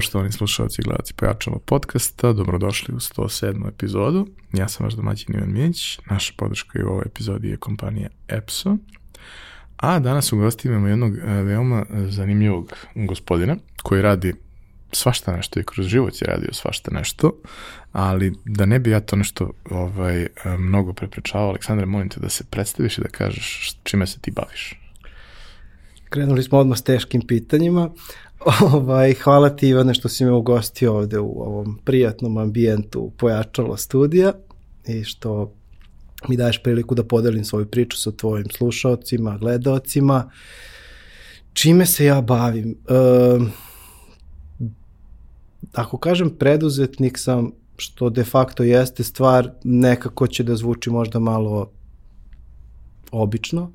poštovani slušalci i gledalci Pojačalo podcasta, dobrodošli u 107. epizodu. Ja sam vaš domaćin Ivan Mijeć, naša podrška i u ovoj epizodi je kompanija Epson. A danas u gosti imamo jednog e, veoma zanimljivog gospodina koji radi svašta nešto i kroz život je radio svašta nešto, ali da ne bi ja to nešto ovaj, mnogo preprečavao, Aleksandre, molim te da se predstaviš i da kažeš čime se ti baviš. Krenuli smo odmah s teškim pitanjima. Ovaj, hvala ti Ivane što si me ugostio ovde u ovom prijatnom ambijentu pojačalo studija i što mi daješ priliku da podelim svoju priču sa tvojim slušalcima, gledaocima. Čime se ja bavim? E, ako kažem preduzetnik sam, što de facto jeste stvar, nekako će da zvuči možda malo obično.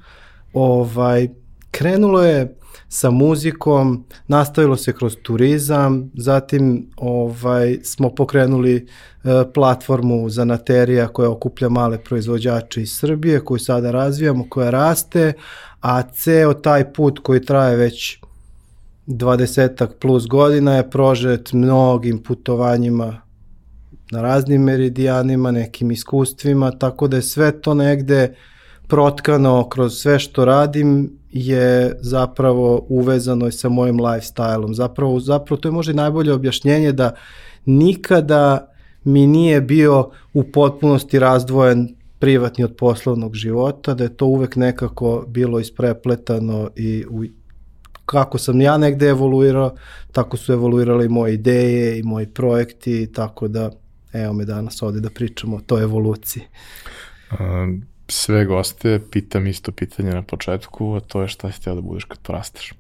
Ovaj, krenulo je sa muzikom, nastavilo se kroz turizam, zatim ovaj smo pokrenuli e, platformu za Naterija koja okuplja male proizvođače iz Srbije koju sada razvijamo, koja raste, a ceo taj put koji traje već 20 plus godina je prožet mnogim putovanjima na raznim meridijanima, nekim iskustvima, tako da je sve to negde protkano kroz sve što radim je zapravo uvezano sa mojim lifestyle-om. Zapravo, zapravo to je možda i najbolje objašnjenje da nikada mi nije bio u potpunosti razdvojen privatni od poslovnog života, da je to uvek nekako bilo isprepletano i u kako sam ja negde evoluirao, tako su evoluirale i moje ideje i moji projekti, tako da evo me danas ovde da pričamo o toj evoluciji. Um, sve goste pitam isto pitanje na početku, a to je šta si htio da budeš kad porasteš?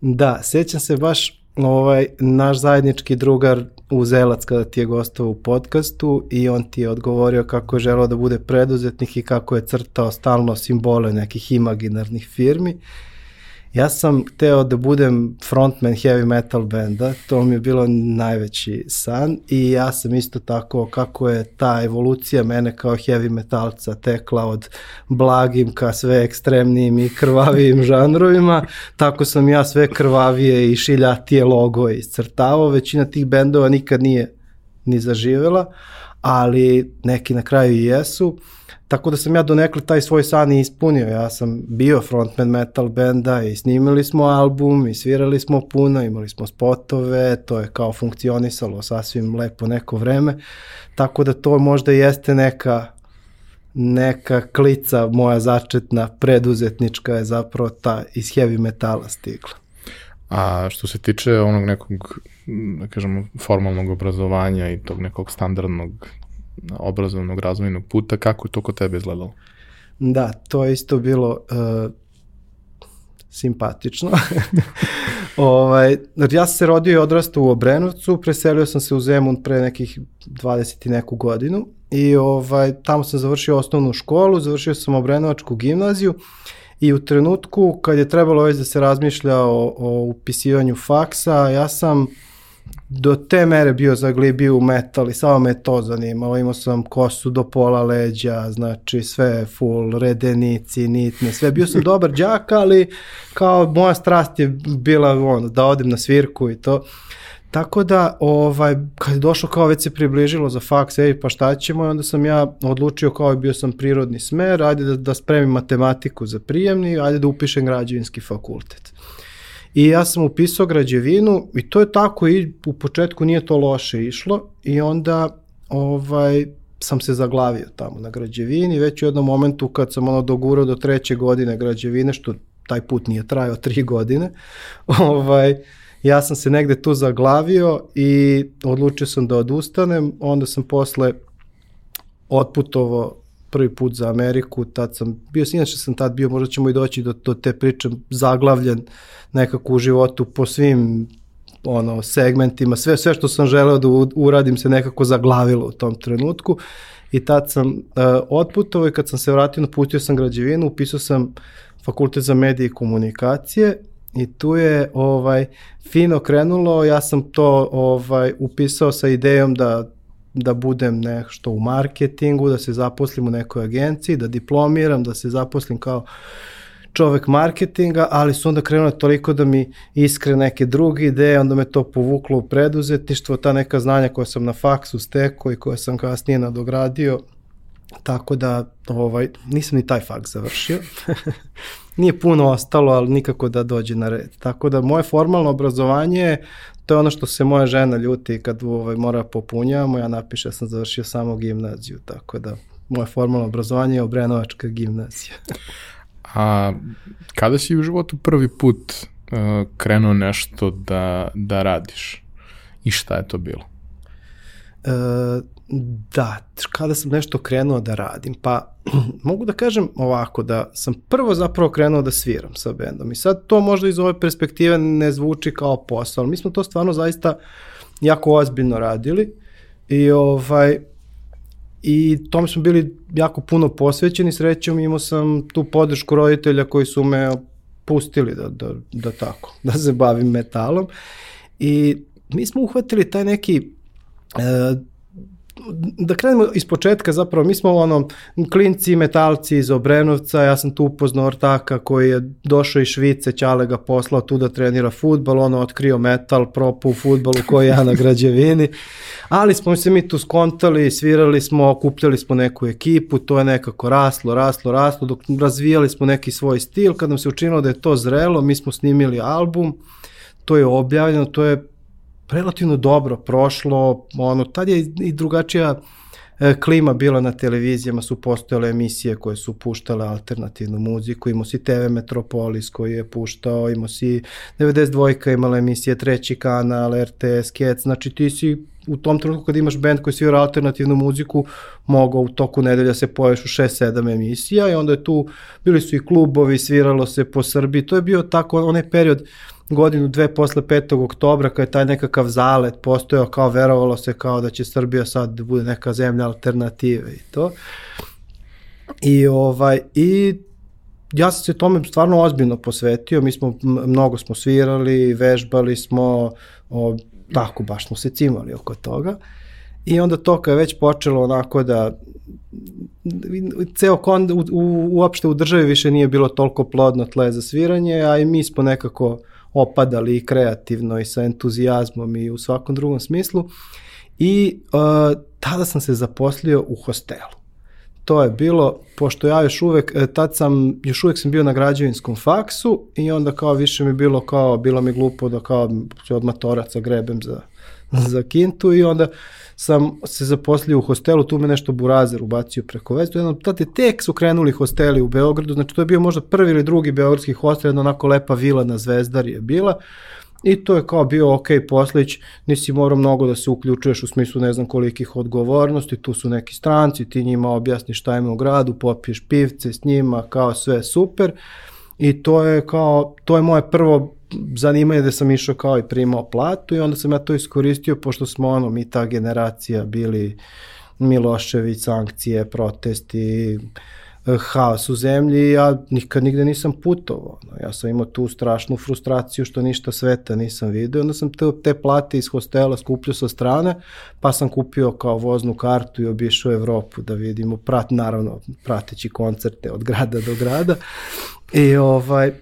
Da, sećam se baš ovaj, naš zajednički drugar Uzelac kada ti je gostao u podcastu i on ti je odgovorio kako je želao da bude preduzetnik i kako je crtao stalno simbole nekih imaginarnih firmi Ja sam hteo da budem frontman heavy metal benda, to mi je bilo najveći san i ja sam isto tako kako je ta evolucija mene kao heavy metalca tekla od blagim ka sve ekstremnijim i krvavijim žanrovima, tako sam ja sve krvavije i šiljatije logo iscrtavao, većina tih bendova nikad nije ni zaživela, ali neki na kraju i jesu. Tako da sam ja donekle taj svoj san i ispunio. Ja sam bio frontman metal benda i snimili smo album i svirali smo puno, imali smo spotove, to je kao funkcionisalo sasvim lepo neko vreme. Tako da to možda jeste neka neka klica moja začetna preduzetnička je zapravo ta iz heavy metala stigla. A što se tiče onog nekog, da kažemo, formalnog obrazovanja i tog nekog standardnog obrazovnog razvojnog puta, kako je to kod tebe izgledalo? Da, to je isto bilo uh, simpatično. ovaj, ja sam se rodio i odrastao u Obrenovcu, preselio sam se u Zemun pre nekih 20 i neku godinu i ovaj, tamo sam završio osnovnu školu, završio sam Obrenovačku gimnaziju i u trenutku kad je trebalo već da se razmišlja o, o upisivanju faksa, ja sam do te mere bio zaglibio u metal i samo me to zanimalo. Imao sam kosu do pola leđa, znači sve full, redenici, nitne, sve. Bio sam dobar džak, ali kao moja strast je bila ono, da odem na svirku i to. Tako da, ovaj, kad je došlo kao već se približilo za faks, ej, pa šta ćemo, onda sam ja odlučio kao i bio sam prirodni smer, ajde da, da spremim matematiku za prijemni, ajde da upišem građevinski fakultet. I ja sam upisao građevinu i to je tako i u početku nije to loše išlo i onda ovaj sam se zaglavio tamo na građevini, već u jednom momentu kad sam ono dogurao do treće godine građevine, što taj put nije trajao tri godine, ovaj, ja sam se negde tu zaglavio i odlučio sam da odustanem, onda sam posle otputovao prvi put za Ameriku, tad sam bio, inače sam tad bio, možda ćemo i doći do, do te priče, zaglavljen nekako u životu po svim ono segmentima, sve sve što sam želeo da uradim se nekako zaglavilo u tom trenutku. I tad sam uh, otputovao i kad sam se vratio napustio sam građevinu, upisao sam fakultet za medije i komunikacije i tu je ovaj fino krenulo, ja sam to ovaj upisao sa idejom da da budem nešto u marketingu, da se zaposlim u nekoj agenciji, da diplomiram, da se zaposlim kao čovek marketinga, ali su onda krenule toliko da mi iskre neke druge ideje, onda me to povuklo u preduzetništvo, ta neka znanja koja sam na faksu stekao i koja sam kasnije nadogradio, tako da ovaj, nisam ni taj faks završio. Nije puno ostalo, ali nikako da dođe na red. Tako da moje formalno obrazovanje to je ono što se moja žena ljuti kad ovaj, mora popunjavamo, ja napiše da sam završio samo gimnaziju, tako da moje formalno obrazovanje je Obrenovačka gimnazija. A kada si u životu prvi put uh, krenuo nešto da, da radiš? I šta je to bilo? E, da, kada sam nešto krenuo da radim, pa mogu da kažem ovako, da sam prvo zapravo krenuo da sviram sa bendom. I sad to možda iz ove perspektive ne zvuči kao posao, ali mi smo to stvarno zaista jako ozbiljno radili. I ovaj, i tom smo bili jako puno posvećeni, srećom imao sam tu podršku roditelja koji su me pustili da, da, da tako, da se bavim metalom. I mi smo uhvatili taj neki e, da krenemo iz početka zapravo, mi smo ono klinci, metalci iz Obrenovca, ja sam tu upoznao ortaka koji je došao iz Švice, Ćale ga poslao tu da trenira futbal, ono otkrio metal, propu u futbalu koji ja na građevini, ali smo se mi tu skontali, svirali smo, okupljali smo neku ekipu, to je nekako raslo, raslo, raslo, dok razvijali smo neki svoj stil, kad nam se učinilo da je to zrelo, mi smo snimili album, to je objavljeno, to je relativno dobro prošlo, ono, tad je i drugačija e, klima bila na televizijama, su postojale emisije koje su puštale alternativnu muziku, imao si TV Metropolis koji je puštao, imao si 92 imala emisije Treći kanal, RTS, Kec, znači ti si u tom trenutku kad imaš band koji svira alternativnu muziku, mogao u toku nedelja se poješ u 6-7 emisija i onda je tu, bili su i klubovi, sviralo se po Srbiji, to je bio tako onaj period godinu, dve posle 5. oktobra, kada je taj nekakav zalet postojao, kao verovalo se kao da će Srbija sad da bude neka zemlja alternative i to. I, ovaj, i ja sam se tome stvarno ozbiljno posvetio, mi smo, mnogo smo svirali, vežbali smo, tako, baš smo se cimali oko toga. I onda to kada je već počelo onako da ceo kon, u, u, uopšte u državi više nije bilo toliko plodno tle za sviranje, a i mi smo nekako opadali i kreativno i sa entuzijazmom i u svakom drugom smislu. I uh, tada sam se zaposlio u hostelu. To je bilo, pošto ja još uvek, e, tad sam, još uvek sam bio na građevinskom faksu i onda kao više mi bilo kao, bilo mi glupo da kao od matoraca grebem za, za kintu i onda sam se zaposlio u hostelu, tu me nešto burazer ubacio preko veze. Jedno, tate, tek su krenuli hosteli u Beogradu, znači to je bio možda prvi ili drugi beogradski hostel, jedna onako lepa vila na Zvezdari je bila. I to je kao bio ok poslić, nisi morao mnogo da se uključuješ u smislu ne znam kolikih odgovornosti, tu su neki stranci, ti njima objasniš šta ima u gradu, popiješ pivce s njima, kao sve super. I to je kao, to je moje prvo zanimanje da sam išao kao i primao platu i onda sam ja to iskoristio pošto smo ono, mi ta generacija bili Milošević, sankcije, protesti, haos u zemlji, ja nikad nigde nisam putovao. Ja sam imao tu strašnu frustraciju što ništa sveta nisam video. Onda sam te, te plate iz hostela skupljio sa strane, pa sam kupio kao voznu kartu i obišao Evropu da vidimo, prat, naravno, prateći koncerte od grada do grada. I ovaj,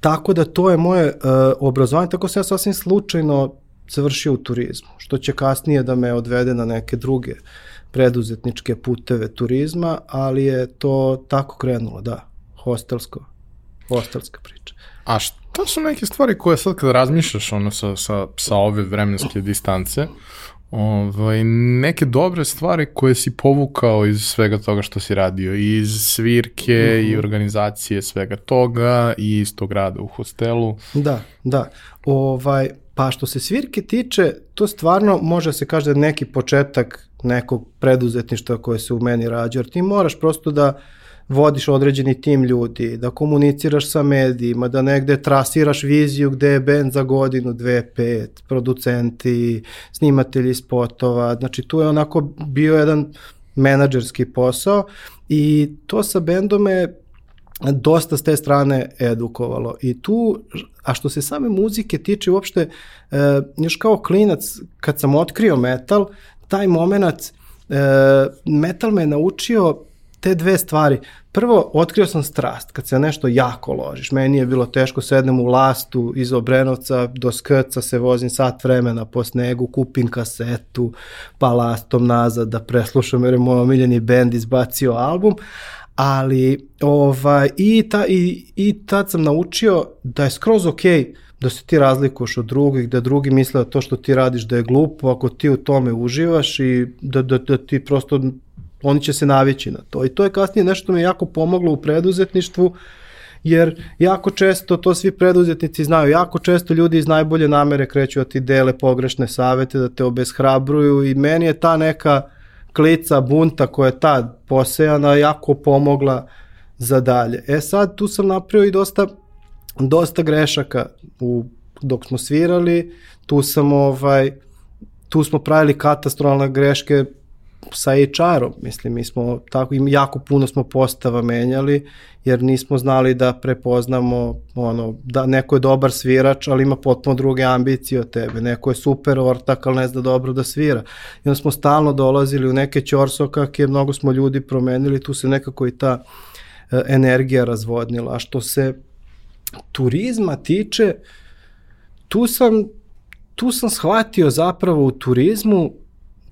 Tako da to je moje uh, obrazovanje, tako sam ja sasvim slučajno završio u turizmu, što će kasnije da me odvede na neke druge preduzetničke puteve turizma, ali je to tako krenulo, da, hostelsko, hostelska priča. A šta su neke stvari koje sad kad razmišljaš ono sa, sa, sa ove vremenske distance, ovaj, neke dobre stvari koje si povukao iz svega toga što si radio, iz svirke mm -hmm. i organizacije svega toga i iz tog rada u hostelu. Da, da. Ovaj, pa što se svirke tiče, to stvarno može se kaže da neki početak nekog preduzetništva koje se u meni rađa, jer ti moraš prosto da vodiš određeni tim ljudi, da komuniciraš sa medijima, da negde trasiraš viziju gde je band za godinu, dve, pet, producenti, snimatelji spotova, znači tu je onako bio jedan menadžerski posao i to sa bendom je dosta s te strane edukovalo. I tu, a što se same muzike tiče uopšte, e, još kao klinac, kad sam otkrio metal, taj moment, e, metal me naučio te dve stvari. Prvo, otkrio sam strast, kad se nešto jako ložiš. Meni je bilo teško, sednem u lastu iz Obrenovca, do Skrca se vozim sat vremena po snegu, kupim kasetu, pa lastom nazad da preslušam jer je moj omiljeni bend izbacio album, ali ovaj, i, ta, i, i tad sam naučio da je skroz okej okay da se ti razlikuješ od drugih, da drugi misle da to što ti radiš da je glupo, ako ti u tome uživaš i da, da, da ti prosto oni će se navići na to. I to je kasnije nešto me jako pomoglo u preduzetništvu, jer jako često, to svi preduzetnici znaju, jako često ljudi iz najbolje namere kreću da ti dele pogrešne savete, da te obeshrabruju i meni je ta neka klica bunta koja je tad posejana jako pomogla za dalje. E sad, tu sam napravio i dosta, dosta grešaka u, dok smo svirali, tu sam ovaj, tu smo pravili katastrofalne greške sa HR-om, mislim, mi smo tako, jako puno smo postava menjali, jer nismo znali da prepoznamo, ono, da neko je dobar svirač, ali ima potpuno druge ambicije od tebe, neko je super ortak, ali ne zna dobro da svira. I onda smo stalno dolazili u neke ćorsokake, mnogo smo ljudi promenili, tu se nekako i ta e, energija razvodnila. A što se turizma tiče, tu sam, tu sam shvatio zapravo u turizmu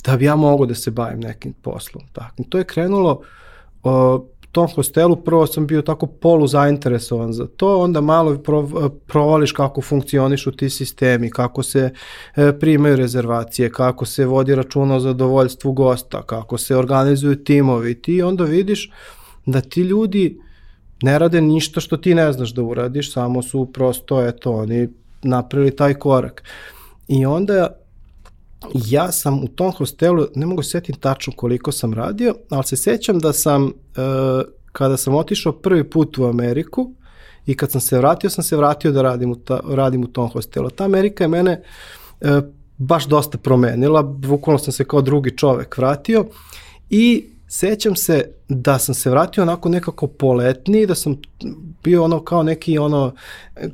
da bi ja mogao da se bavim nekim poslom. Tako. To je krenulo o, tom hostelu, prvo sam bio tako polu zainteresovan za to, onda malo provališ kako funkcionišu ti sistemi, kako se e, primaju rezervacije, kako se vodi računa o zadovoljstvu gosta, kako se organizuju timovi, ti onda vidiš da ti ljudi ne rade ništa što ti ne znaš da uradiš, samo su prosto, eto, oni napravili taj korak. I onda ja sam u tom hostelu, ne mogu se setiti tačno koliko sam radio, ali se sećam da sam, e, kada sam otišao prvi put u Ameriku i kad sam se vratio, sam se vratio da radim u, ta, radim u tom hostelu. Ta Amerika je mene e, baš dosta promenila, bukvalno sam se kao drugi čovek vratio i sećam se da sam se vratio onako nekako poletni, da sam bio ono kao neki ono,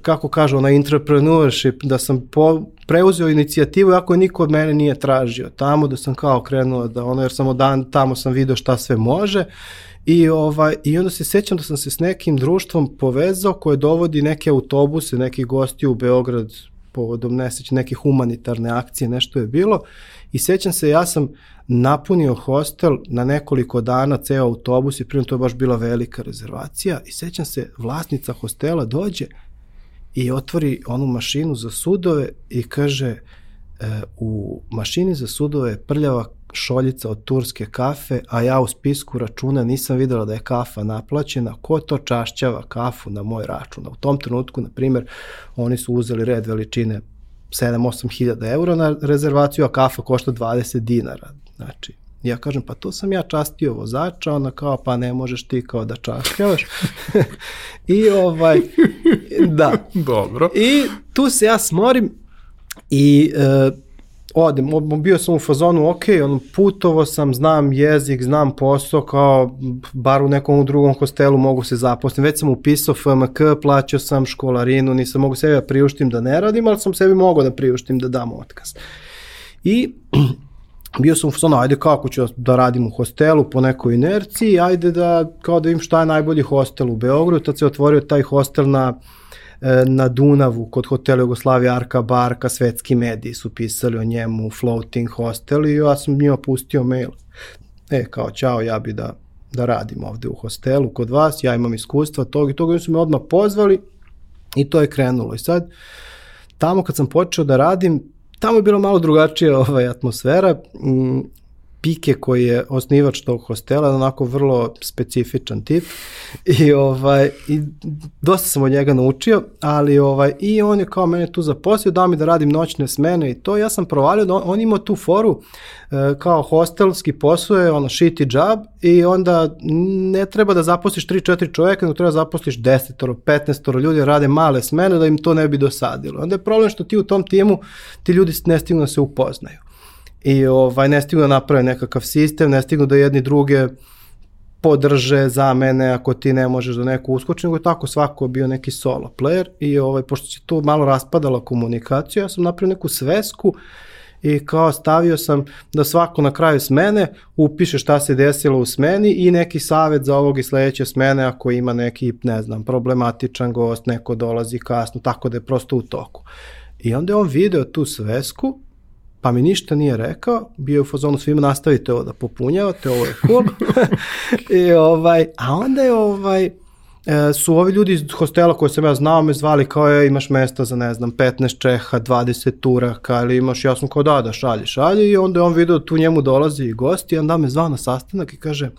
kako kažu, ono entrepreneurship, da sam po, preuzeo inicijativu ako niko od mene nije tražio tamo, da sam kao krenuo da ono, jer samo dan tamo sam video šta sve može I, ovaj, I onda se sećam da sam se s nekim društvom povezao koje dovodi neke autobuse, neki gosti u Beograd povodom neseć, neke humanitarne akcije, nešto je bilo. I sećam se, ja sam napunio hostel na nekoliko dana, ceo autobus i prije to je baš bila velika rezervacija i sećam se, vlasnica hostela dođe i otvori onu mašinu za sudove i kaže e, u mašini za sudove prljava šoljica od turske kafe, a ja u spisku računa nisam videla da je kafa naplaćena, ko to čašćava kafu na moj račun. U tom trenutku, na primjer, oni su uzeli red veličine 7-8 hiljada eura na rezervaciju, a kafa košta 20 dinara. Znači, ja kažem, pa to sam ja častio vozača, ona kao, pa ne možeš ti kao da čašćavaš. I ovaj, da. Dobro. I tu se ja smorim i e, odem, bio sam u fazonu, ok, ono, putovo sam, znam jezik, znam posao, kao bar u nekom drugom hostelu mogu se zaposliti. Već sam upisao FMK, plaćao sam školarinu, nisam mogu sebi da priuštim da ne radim, ali sam sebi mogao da priuštim da dam otkaz. I bio sam u fazonu, ajde kako ću da radim u hostelu po nekoj inerciji, ajde da, kao da im šta je najbolji hostel u Beogradu, tad se otvorio taj hostel na na Dunavu kod hotela Jugoslavija Arka Barka, svetski mediji su pisali o njemu, floating hostel i ja sam njima pustio mail. E, kao, čao, ja bi da, da radim ovde u hostelu kod vas, ja imam iskustva tog i toga, i su me odmah pozvali i to je krenulo. I sad, tamo kad sam počeo da radim, tamo je bilo malo drugačija ovaj, atmosfera. Pike koji je osnivač tog hostela, onako vrlo specifičan tip. I ovaj i dosta sam od njega naučio, ali ovaj i on je kao mene tu zaposlio, dao mi da radim noćne smene i to. Ja sam provalio da on, on ima tu foru e, kao hostelski posao je ono shitty job i onda ne treba da zaposliš 3-4 čoveka, nego treba da zaposliš 10 15 ljudi rade male smene da im to ne bi dosadilo. Onda je problem što ti u tom timu ti ljudi ne stignu da se upoznaju i ovaj, ne stignu da naprave nekakav sistem, ne stignu da jedni druge podrže za mene ako ti ne možeš da neko uskoči, nego je tako svako bio neki solo player i ovaj, pošto se tu malo raspadala komunikacija, ja sam napravio neku svesku i kao stavio sam da svako na kraju smene upiše šta se desilo u smeni i neki savet za ovog i sledeće smene ako ima neki, ne znam, problematičan gost, neko dolazi kasno, tako da je prosto u toku. I onda je on video tu svesku pa mi ništa nije rekao, bio je u fazonu svima nastavite ovo da popunjavate, ovo je cool. I ovaj, a onda je ovaj, e, su ovi ljudi iz hostela koje sam ja znao me zvali kao je imaš mesta za ne znam 15 Čeha, 20 Turaka ili imaš, ja sam kao da da šalji, šalji i onda je on video tu njemu dolazi gost i onda me zvao na sastanak i kaže e,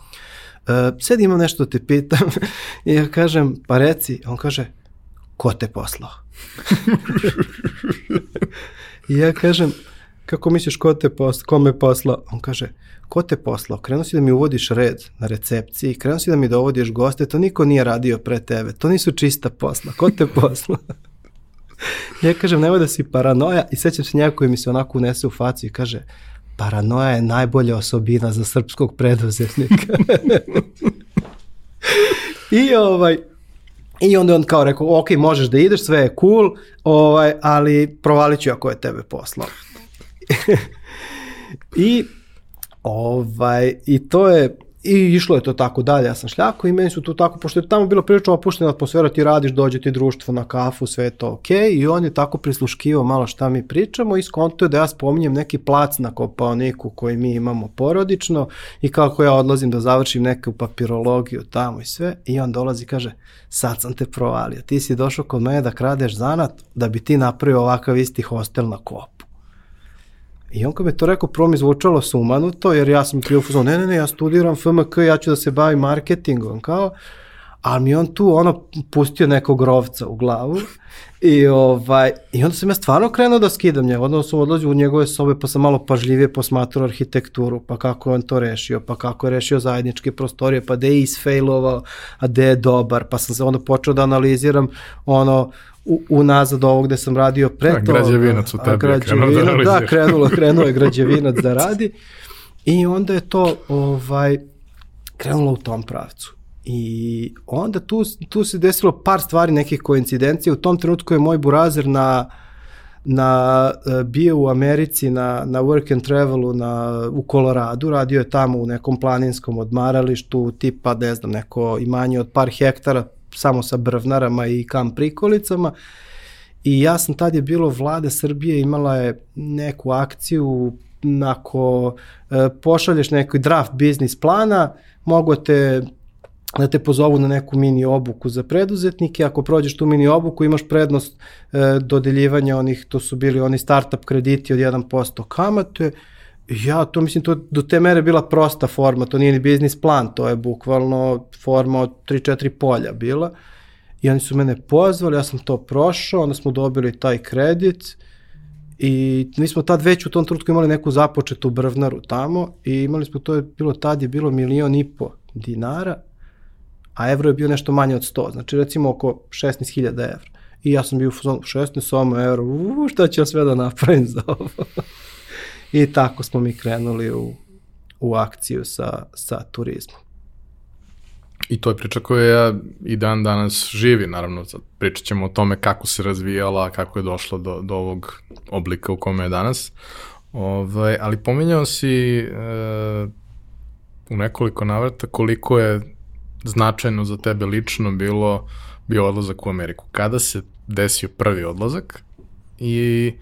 sad imam nešto da te pitam i ja kažem pa reci, on kaže ko te poslao? I ja kažem kako misliš ko te posla, ko me posla? On kaže, ko te poslao? Krenuo si da mi uvodiš red na recepciji, krenuo si da mi dovodiš goste, to niko nije radio pre tebe, to nisu čista posla, ko te posla? ja kažem, nemoj da si paranoja i sećam se njega koji mi se onako unese u facu i kaže, paranoja je najbolja osobina za srpskog preduzetnika. I ovaj, I onda on kao rekao, ok, možeš da ideš, sve je cool, ovaj, ali provalit ću ako je tebe poslao. I ovaj, i to je, i išlo je to tako dalje, ja sam šljako i meni su tu tako, pošto je tamo bilo prilično opuštena atmosfera, ti radiš, dođe ti društvo na kafu, sve je to okej, okay, i on je tako prisluškivao malo šta mi pričamo i skonto je da ja spominjem neki plac na Kopaoniku koji mi imamo porodično i kako ja odlazim da završim neku papirologiju tamo i sve, i on dolazi i kaže, sad sam te provalio, ti si došao kod mene da kradeš zanat da bi ti napravio ovakav isti hostel na kopu. I on kad me to rekao, prvo mi zvučalo sumanuto, jer ja sam bio ne, ne, ne, ja studiram FMK, ja ću da se bavim marketingom, kao, ali mi on tu ono pustio nekog rovca u glavu i ovaj i onda sam ja stvarno krenuo da skidam njega, onda sam odlazio u njegove sobe pa sam malo pažljivije posmatrao arhitekturu, pa kako je on to rešio, pa kako je rešio zajedničke prostorije, pa gde je isfailovao, a gde je dobar, pa sam se onda počeo da analiziram ono u, unazad ovog gde sam radio pre toga. Građevinac u tebi je krenuo da Da, krenulo, krenuo je građevinac da radi i onda je to ovaj, krenulo u tom pravcu. I onda tu, tu se desilo par stvari, nekih koincidencija. U tom trenutku je moj burazer na, na, e, bio u Americi na, na work and travelu na, u Koloradu, radio je tamo u nekom planinskom odmaralištu, tipa, ne znam, neko imanje od par hektara, samo sa brvnarama i kam prikolicama. I ja sam tad je bilo vlada Srbije imala je neku akciju ako e, pošalješ neki draft biznis plana, mogu te da te pozovu na neku mini obuku za preduzetnike. Ako prođeš tu mini obuku imaš prednost e, dodeljivanja onih, to su bili oni startup krediti od 1% kamate. Ja, to mislim, to do te mere bila prosta forma, to nije ni biznis plan, to je bukvalno forma od 3-4 polja bila. I oni su mene pozvali, ja sam to prošao, onda smo dobili taj kredit i mi smo tad već u tom trenutku imali neku započetu brvnaru tamo i imali smo, to je bilo tad je bilo milion i po dinara, a evro je bio nešto manje od 100, znači recimo oko 16.000 evra. I ja sam bio u 16 samo evra, uu, šta ću ja sve da napravim za ovo? I tako smo mi krenuli u, u akciju sa, sa turizmom. I to je priča koja i dan danas živi, naravno, pričat ćemo o tome kako se razvijala, kako je došlo do, do ovog oblika u kome je danas. Ovaj, ali pominjao si e, u nekoliko navrata koliko je značajno za tebe lično bilo bio odlazak u Ameriku. Kada se desio prvi odlazak i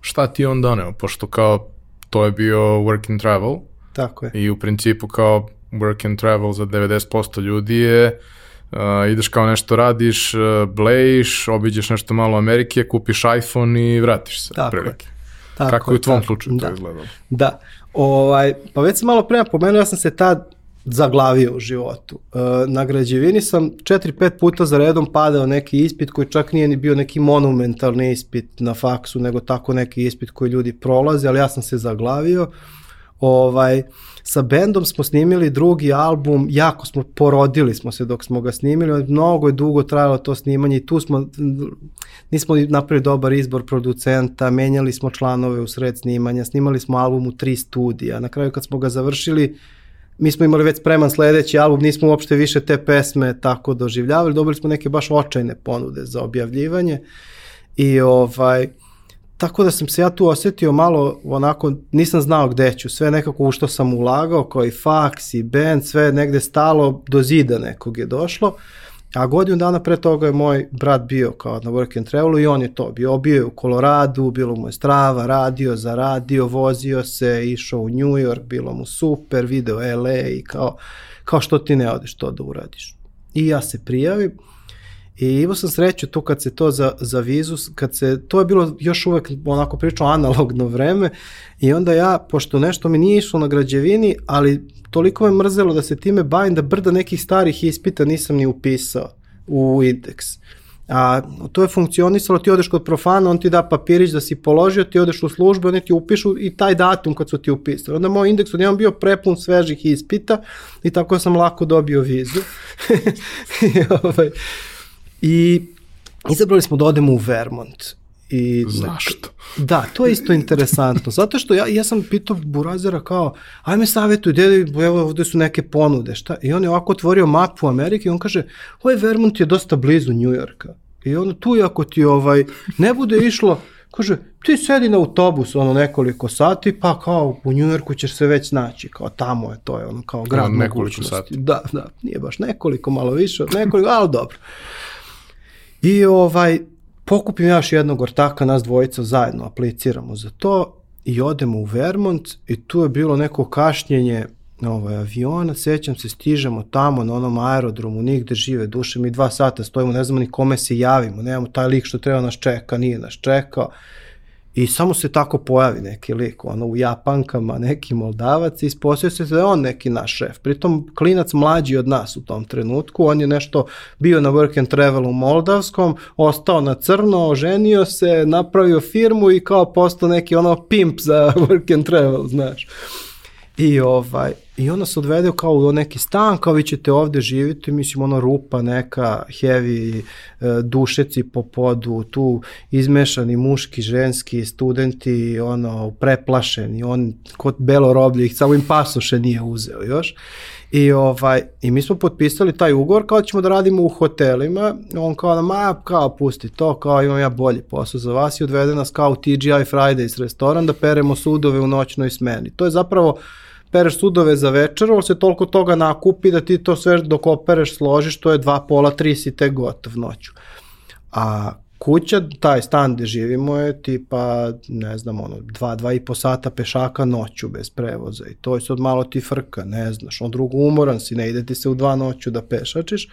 šta ti on doneo? Pošto kao to je bio work and travel. Tako je. I u principu kao work and travel za 90% ljudi je uh, ideš kao nešto radiš, uh, blejiš, obiđeš nešto malo Amerike, kupiš iPhone i vratiš se. Tako prilike. je. Tako Kako je u tvom tako. slučaju da. to izgledalo? Da. Ovaj, pa već sam malo prema pomenuo, ja sam se tad zaglavio u životu. E, na građevini sam 4-5 puta za redom padao neki ispit koji čak nije ni bio neki monumentalni ispit na faksu, nego tako neki ispit koji ljudi prolaze, ali ja sam se zaglavio. Ovaj, sa bendom smo snimili drugi album, jako smo porodili smo se dok smo ga snimili, mnogo je dugo trajalo to snimanje i tu smo, nismo napravili dobar izbor producenta, menjali smo članove u sred snimanja, snimali smo album u tri studija, na kraju kad smo ga završili, mi smo imali već spreman sledeći album, nismo uopšte više te pesme tako doživljavali, dobili smo neke baš očajne ponude za objavljivanje. I ovaj, tako da sam se ja tu osetio malo onako, nisam znao gde ću, sve nekako u što sam ulagao, kao i faks i band, sve negde stalo do zida nekog je došlo. A godinu dana pre toga je moj brat bio kao na work and travelu i on je to bio. Bio je u Koloradu, bilo mu je strava, radio, zaradio, vozio se, išao u New York, bilo mu super, video LA i kao, kao što ti ne odeš to da uradiš. I ja se prijavim I imao sam sreću tu kad se to za, za vizu, kad se, to je bilo još uvek onako pričao analogno vreme i onda ja, pošto nešto mi nije išlo na građevini, ali toliko me mrzelo da se time bavim da brda nekih starih ispita nisam ni upisao u indeks. A to je funkcionisalo, ti odeš kod profana, on ti da papirić da si položio, ti odeš u službu, oni ti upišu i taj datum kad su ti upisali. Onda moj indeks odjednom bio prepun svežih ispita i tako sam lako dobio vizu. I, ovaj, I izabrali smo da odemo u Vermont. I, Zašto? Da, to je isto interesantno. Zato što ja, ja sam pitao Burazera kao, aj me savjetuj, gde, evo ovde su neke ponude, šta? I on je ovako otvorio mapu Amerike i on kaže, ovaj Vermont je dosta blizu New Yorka. I ono, tu ako ti ovaj, ne bude išlo, kaže, ti sedi na autobus ono nekoliko sati, pa kao u Njujorku ćeš se već naći, kao tamo je to, je ono kao grad Ono, nekoliko mogućnosti. sati. Da, da, nije baš nekoliko, malo više od nekoliko, ali dobro. I ovaj, pokupim još jednog ortaka, nas dvojica zajedno apliciramo za to i odemo u Vermont i tu je bilo neko kašnjenje ovaj, aviona, sećam se, stižemo tamo na onom aerodromu, nigde žive duše, mi dva sata stojimo, ne znamo ni kome se javimo, nemamo taj lik što treba nas čeka, nije nas čekao. I samo se tako pojavi neki lik, ono u Japankama, neki Moldavac i ispostavio se da je on neki naš šef. Pritom klinac mlađi od nas u tom trenutku, on je nešto bio na work and travel u Moldavskom, ostao na crno, oženio se, napravio firmu i kao postao neki ono pimp za work and travel, znaš. I ovaj, i onda se odvede kao u neki stan, kao vi ćete ovde živjeti, mislim ono rupa neka, heavy, e, dušeci po podu, tu izmešani muški, ženski, studenti, ono, preplašeni, on kod belo roblje, ih samo im pasoše nije uzeo još. I, ovaj, I mi smo potpisali taj ugovor kao da ćemo da radimo u hotelima, on kao da, ma, kao pusti to, kao imam ja bolji posao za vas i odvede nas kao u TGI Fridays restoran da peremo sudove u noćnoj smeni. To je zapravo pereš sudove za večeru, ali se toliko toga nakupi da ti to sve dok opereš složiš, to je dva pola, tri si te gotov noću. A kuća, taj stan gde živimo je tipa, ne znam, ono, dva, dva i po sata pešaka noću bez prevoza i to je sad malo ti frka, ne znaš, on drugo umoran si, ne ide ti se u dva noću da pešačiš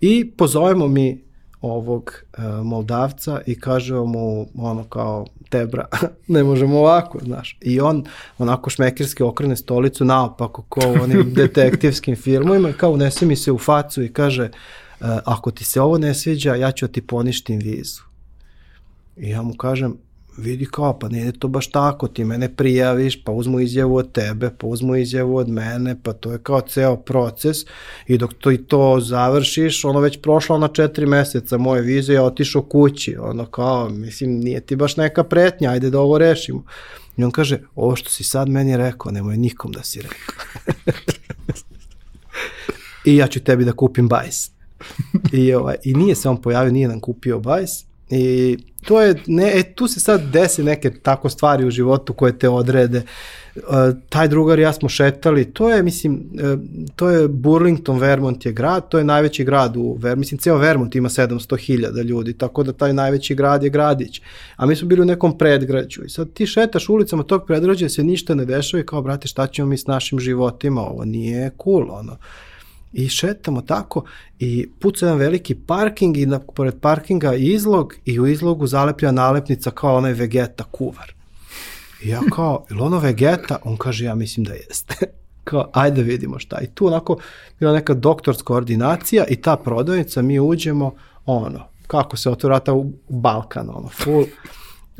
i pozovemo mi ovog uh, Moldavca i kažemo mu ono kao tebra, ne možemo ovako, znaš. I on onako šmekirski okrene stolicu naopako ko u onim detektivskim filmovima i kao unese mi se u facu i kaže uh, ako ti se ovo ne sviđa, ja ću da ti poništim vizu. I ja mu kažem, vidi kao, pa nije to baš tako, ti mene prijaviš, pa uzmu izjavu od tebe, pa uzmu izjavu od mene, pa to je kao ceo proces i dok to i to završiš, ono već prošlo na četiri meseca moje vize, ja otišao kući, ono kao, mislim, nije ti baš neka pretnja, ajde da ovo rešimo. I on kaže, ovo što si sad meni rekao, nemoj nikom da si rekao. I ja ću tebi da kupim bajs. I, ovaj, I nije se on pojavio, nije nam kupio bajs, I to je, ne, e, tu se sad desi neke tako stvari u životu koje te odrede. E, taj drugar i ja smo šetali, to je, mislim, e, to je Burlington, Vermont je grad, to je najveći grad u Vermont, mislim, ceo Vermont ima 700.000 ljudi, tako da taj najveći grad je gradić. A mi smo bili u nekom predgrađu i sad ti šetaš ulicama tog predgrađa se ništa ne dešava i kao, brate, šta ćemo mi s našim životima, ovo nije cool, ono i šetamo tako i puca jedan veliki parking i na, pored parkinga izlog i u izlogu zaleplja nalepnica kao onaj Vegeta kuvar. I ja kao, ili ono Vegeta? On kaže, ja mislim da jeste. kao, ajde da vidimo šta. I tu onako bila neka doktorska ordinacija i ta prodavnica, mi uđemo, ono, kako se otvora u Balkan, ono, full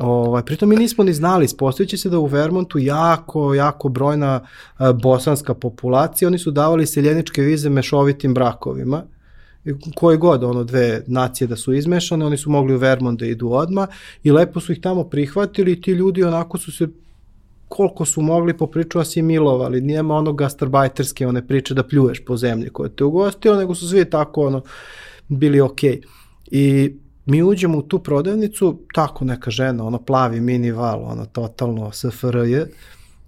Ovaj, pritom mi nismo ni znali, ispostavit se da u Vermontu jako, jako brojna a, bosanska populacija, oni su davali seljeničke vize mešovitim brakovima, koje god ono dve nacije da su izmešane, oni su mogli u Vermont da idu odma i lepo su ih tamo prihvatili i ti ljudi onako su se koliko su mogli po priču asimilovali, nijema ono gastarbajterske one priče da pljuješ po zemlji koja te ugostio, nego su svi tako ono bili okej. Okay. I mi uđemo u tu prodavnicu, tako neka žena, ono plavi minival, ono totalno SFRJ,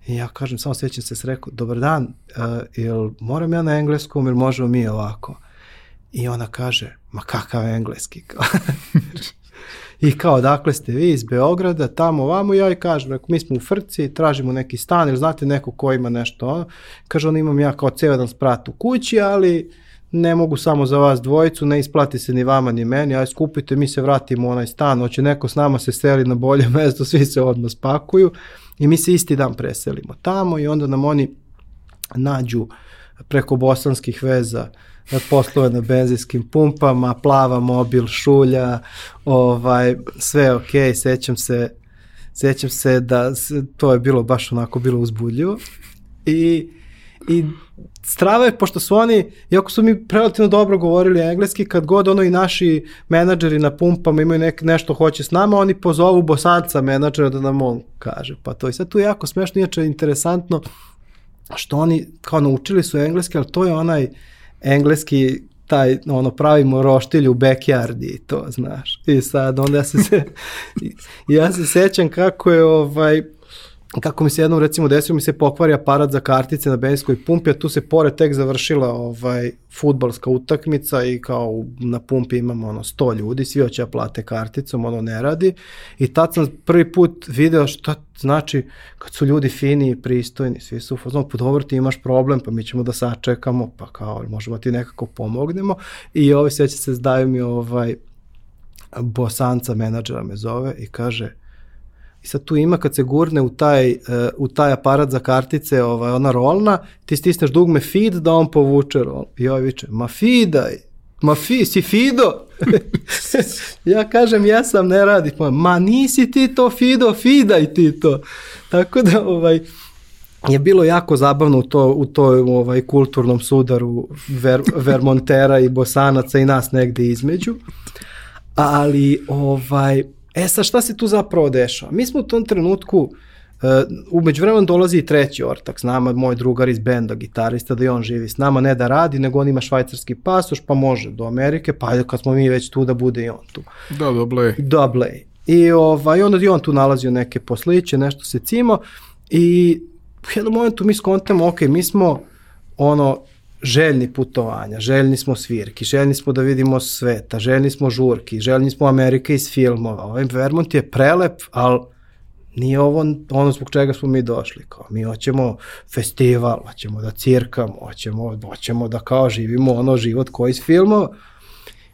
i ja kažem, samo svećam se s rekao, dobar dan, uh, jel moram ja na engleskom ili možemo mi ovako? I ona kaže, ma kakav engleski? I kao, dakle ste vi iz Beograda, tamo, vamo, ja i kažem, rekao, mi smo u Frci, tražimo neki stan, ili znate neko ko ima nešto, ono? kaže, on imam ja kao ceo jedan sprat u kući, ali ne mogu samo za vas dvojicu, ne isplati se ni vama ni meni, aj skupite, mi se vratimo u onaj stan, hoće neko s nama se seli na bolje mesto, svi se odmah spakuju i mi se isti dan preselimo tamo i onda nam oni nađu preko bosanskih veza poslove na benzinskim pumpama, plava mobil, šulja, ovaj, sve ok, sećam se, sećam se da to je bilo baš onako bilo uzbudljivo. I, i strava je, pošto su oni, iako su mi relativno dobro govorili engleski, kad god ono i naši menadžeri na pumpama imaju nek, nešto hoće s nama, oni pozovu bosanca menadžera da nam on kaže. Pa to i sad tu je jako smešno, inače interesantno što oni kao naučili su engleski, ali to je onaj engleski taj ono pravimo roštilj u backyardi i to znaš i sad onda ja se, se ja se sećam kako je ovaj kako mi se jednom recimo desilo mi se pokvari aparat za kartice na benzinskoj pumpi, a tu se pored tek završila ovaj futbalska utakmica i kao na pumpi imamo ono 100 ljudi, svi hoće da plate karticom, ono ne radi. I tad sam prvi put video šta znači kad su ljudi fini i pristojni, svi su fazon, pa dobro ti imaš problem, pa mi ćemo da sačekamo, pa kao možemo ti nekako pomognemo? I ovaj sveća se zdaju mi ovaj bosanca menadžera me zove i kaže I sad tu ima kad se gurne u taj, uh, u taj aparat za kartice, ovaj, ona rolna, ti stisneš dugme feed da on povuče rol. I ovaj viče, ma feedaj, ma fi, si fido? ja kažem, ja sam, ne radi. Pa, ma nisi ti to fido, fidaj ti to. Tako da, ovaj, je bilo jako zabavno u to u toj ovaj kulturnom sudaru Ver, Vermontera i Bosanaca i nas negde između. Ali ovaj E sad šta se tu zapravo dešava? Mi smo u tom trenutku uh, umeđu vremenom dolazi i treći ortak s nama, moj drugar iz benda, gitarista, da i on živi s nama, ne da radi, nego on ima švajcarski pasoš, pa može do Amerike, pa ajde kad smo mi već tu da bude i on tu. Da, doble. Doble. I ovaj, onda i on tu nalazio neke posliće, nešto se cimo i u jednom momentu mi skontamo, ok, mi smo ono, željni putovanja, željni smo svirki, željni smo da vidimo sveta, željni smo žurki, željni smo Amerike iz filmova. Ovaj Vermont je prelep, ali nije ovo ono zbog čega smo mi došli. Kao, mi hoćemo festival, hoćemo da cirkamo, hoćemo, hoćemo da kao živimo ono život koji iz filmova.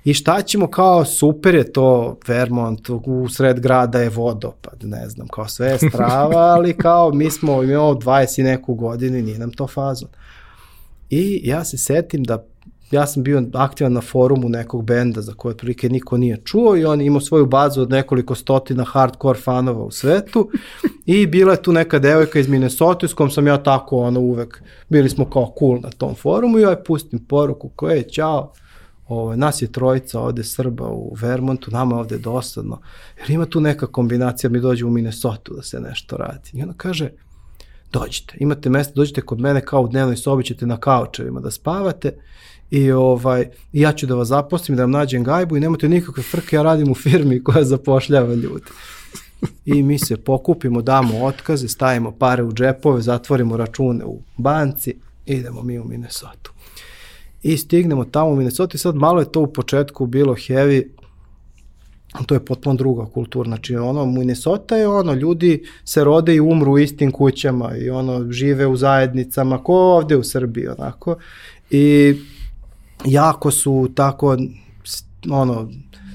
I šta ćemo kao, super je to Vermont, u sred grada je vodopad, ne znam, kao sve je strava, ali kao mi smo, imamo 20 i neku godinu i nije nam to fazon. I ja se setim da ja sam bio aktivan na forumu nekog benda za koje otprilike niko nije čuo i on imao svoju bazu od nekoliko stotina hardcore fanova u svetu i bila je tu neka devojka iz Minnesota s kom sam ja tako ono uvek, bili smo kao cool na tom forumu i ja pustim poruku koja je čao, ovo, ovaj, nas je trojica ovde Srba u Vermontu, nama ovde je dosadno, jer ima tu neka kombinacija, mi dođemo u Minnesota da se nešto radi. I ona kaže, dođite, imate mesto, dođite kod mene kao u dnevnoj sobi, ćete na kaučevima da spavate i ovaj, ja ću da vas zaposlim, da vam nađem gajbu i nemate nikakve frke, ja radim u firmi koja zapošljava ljude. I mi se pokupimo, damo otkaze, stavimo pare u džepove, zatvorimo račune u banci, idemo mi u Minnesota. I stignemo tamo u Minnesota i sad malo je to u početku bilo heavy, to je potpuno druga kultura, znači ono, Minnesota je ono, ljudi se rode i umru u istim kućama i ono, žive u zajednicama, ko ovde u Srbiji, onako, i jako su tako, ono,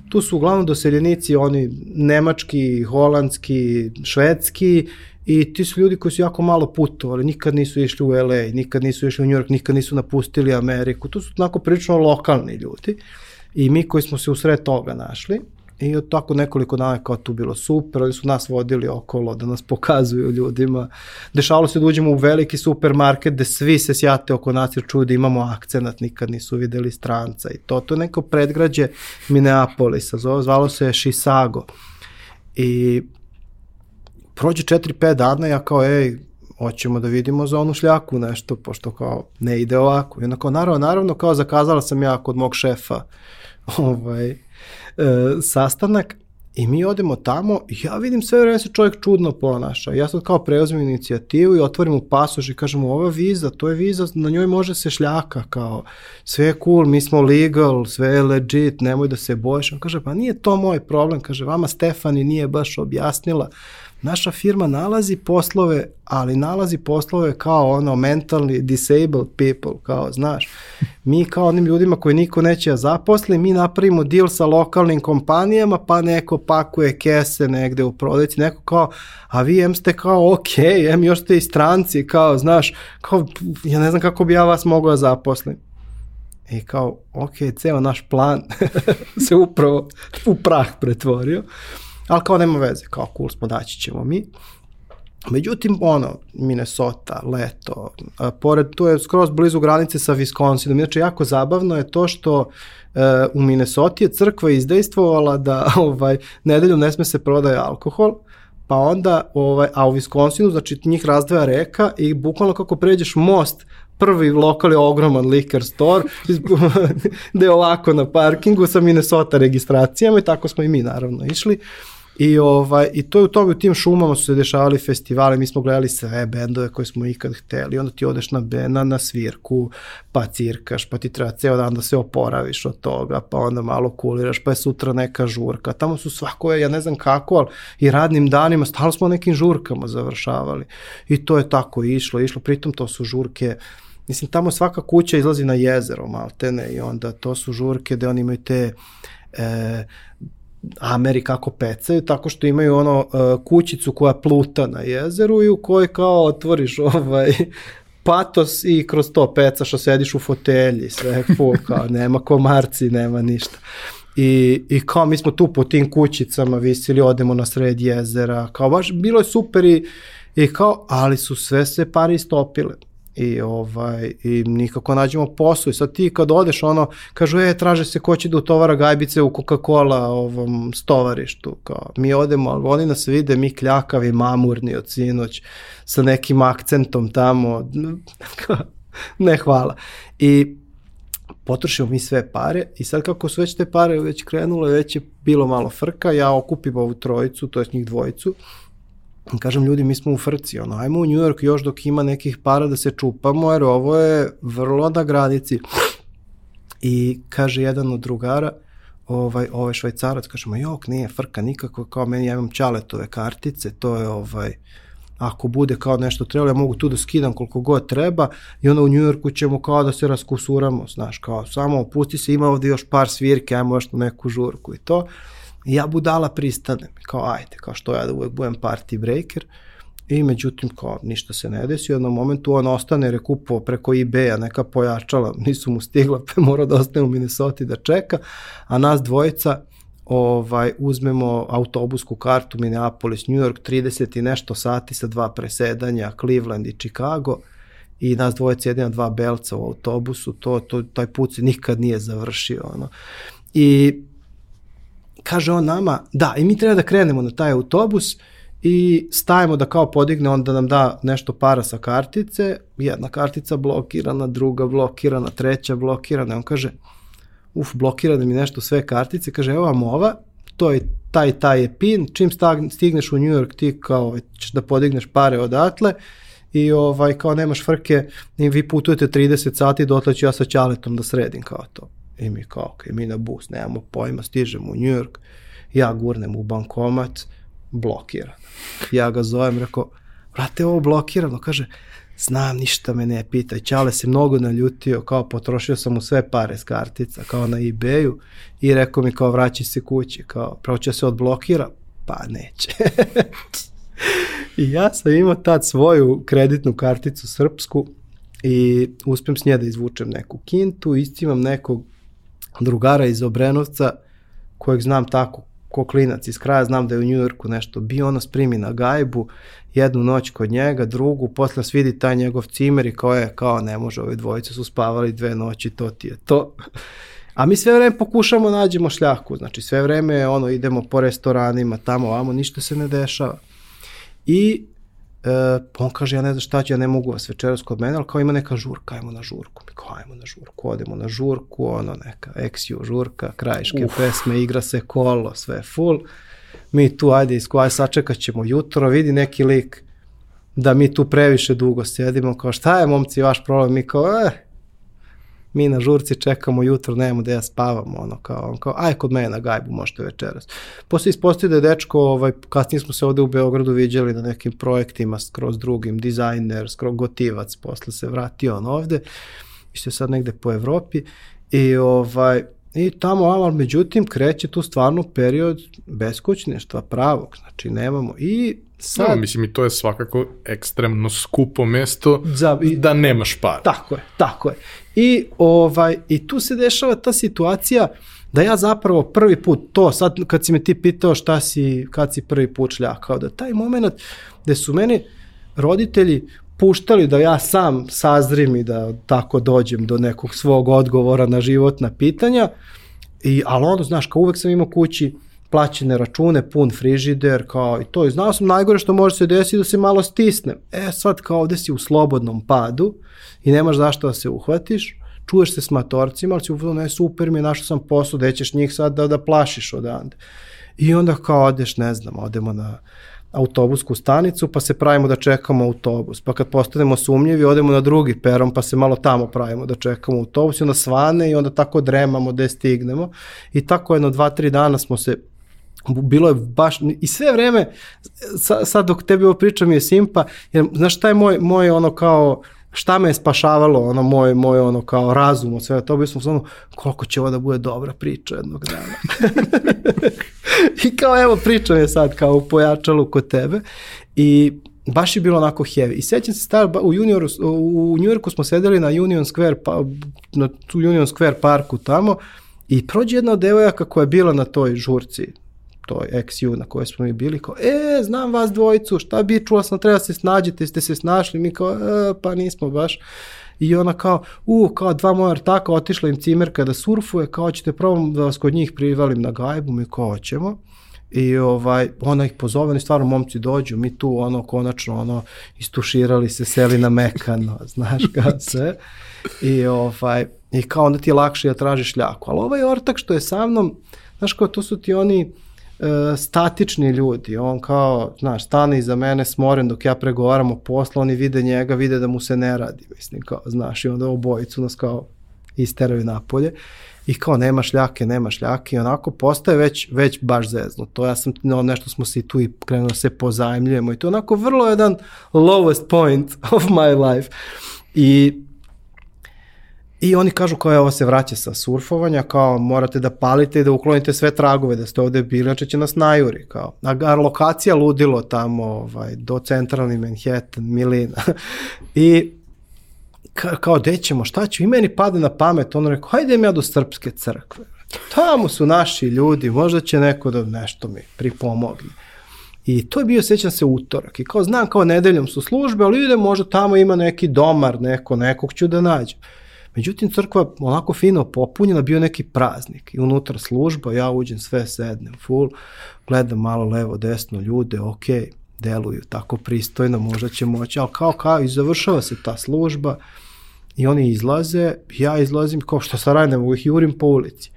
tu su uglavnom doseljenici, oni nemački, holandski, švedski i ti su ljudi koji su jako malo putovali, nikad nisu išli u LA, nikad nisu išli u New York, nikad nisu napustili Ameriku, tu su onako prilično lokalni ljudi i mi koji smo se u sred toga našli, I od tako nekoliko dana kao tu bilo super, oni su nas vodili okolo da nas pokazuju ljudima. Dešavalo se da uđemo u veliki supermarket gde svi se sjate oko nas jer čuju da imamo akcenat, nikad nisu videli stranca i to. To je neko predgrađe Minneapolisa, zvalo se Chisago. I prođe 4-5 dana ja kao, ej, hoćemo da vidimo za onu šljaku nešto, pošto kao ne ide ovako. I onda kao, naravno, naravno, kao zakazala sam ja kod mog šefa ovaj, sastanak I mi odemo tamo i ja vidim sve vreme se čovjek čudno ponaša. Ja sad kao preuzmem inicijativu i otvorim mu pasoš i kažem ova viza, to je viza, na njoj može se šljaka, kao sve je cool, mi smo legal, sve je legit, nemoj da se bojiš. On kaže, pa nije to moj problem, kaže, vama Stefani nije baš objasnila naša firma nalazi poslove, ali nalazi poslove kao ono mentalni disabled people, kao znaš, mi kao onim ljudima koji niko neće da zaposli, mi napravimo deal sa lokalnim kompanijama, pa neko pakuje kese negde u prodajci, neko kao, a vi em ste kao ok, em još ste i stranci, kao, znaš, kao, ja ne znam kako bi ja vas mogao da zaposlim. I kao, ok, ceo naš plan se upravo u prah pretvorio. Ali kao nema veze, kao cool smo, daći ćemo mi. Međutim, ono, Minnesota, leto, a, pored, to je skroz blizu granice sa Wisconsinom. Inače, jako zabavno je to što e, u Minnesota je crkva izdejstvovala da ovaj, nedeljom ne sme se prodaje alkohol, pa onda, ovaj, a u Wisconsinu, znači njih razdvaja reka i bukvalno kako pređeš most, prvi lokal je ogroman liquor store, gde je ovako na parkingu sa Minnesota registracijama i tako smo i mi naravno išli. I, ovaj, I to je u toga, u tim šumama su se dešavali festivali, mi smo gledali sve bendove koje smo ikad hteli, onda ti odeš na, na, na svirku, pa cirkaš, pa ti treba ceo dan da se oporaviš od toga, pa onda malo kuliraš, pa je sutra neka žurka. Tamo su svako, ja ne znam kako, ali i radnim danima, stalo smo nekim žurkama završavali. I to je tako išlo, išlo, pritom to su žurke, Mislim, tamo svaka kuća izlazi na jezero, maltene, i onda to su žurke gde oni imaju te e, Ameri kako pecaju, tako što imaju ono uh, kućicu koja pluta na jezeru i u kojoj kao otvoriš ovaj patos i kroz to pecaš, a sediš u fotelji, sve full, kao nema komarci, nema ništa. I, I kao mi smo tu po tim kućicama visili, odemo na sred jezera, kao baš bilo je super i, i kao, ali su sve se pare istopile i ovaj i nikako nađemo posao. I sad ti kad odeš ono kažu e traže se ko će da utovara gajbice u Coca-Cola ovom stovarištu kao mi odemo ali oni nas vide mi kljakavi mamurni od sinoć sa nekim akcentom tamo. Ne hvala. I potrošimo mi sve pare i sad kako su već te pare već krenule već je bilo malo frka ja okupim ovu trojicu to jest njih dvojicu kažem ljudi mi smo u frci, ono, ajmo u New York još dok ima nekih para da se čupamo, jer ovo je vrlo na granici. I kaže jedan od drugara, ovaj, ovaj švajcarac, kaže, ma jok, nije frka nikako, kao meni ja imam čaletove kartice, to je ovaj, ako bude kao nešto trebalo, ja mogu tu da skidam koliko god treba i onda u New Yorku ćemo kao da se raskusuramo, znaš, kao samo opusti se, ima ovde još par svirke, ajmo još na neku žurku i to. I ja budala pristanem, kao ajde, kao što ja da uvek budem party breaker, I međutim, kao, ništa se ne desi, u jednom momentu on ostane, jer je preko eBay-a neka pojačala, nisu mu stigla, pa mora da ostane u Minnesota da čeka, a nas dvojica ovaj, uzmemo autobusku kartu Minneapolis, New York, 30 i nešto sati sa dva presedanja, Cleveland i Chicago, i nas dvojica jedina dva belca u autobusu, to, to, taj put se nikad nije završio. Ono. I kaže on nama, da, i mi treba da krenemo na taj autobus i stajemo da kao podigne, onda nam da nešto para sa kartice, jedna kartica blokirana, druga blokirana, treća blokirana, on kaže, uf, blokirane mi nešto sve kartice, kaže, evo vam ova, to je taj, taj je pin, čim stigneš u New York ti kao ćeš da podigneš pare odatle i ovaj, kao nemaš frke i vi putujete 30 sati, dotle ću ja sa čaletom da sredim kao to. I mi kao, ok, mi na bus, nemamo pojma, stižemo u New York, ja gurnem u bankomat, blokiran. Ja ga zovem, rekao, vrate, ovo blokirano, kaže, znam, ništa me ne pitaj, Čale se mnogo naljutio, kao potrošio sam mu sve pare s kartica, kao na ebayu i rekao mi kao vraći se kući, kao pravo će se odblokira, pa neće. I ja sam imao tad svoju kreditnu karticu srpsku i uspem s nje da izvučem neku kintu, istimam nekog drugara iz Obrenovca, kojeg znam tako ko klinac iz kraja, znam da je u Njujorku nešto bio, ono sprimi na gajbu, jednu noć kod njega, drugu, posle nas vidi taj njegov cimer i kao je, kao ne može, ove dvojice su spavali dve noći, to ti je to. A mi sve vreme pokušamo da nađemo šljaku, znači sve vreme ono idemo po restoranima, tamo, vamo, ništa se ne dešava. I pa on kaže, ja ne znam šta ću, ja ne mogu vas večeras kod mene, ali kao ima neka žurka, ajmo na žurku. Mi kao, ajmo na žurku, odemo na žurku, ono neka eksiju žurka, krajiške Uf. pesme, igra se kolo, sve full. Mi tu, ajde, iskvaj, sačekat ćemo jutro, vidi neki lik da mi tu previše dugo sedimo, kao šta je momci vaš problem, mi kao, eh, mi na žurci čekamo jutro, nemamo da ja spavamo, ono kao, on kao, aj kod mene na gajbu, možete večeras. Posle ispostavio da je dečko, ovaj, kasnije smo se ovde u Beogradu viđali na nekim projektima skroz drugim, dizajner, skroz gotivac, posle se vratio on ovde, i što je sad negde po Evropi, i ovaj, I tamo, ali međutim, kreće tu stvarno period beskućništva pravog, znači nemamo. I sad... No, mislim, i to je svakako ekstremno skupo mesto Za, i, da nemaš para. Tako je, tako je. I, ovaj, I tu se dešava ta situacija da ja zapravo prvi put to, sad kad si me ti pitao šta si, kad si prvi put šljakao, da taj moment gde su meni roditelji puštali da ja sam sazrim i da tako dođem do nekog svog odgovora na životna pitanja, i, ali ono, znaš, kao uvek sam imao kući plaćene račune, pun frižider, kao i to. I znao sam najgore što može se desiti da se malo stisnem. E sad kao ovde si u slobodnom padu i nemaš zašto da se uhvatiš, čuješ se s matorcima, ali si u ne, super mi je, našao sam posao, da ćeš njih sad da, da plašiš odande. I onda kao odeš, ne znam, odemo na autobusku stanicu, pa se pravimo da čekamo autobus. Pa kad postanemo sumnjivi, odemo na drugi peron, pa se malo tamo pravimo da čekamo autobus i onda svane i onda tako dremamo da stignemo. I tako jedno dva, tri dana smo se bilo je baš, i sve vreme, sad dok tebi ovo pričam je simpa, jer znaš šta je moj, moj ono kao, šta me je spašavalo, ono moj, moj ono kao razum od svega to bi smo ono, koliko će ovo da bude dobra priča jednog dana. I kao evo pričam je sad kao u pojačalu kod tebe i baš je bilo onako heavy. I sećam se star, u, junioru, u Njujorku smo sedeli na Union Square, pa, na Union Square parku tamo i prođe jedna od devojaka koja je bila na toj žurci, toj XU na kojoj smo mi bili, kao, e, znam vas dvojicu, šta bi, čula sam, treba se snađite, ste se snašli, mi kao, e, pa nismo baš. I ona kao, u, kao dva moja ortaka otišla im cimerka da surfuje, kao ćete probam da vas kod njih privalim na gajbu, mi kao hoćemo. I ovaj, ona ih pozove, oni stvarno momci dođu, mi tu ono konačno ono istuširali se, seli na mekano, znaš kao sve. I ovaj, i kao onda ti je lakše da tražiš ljaku. Ali ovaj ortak što je sa mnom, znaš kao to su ti oni, e, statični ljudi, on kao, znaš, stane iza mene smoren dok ja pregovaram o poslu, oni vide njega, vide da mu se ne radi, mislim, kao, znaš, i onda obojicu nas kao isteraju napolje i kao nema šljake, nema šljake i onako postaje već, već baš zezno. To ja sam, no, nešto smo se tu i krenuo da se pozajmljujemo i to onako vrlo jedan lowest point of my life. I I oni kažu kao ovo se vraća sa surfovanja, kao morate da palite i da uklonite sve tragove, da ste ovde bili, znači će nas najuri, kao. A lokacija ludilo tamo, ovaj, do centralni Manhattan, Milina. I ka, kao, dećemo, šta ću? I meni pade na pamet, ono rekao, hajde ja do Srpske crkve. Tamo su naši ljudi, možda će neko da nešto mi pripomogne. I to je bio, sećam se, utorak. I kao znam, kao nedeljom su službe, ali idem, možda tamo ima neki domar, neko, nekog ću da nađem. Međutim, crkva onako fino popunjena, bio neki praznik. I unutra služba, ja uđem sve sednem full, gledam malo levo, desno ljude, ok, deluju tako pristojno, možda će moći, ali kao, kao, i završava se ta služba i oni izlaze, ja izlazim, kao što sa radim, mogu ih jurim po ulici.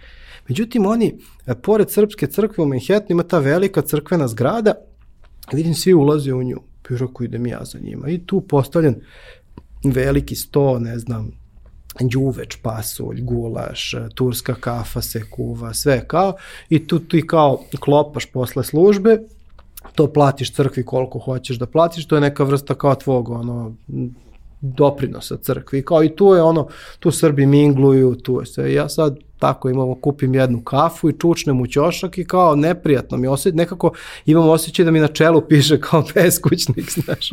Međutim, oni, e, pored Srpske crkve u Manhattanu ima ta velika crkvena zgrada, vidim svi ulaze u nju, pirako idem ja za njima? I tu postavljen veliki sto, ne znam, đuveč, pasulj, gulaš, turska kafa se kuva, sve kao i tu ti kao klopaš posle službe, to platiš crkvi koliko hoćeš da platiš, to je neka vrsta kao tvog ono, doprinosa crkvi, kao i tu je ono, tu Srbi mingluju, tu je sve, ja sad tako imamo, kupim jednu kafu i čučnem u ćošak i kao neprijatno mi osjeća, nekako imam osjećaj da mi na čelu piše kao beskućnik, znaš.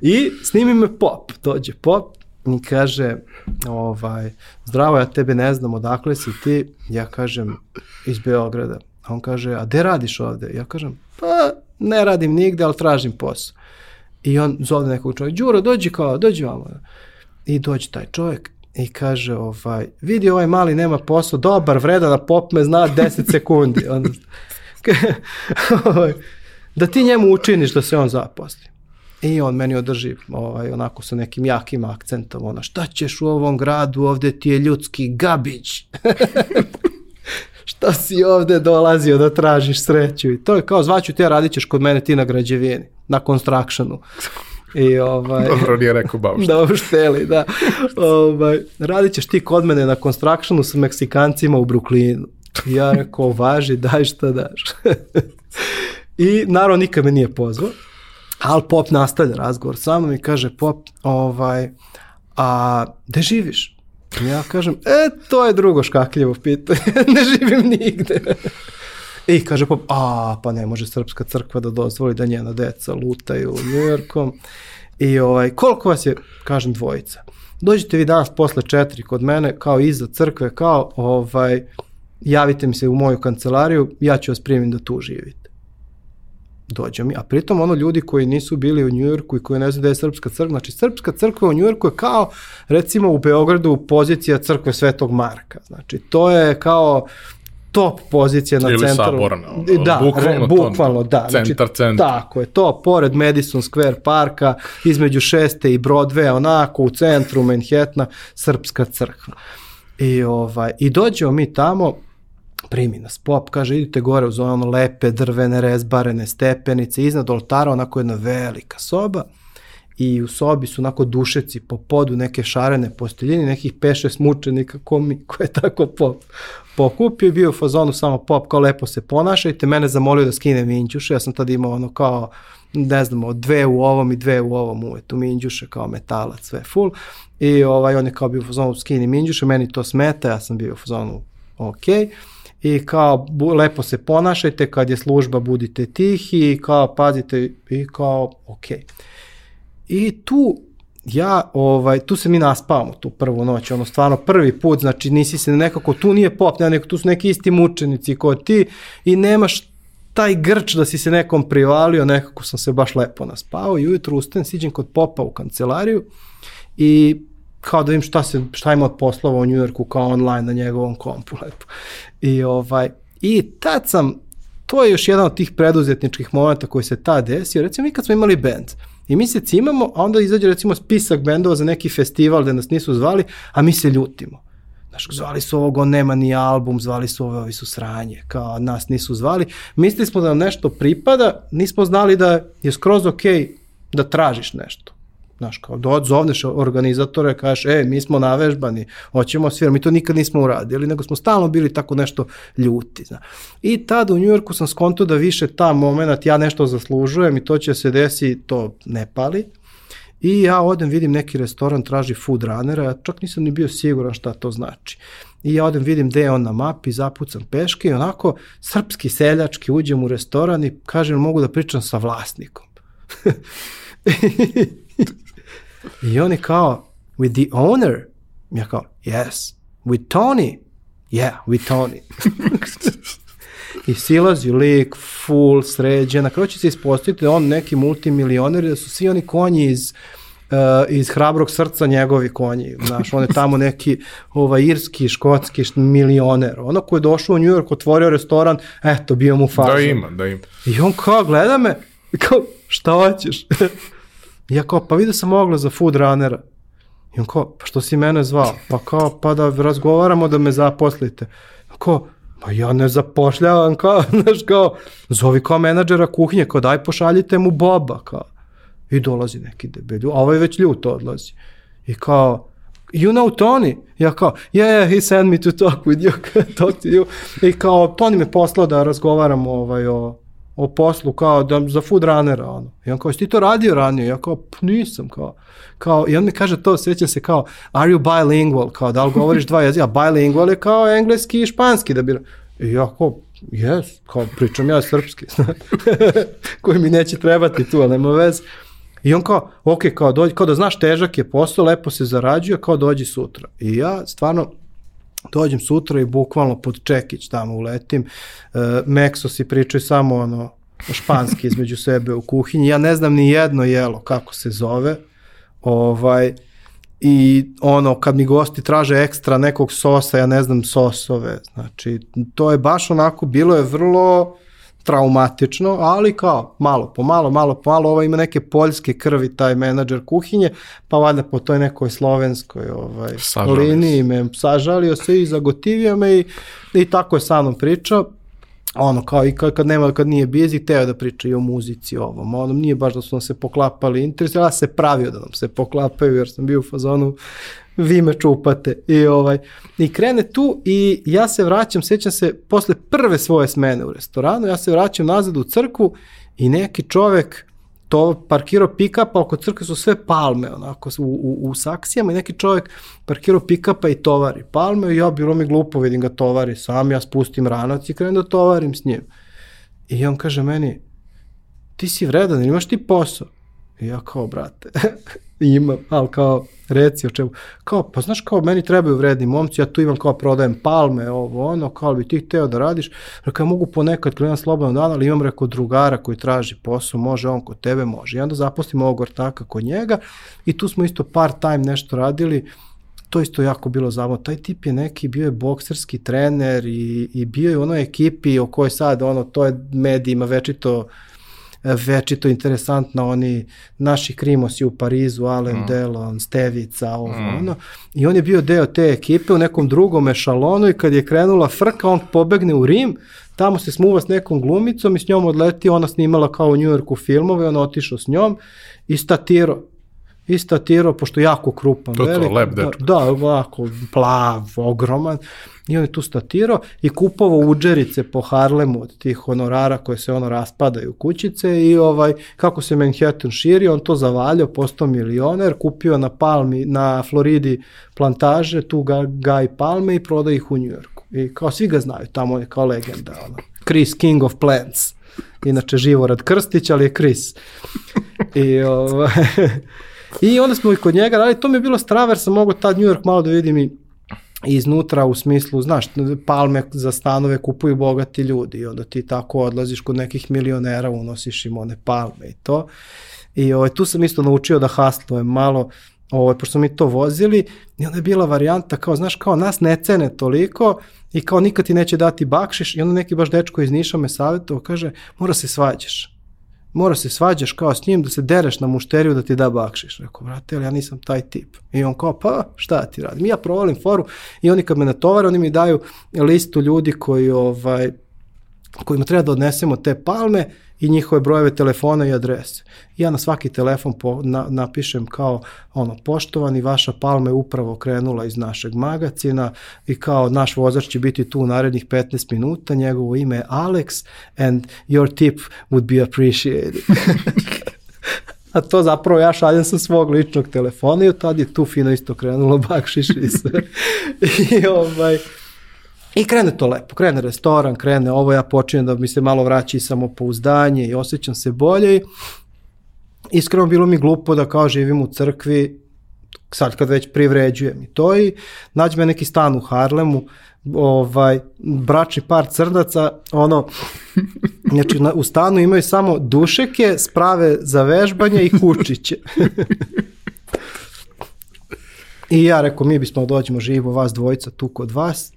I snimi me pop, dođe pop, i kaže, ovaj, zdravo, ja tebe ne znam, odakle si ti? Ja kažem, iz Beograda. A on kaže, a gde radiš ovde? Ja kažem, pa ne radim nigde, ali tražim posao. I on zove nekog čovjeka, Đuro, dođi kao, dođi vamo. I dođe taj čovjek i kaže, ovaj, vidi ovaj mali nema posao, dobar, vredan, a pop me zna 10 sekundi. Onda, ovaj, da ti njemu učiniš da se on zaposli. I on meni održi ovaj, onako sa nekim jakim akcentom, ono, šta ćeš u ovom gradu, ovde ti je ljudski gabić. šta si ovde dolazio da tražiš sreću? I to je kao, zvaću te, radit ćeš kod mene ti na građevini, na constructionu. I ovaj, Dobro, nije rekao baš. da ušteli, da. Ovaj, radit ćeš ti kod mene na constructionu sa Meksikancima u Brooklynu. I ja rekao, važi, daj šta daš. I naravno nikad me nije pozvao, ali Pop nastavlja razgovor sa mnom i kaže, Pop, ovaj, a gde živiš? Ja kažem, e, to je drugo škakljivo pitanje, ne živim nigde. I kaže Pop, a, pa ne može Srpska crkva da dozvoli da njena deca lutaju Njujorkom. I ovaj, koliko vas je, kažem, dvojica. Dođite vi danas posle četiri kod mene, kao iza crkve, kao, ovaj, javite mi se u moju kancelariju, ja ću vas primiti da tu živite. Dođe mi, a pritom ono ljudi koji nisu bili u Njujorku i koji ne znaju da je Srpska crkva, znači Srpska crkva u Njujorku je kao recimo u Beogradu pozicija crkve Svetog Marka, znači to je kao top pozicija na Ili centru. saborna, ono, da, bukvalno re, to, bukvalno, da. centar, centar. Tako je, to pored Madison Square parka, između šeste i Broadway, onako u centru Manhattana, Srpska crkva. I, ovaj, I dođemo mi tamo, primi nas pop, kaže idite gore uz ono lepe drvene rezbarene stepenice, iznad oltara onako jedna velika soba i u sobi su onako dušeci po podu neke šarene posteljine, nekih peše smučenika ko mi, ko je tako pop pokupio i bio u fazonu samo pop kao lepo se ponašajte, mene zamolio da skinem minđuše, ja sam tada imao ono kao ne znam, dve u ovom i dve u ovom uvetu minđuše kao metalac, sve full i ovaj, on je kao bio u fazonu skini minđuše, meni to smeta, ja sam bio u fazonu ok i kao lepo se ponašajte, kad je služba budite tihi i kao pazite i kao ok. I tu ja, ovaj, tu se mi naspavamo tu prvu noć, ono stvarno prvi put, znači nisi se nekako, tu nije pop, ne, neko, tu su neki isti mučenici kao ti i nemaš taj grč da si se nekom privalio, nekako sam se baš lepo naspao i ujutru ustanem, siđem kod popa u kancelariju i kao da vidim šta, se, šta ima od poslova u Njujorku kao online na njegovom kompu lepo. I, ovaj, I tad sam, to je još jedan od tih preduzetničkih momenta koji se tad desio, recimo mi kad smo imali band, I mi se cimamo, a onda izađe recimo spisak bendova za neki festival gde nas nisu zvali, a mi se ljutimo. Znaš, zvali su ovog, on nema ni album, zvali su ove, ovi su sranje, kao nas nisu zvali. Mislili smo da nam nešto pripada, nismo znali da je skroz ok da tražiš nešto. Znaš, kao da odzovneš organizatore, kažeš, e, mi smo navežbani, hoćemo svirati, mi to nikad nismo uradili, nego smo stalno bili tako nešto ljuti. Zna. I tada u Njujorku sam skonto da više ta moment, ja nešto zaslužujem i to će se desi, to ne pali. I ja odem, vidim neki restoran, traži food runnera, ja čak nisam ni bio siguran šta to znači. I ja odem, vidim gde je on na mapi, zapucam peške i onako srpski seljački uđem u restoran i kažem mogu da pričam sa vlasnikom. I oni kao, with the owner? Ja kao, yes. With Tony? Yeah, with Tony. I silazi lik, full, sređen. Na kraju će se ispostaviti da on neki multimilioner, da su svi oni konji iz uh, iz hrabrog srca njegovi konji, znaš, on je tamo neki ovaj, irski, škotski milioner, ono ko je došao u New York, otvorio restoran, eto, bio mu faza. Da ima, da ima. I on kao gleda me, kao, šta hoćeš? ja kao, pa vidio sam oglas za food runnera. I on kao, pa što si mene zvao? Pa kao, pa da razgovaramo da me zaposlite. Kao, pa ja ne zapošljavam, kao, znaš, kao, zovi kao menadžera kuhinje, kao, daj pošaljite mu Boba, kao. I dolazi neki debelju, a ovaj već ljut odlazi. I kao, you know Tony? Ja kao, yeah, yeah, he sent me to talk with you, talk to you. I kao, Tony me poslao da razgovaramo ovaj, o, o poslu kao da, za food runnera, ono. I on kao, ti to radio ranije? Ja kao, nisam, kao. kao. I on mi kaže to, sjećam se kao, are you bilingual? Kao, da li govoriš dva jezika? Bilingual je kao engleski i španski, da bi... I ja kao, yes, kao, pričam ja srpski, koji mi neće trebati tu, ali nema veze. I on kao, ok, kao, dođi, kao da znaš, težak je posao, lepo se zarađuje, kao dođi sutra. I ja stvarno, dođem sutra i bukvalno pod čekić tamo uletim. E, Meksosi pričaju samo ono španski između sebe u kuhinji. Ja ne znam ni jedno jelo kako se zove. Ovaj, i ono kad mi gosti traže ekstra nekog sosa, ja ne znam sosove. Znači, to je baš onako, bilo je vrlo traumatično, ali kao malo po malo, malo po malo, ovo ima neke poljske krvi, taj menadžer kuhinje, pa valjda po toj nekoj slovenskoj ovaj, liniji me sažalio se i zagotivio me i, i tako je sa mnom pričao. Ono kao i kad, kad nema kad nije busy teo da priča i o muzici ovom onom nije baš da su nam se poklapali interesi ja se pravio da nam se poklapaju jer sam bio u fazonu vi me čupate i ovaj i krene tu i ja se vraćam sećam se posle prve svoje smene u restoranu ja se vraćam nazad u crkvu i neki čovek to parkirao pick-up, a oko crkve su sve palme, onako, u, u, u saksijama i neki čovjek parkirao pick-upa i tovari palme i ja bilo mi glupo, vidim ga tovari sam, ja spustim ranac i krenem da tovarim s njim. I on kaže meni, ti si vredan, imaš ti posao? I ja kao, brate, imam, ali kao, reci o čemu. Kao, pa znaš kao, meni trebaju vredni momci, ja tu imam kao prodajem palme, ovo, ono, kao bi ti hteo da radiš. Rekao, ja mogu ponekad krenuti slobodno dan, ali imam reko drugara koji traži posao, može on kod tebe, može. I onda zaposlim ovog ortaka kod njega i tu smo isto part time nešto radili, to isto jako bilo zavno. Taj tip je neki, bio je bokserski trener i, i bio je u onoj ekipi o kojoj sad, ono, to je medijima večito večito interesantna, oni naši krimosi u Parizu, Alain mm. Delon, Stevica, ovo, mm. ono. I on je bio deo te ekipe u nekom drugom ešalonu i kad je krenula frka, on pobegne u Rim, tamo se smuva s nekom glumicom i s njom odleti, ona snimala kao u Njujorku filmove, on otišao s njom i statiro i statiro, pošto jako krupan. To velik, to, lep dečko. Da, da, ovako, plav, ogroman. I on je tu statirao i kupovao uđerice po Harlemu od tih honorara koje se ono raspadaju kućice i ovaj, kako se Manhattan širi, on to zavaljao, postao milioner, kupio na Palmi, na Floridi plantaže, tu ga, gaj palme i proda ih u Njujorku. I kao svi ga znaju, tamo je kao legenda. Ono. Chris King of Plants. Inače Živorad Krstić, ali je Chris. I ovaj, I onda smo i kod njega radili, to mi je bilo strava jer sam mogao tad New York malo da vidim i iznutra u smislu, znaš, palme za stanove kupuju bogati ljudi. I onda ti tako odlaziš kod nekih milionera, unosiš im one palme i to. I ovaj, tu sam isto naučio da haslujem malo, ovaj, pošto mi to vozili. I onda je bila varijanta kao, znaš, kao nas ne cene toliko i kao nikad ti neće dati bakšiš. I onda neki baš dečko iz Niša me savjetovao, kaže, mora se svađaš mora se svađaš kao s njim da se dereš na mušteriju da ti da bakšiš. Rekao, brate, ali ja nisam taj tip. I on kao, pa šta ti radim? Ja provalim foru i oni kad me natovare, oni mi daju listu ljudi koji, ovaj, kojima treba da odnesemo te palme i njihove brojeve telefona i adrese. Ja na svaki telefon po, na, napišem kao ono, poštovani, vaša palma je upravo krenula iz našeg magacina i kao naš vozač će biti tu u narednih 15 minuta, njegovo ime je Alex and your tip would be appreciated. A to zapravo ja šaljem sa svog ličnog telefona i od tada je tu fino isto krenulo bakšiš i sve. I ovaj, I krene to lepo, krene restoran, krene ovo, ja počinjem da mi se malo vraća i samopouzdanje i osjećam se bolje. Iskreno bilo mi glupo da kao živim u crkvi, sad kad već privređujem i to i nađe me neki stan u Harlemu, ovaj, bračni par crdaca, ono, znači na, u stanu imaju samo dušeke, sprave za vežbanje i kučiće. I ja rekao, mi bismo dođemo živo vas dvojica tu kod vas.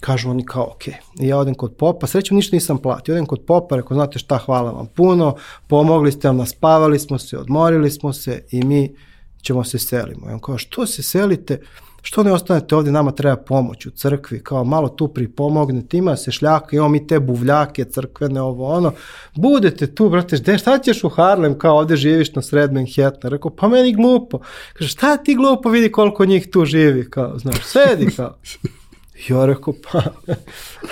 Kažu oni kao, ok. Ja odem kod popa, srećem ništa nisam platio. Odem kod popa, rekao, znate šta, hvala vam puno, pomogli ste nam, naspavali smo se, odmorili smo se i mi ćemo se selimo. I on kao, što se selite? što ne ostanete ovde, nama treba pomoć u crkvi, kao malo tu pripomognete, ima se šljaka, imamo mi te buvljake crkvene, ovo ono, budete tu, brate, gde, šta ćeš u Harlem, kao ovde živiš na sred Manhattana, rekao, pa meni glupo, kaže, šta ti glupo, vidi koliko njih tu živi, kao, znaš, sedi, kao, ja rekao, pa,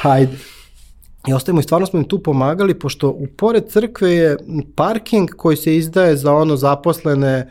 hajde. I ostajemo i stvarno smo im tu pomagali, pošto u pored crkve je parking koji se izdaje za ono zaposlene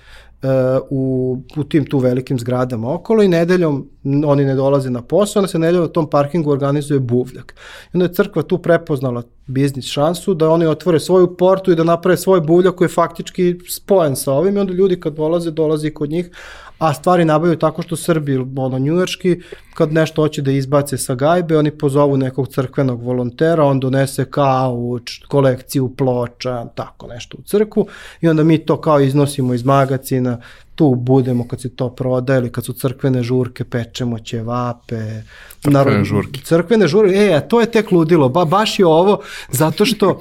u, u tim tu velikim zgradama okolo i nedeljom oni ne dolaze na posao, onda se nedeljom na tom parkingu organizuje buvljak. I onda je crkva tu prepoznala biznis šansu da oni otvore svoju portu i da naprave svoj buvljak koji je faktički spojen sa ovim i onda ljudi kad dolaze, dolaze kod njih, a stvari nabavljaju tako što Srbi, ono, njujorski, kad nešto hoće da izbace sa gajbe, oni pozovu nekog crkvenog volontera, on donese kauč, kolekciju ploča, tako nešto u crkvu i onda mi to kao iznosimo iz magacina, tu budemo kad se to proda ili kad su crkvene žurke, pečemo ćevape. Crkvene Narod, žurke. Crkvene žurke, e, to je tek ludilo, ba, baš je ovo, zato što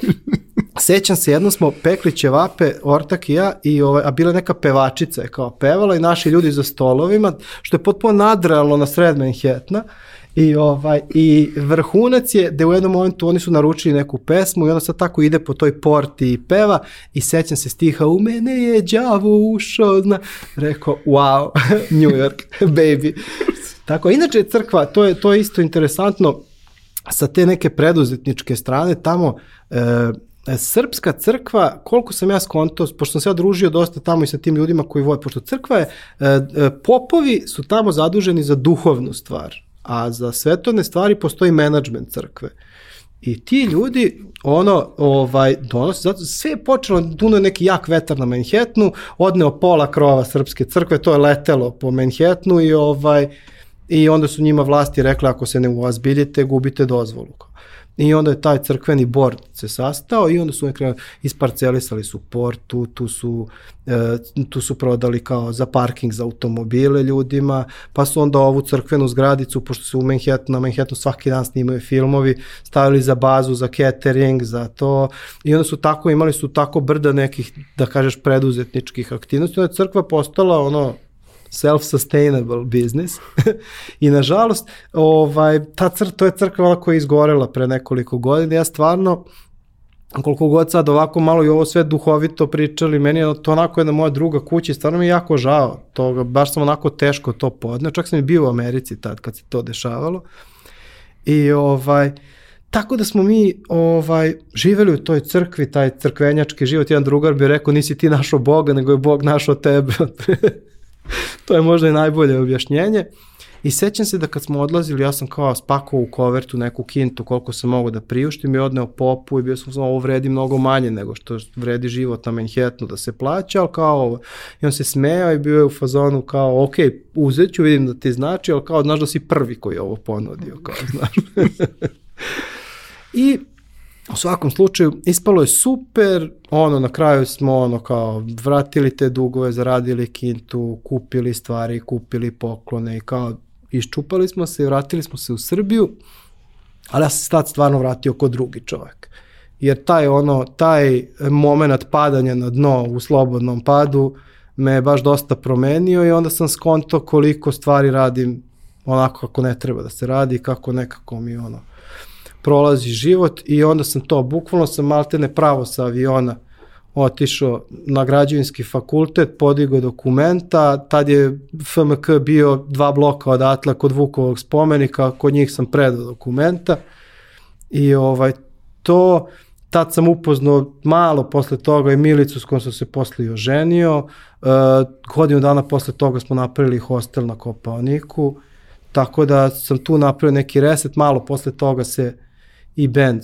sećam se, jednom smo pekli ćevape, Ortak i ja, i ovaj, a bila neka pevačica je kao pevala i naši ljudi za stolovima, što je potpuno nadrealno na sred Manhattana, I, ovaj, I vrhunac je da u jednom momentu oni su naručili neku pesmu i onda sad tako ide po toj porti i peva i sećam se stiha u mene je đavo ušao, zna. Rekao, wow, New York, baby. Tako, inače crkva, to je, to je isto interesantno, sa te neke preduzetničke strane, tamo e, Srpska crkva, koliko sam ja skonto, pošto sam se ja družio dosta tamo i sa tim ljudima koji voje, pošto crkva je, e, e, popovi su tamo zaduženi za duhovnu stvar a za svetovne stvari postoji menadžment crkve. I ti ljudi, ono, ovaj, donose, zato sve je počelo, duno je neki jak vetar na Manhattanu, odneo pola krova srpske crkve, to je letelo po Manhattanu i ovaj, i onda su njima vlasti rekli ako se ne uozbiljite, gubite dozvolu. I onda je taj crkveni bord se sastao i onda su nekako isparcelisali su port, tu, su, e, tu su prodali kao za parking za automobile ljudima, pa su onda ovu crkvenu zgradicu, pošto su u Manhattanu, na Manhattanu svaki dan snimaju filmovi, stavili za bazu, za catering, za to. I onda su tako, imali su tako brda nekih, da kažeš, preduzetničkih aktivnosti, onda je crkva postala ono self-sustainable business. I nažalost ovaj, ta cr, to je crkva koja je izgorela pre nekoliko godina. Ja stvarno koliko god sad ovako malo i ovo sve duhovito pričali, meni je to onako jedna moja druga kuća i stvarno mi je jako žao toga, baš sam onako teško to podneo, čak sam i bio u Americi tad kad se to dešavalo. I ovaj, tako da smo mi ovaj živeli u toj crkvi, taj crkvenjački život, jedan drugar bi rekao nisi ti našo Boga, nego je Bog našo tebe. to je možda i najbolje objašnjenje. I sećam se da kad smo odlazili, ja sam kao spakovao u kovertu neku kintu koliko sam mogao da priuštim i odneo popu i bio sam ovo vredi mnogo manje nego što vredi život na Manhattanu da se plaća, ali kao ovo. I on se smejao i bio je u fazonu kao, ok, uzet ću, vidim da ti znači, ali kao, znaš da si prvi koji je ovo ponudio, kao, znaš. I U svakom slučaju, ispalo je super, ono, na kraju smo, ono, kao, vratili te dugove, zaradili kintu, kupili stvari, kupili poklone i kao, iščupali smo se i vratili smo se u Srbiju, ali ja sam se tad stvarno vratio kod drugi čovek. Jer taj, ono, taj moment padanja na dno u slobodnom padu me je baš dosta promenio i onda sam skonto koliko stvari radim onako kako ne treba da se radi, kako nekako mi, ono, prolazi život i onda sam to, bukvalno sam maltene pravo sa aviona otišao na građevinski fakultet, podigao dokumenta, tad je FMK bio dva bloka odatle kod Vukovog spomenika, kod njih sam predao dokumenta i ovaj to, tad sam upoznao malo posle toga i Milicu s kojom sam se posle i oženio, uh, godinu dana posle toga smo napravili hostel na Kopaoniku, tako da sam tu napravio neki reset, malo posle toga se i band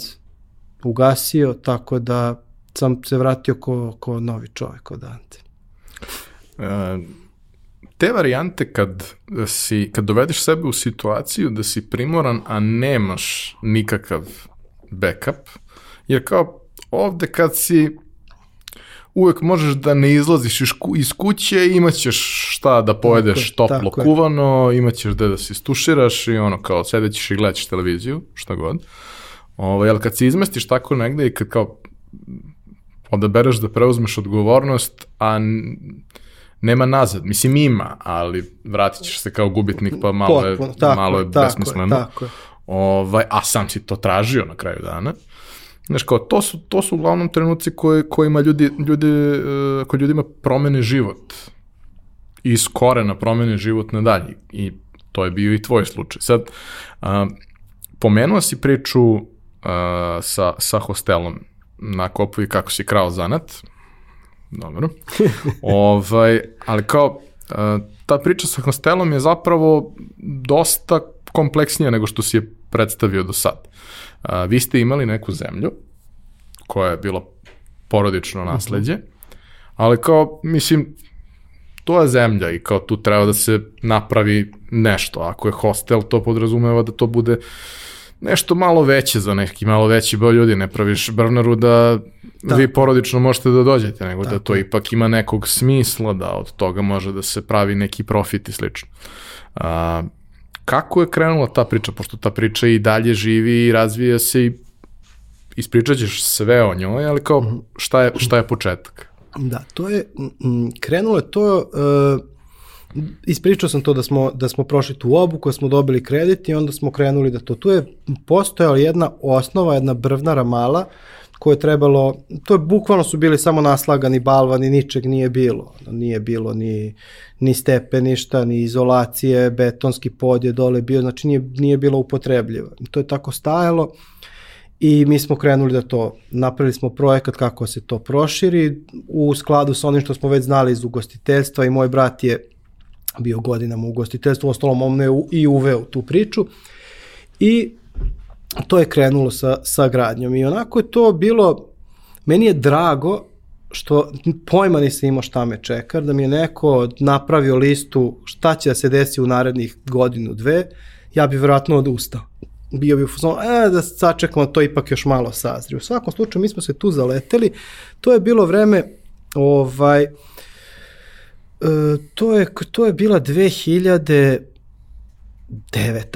ugasio, tako da sam se vratio ko, ko novi čovjek od Ante. E, te varijante kad, si, kad dovedeš sebe u situaciju da si primoran, a nemaš nikakav backup, jer kao ovde kad si uvek možeš da ne izlaziš iz, ku, iz kuće, imaćeš šta da pojedeš tako, toplo tako kuvano, imaćeš gde da se istuširaš i ono kao sedećeš i gledaćeš televiziju, šta god. Ovaj, ali kad se izmestiš tako negde i kad kao odabereš da preuzmeš odgovornost, a nema nazad. Mislim ima, ali vratit ćeš se kao gubitnik, pa malo je, Potpuno, tako, malo je tako, besmisleno. Tako, ovaj, a sam si to tražio na kraju dana. Znaš, kao, to su, to su uglavnom trenuci koje, kojima ljudi, ljudi, uh, koji ljudima promene život. Iz korena promene život nadalje. I to je bio i tvoj slučaj. Sad, uh, pomenuo si priču sa, sa hostelom na kopu i kako si krao zanat. Dobro. ovaj, ali kao, uh, ta priča sa hostelom je zapravo dosta kompleksnija nego što si je predstavio do sad. Uh, vi ste imali neku zemlju koja je bila porodično nasledđe, ali kao, mislim, to je zemlja i kao tu treba da se napravi nešto. Ako je hostel, to podrazumeva da to bude nešto malo veće za neki malo veći broj ljudi, ne praviš brnaru da, da. vi porodično možete da dođete, nego da da to ipak ima nekog smisla, da od toga može da se pravi neki profit i slično. A, kako je krenula ta priča, pošto ta priča i dalje živi i razvija se i ispričat ćeš sve o njoj, ali kao mhm. šta je, šta je početak? Da, to je, krenulo je to, uh, ispričao sam to da smo, da smo prošli tu obuku, da smo dobili kredit i onda smo krenuli da to, tu je postojala jedna osnova, jedna brvnara mala, koje je trebalo, to je bukvalno su bili samo naslagani balvani, ničeg nije bilo. Nije bilo ni, ni stepeništa, ni izolacije, betonski pod je dole bio, znači nije, nije bilo upotrebljivo. To je tako stajalo i mi smo krenuli da to, napravili smo projekat kako se to proširi u skladu sa onim što smo već znali iz ugostiteljstva i moj brat je bio godinama u ugostiteljstvu, ostalom on me i uveo tu priču i to je krenulo sa, sa gradnjom i onako je to bilo, meni je drago što pojma nisam imao šta me čeka, da mi je neko napravio listu šta će da se desi u narednih godinu, dve, ja bi vjerojatno odustao. Bio bi u fuzonu, e, da sačekamo, to ipak još malo sazri. U svakom slučaju, mi smo se tu zaleteli, to je bilo vreme, ovaj, to, je, to je bila 2009.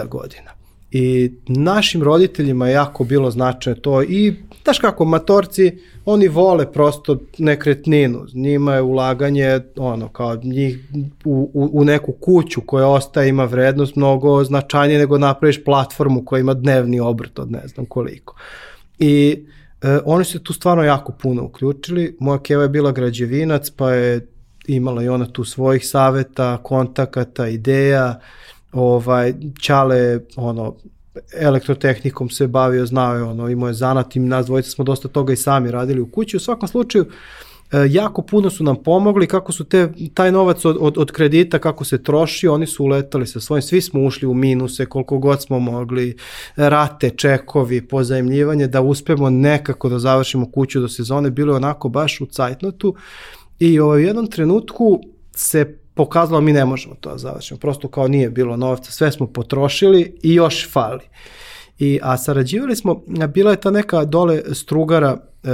godina. I našim roditeljima je jako bilo značajno to i znaš kako, matorci, oni vole prosto nekretninu, njima je ulaganje ono kao njih u, u, u neku kuću koja ostaje ima vrednost mnogo značajnije nego napraviš platformu koja ima dnevni obrt od ne znam koliko. I e, oni su tu stvarno jako puno uključili, moja keva je bila građevinac pa je imala i ona tu svojih saveta, kontakata, ideja, ovaj, Ćale, ono, elektrotehnikom se bavio, znao je, ono, imao je zanat i nas dvojica smo dosta toga i sami radili u kući. U svakom slučaju, e, jako puno su nam pomogli, kako su te, taj novac od, od, od kredita, kako se troši, oni su uletali sa svojim, svi smo ušli u minuse, koliko god smo mogli, rate, čekovi, pozajemljivanje, da uspemo nekako da završimo kuću do sezone, bilo je onako baš u cajtnotu I ovaj, u jednom trenutku se pokazalo mi ne možemo to da završimo. Prosto kao nije bilo novca, sve smo potrošili i još fali. I, a sarađivali smo, bila je ta neka dole strugara e,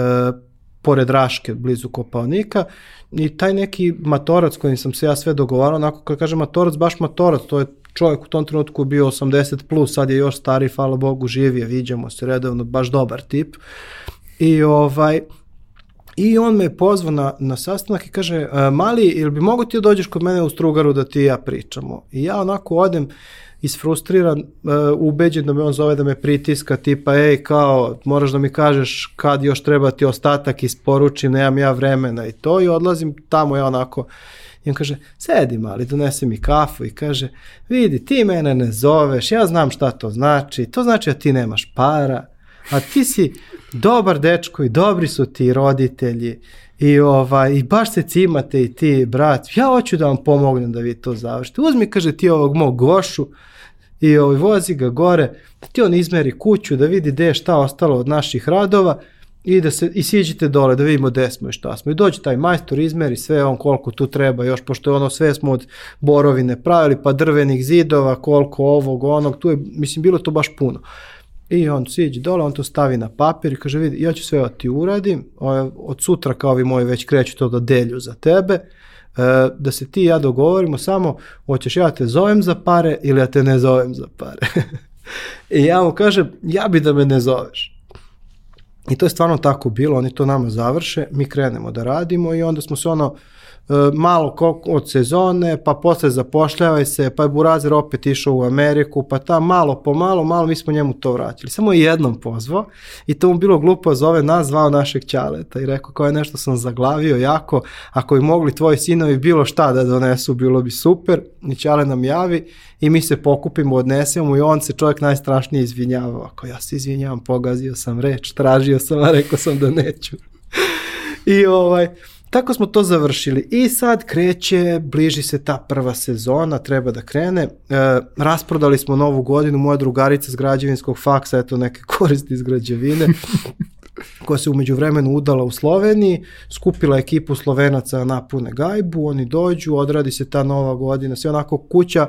pored Raške, blizu Kopaonika, i taj neki matorac kojim sam se ja sve dogovarao, onako kad kažem matorac, baš matorac, to je čovjek u tom trenutku bio 80 plus, sad je još stari, hvala Bogu, živije, viđamo se redovno, baš dobar tip. I ovaj, I on me pozvao na, na sastanak i kaže, e, mali, ili bi mogo ti da dođeš kod mene u Strugaru da ti i ja pričamo? I ja onako odem isfrustriran, uh, ubeđen da me on zove da me pritiska, tipa, ej, kao, moraš da mi kažeš kad još treba ti ostatak isporučim, nemam ja vremena. I to, i odlazim tamo ja onako, I on kaže, sedi mali, donese mi kafu. I kaže, vidi, ti mene ne zoveš, ja znam šta to znači, to znači da ti nemaš para, a ti si dobar dečko i dobri su ti roditelji i, ovaj, i baš se cimate i ti brat, ja hoću da vam pomognem da vi to završite. Uzmi, kaže ti ovog mog gošu i ovaj, vozi ga gore, da ti on izmeri kuću, da vidi gde je šta ostalo od naših radova i da se i siđite dole da vidimo gde smo i šta smo. I dođe taj majstor, izmeri sve on koliko tu treba, još pošto je ono sve smo od borovine pravili, pa drvenih zidova, koliko ovog, onog, tu je, mislim, bilo to baš puno. I on siđe dole, on to stavi na papir i kaže, vidi, ja ću sve da ti uradim, od sutra kao vi moji već kreću to da delju za tebe, e, da se ti i ja dogovorimo samo, hoćeš ja te zovem za pare ili ja te ne zovem za pare. I ja mu kažem, ja bi da me ne zoveš. I to je stvarno tako bilo, oni to nama završe, mi krenemo da radimo i onda smo se ono, malo od sezone, pa posle zapošljavaj se, pa je Burazer opet išao u Ameriku, pa ta malo po malo, malo mi smo njemu to vratili. Samo je jednom pozvao i to mu bilo glupo zove nas, zvao našeg ćaleta i rekao kao je nešto sam zaglavio jako, ako bi mogli tvoji sinovi bilo šta da donesu, bilo bi super. I ćale nam javi i mi se pokupimo, odnesemo i on se čovjek najstrašnije izvinjava. Ako ja se izvinjavam, pogazio sam reč, tražio sam, a rekao sam da neću. I ovaj, Tako smo to završili i sad kreće, bliži se ta prva sezona, treba da krene. E, rasprodali smo novu godinu, moja drugarica s građevinskog faksa, eto neke koristi iz građevine. koja se umeđu vremenu udala u Sloveniji, skupila ekipu Slovenaca da napune gajbu, oni dođu, odradi se ta nova godina, sve onako kuća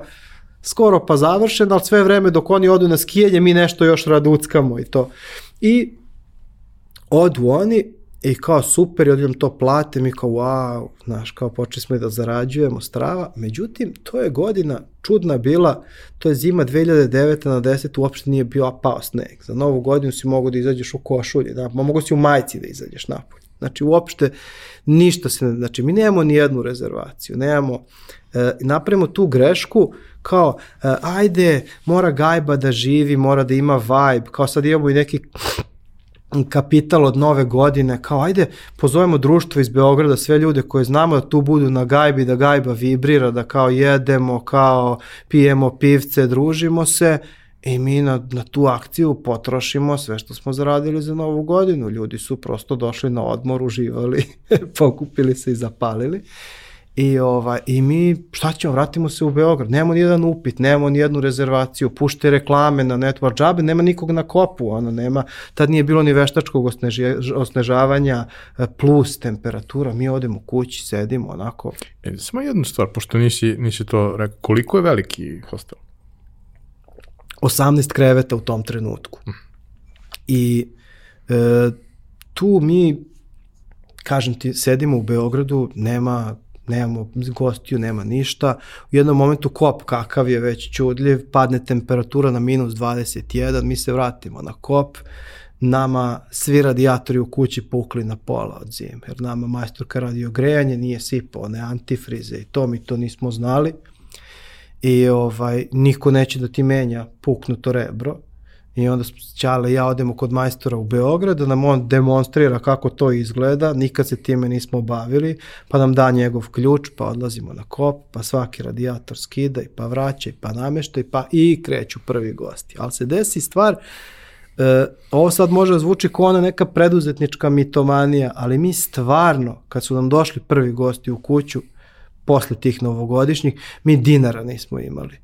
skoro pa završena, ali sve vreme dok oni odu na skijenje mi nešto još raduckamo i to. I odu oni i kao super, i odjednom to plate, mi kao wow, znaš, kao počeli smo da zarađujemo strava. Međutim, to je godina čudna bila, to je zima 2009. na 10. uopšte nije bio pao sneg. Za novu godinu si mogu da izađeš u košulje, da, mogu si u majici da izađeš napolje. Znači, uopšte ništa se ne, znači, mi nemamo ni jednu rezervaciju, nemamo, e, napravimo tu grešku, kao, e, ajde, mora gajba da živi, mora da ima vibe, kao sad imamo i neki kapital od nove godine, kao ajde pozovemo društvo iz Beograda, sve ljude koje znamo da tu budu na gajbi, da gajba vibrira, da kao jedemo, kao pijemo pivce, družimo se i mi na, na tu akciju potrošimo sve što smo zaradili za novu godinu. Ljudi su prosto došli na odmor, uživali, pokupili se i zapalili. I, ovaj, I mi, šta ćemo, vratimo se u Beograd, nemamo nijedan upit, nemamo nijednu rezervaciju, pušte reklame na network džabe, nema nikog na kopu, ono, nema, tad nije bilo ni veštačkog osneži, osnežavanja e, plus temperatura, mi odemo kući, sedimo, onako. E, samo jednu stvar, pošto nisi, nisi to rekao, koliko je veliki hostel? 18 kreveta u tom trenutku. Mm. I e, tu mi, kažem ti, sedimo u Beogradu, nema nemamo gostiju, nema ništa. U jednom momentu kop kakav je već čudljiv, padne temperatura na minus 21, mi se vratimo na kop, nama svi radijatori u kući pukli na pola od zime, jer nama majstorka radio grejanje nije sipao one antifrize i to mi to nismo znali. I ovaj, niko neće da ti menja puknuto rebro I onda Ćale ja odemo kod majstora u Beograd da nam on demonstrira kako to izgleda, nikad se time nismo bavili, pa nam da njegov ključ, pa odlazimo na kop, pa svaki radijator skida i pa vraća i pa namešta i pa i kreću prvi gosti. Ali se desi stvar, e, ovo sad može zvuči kao ona neka preduzetnička mitomanija, ali mi stvarno, kad su nam došli prvi gosti u kuću, posle tih novogodišnjih, mi dinara nismo imali.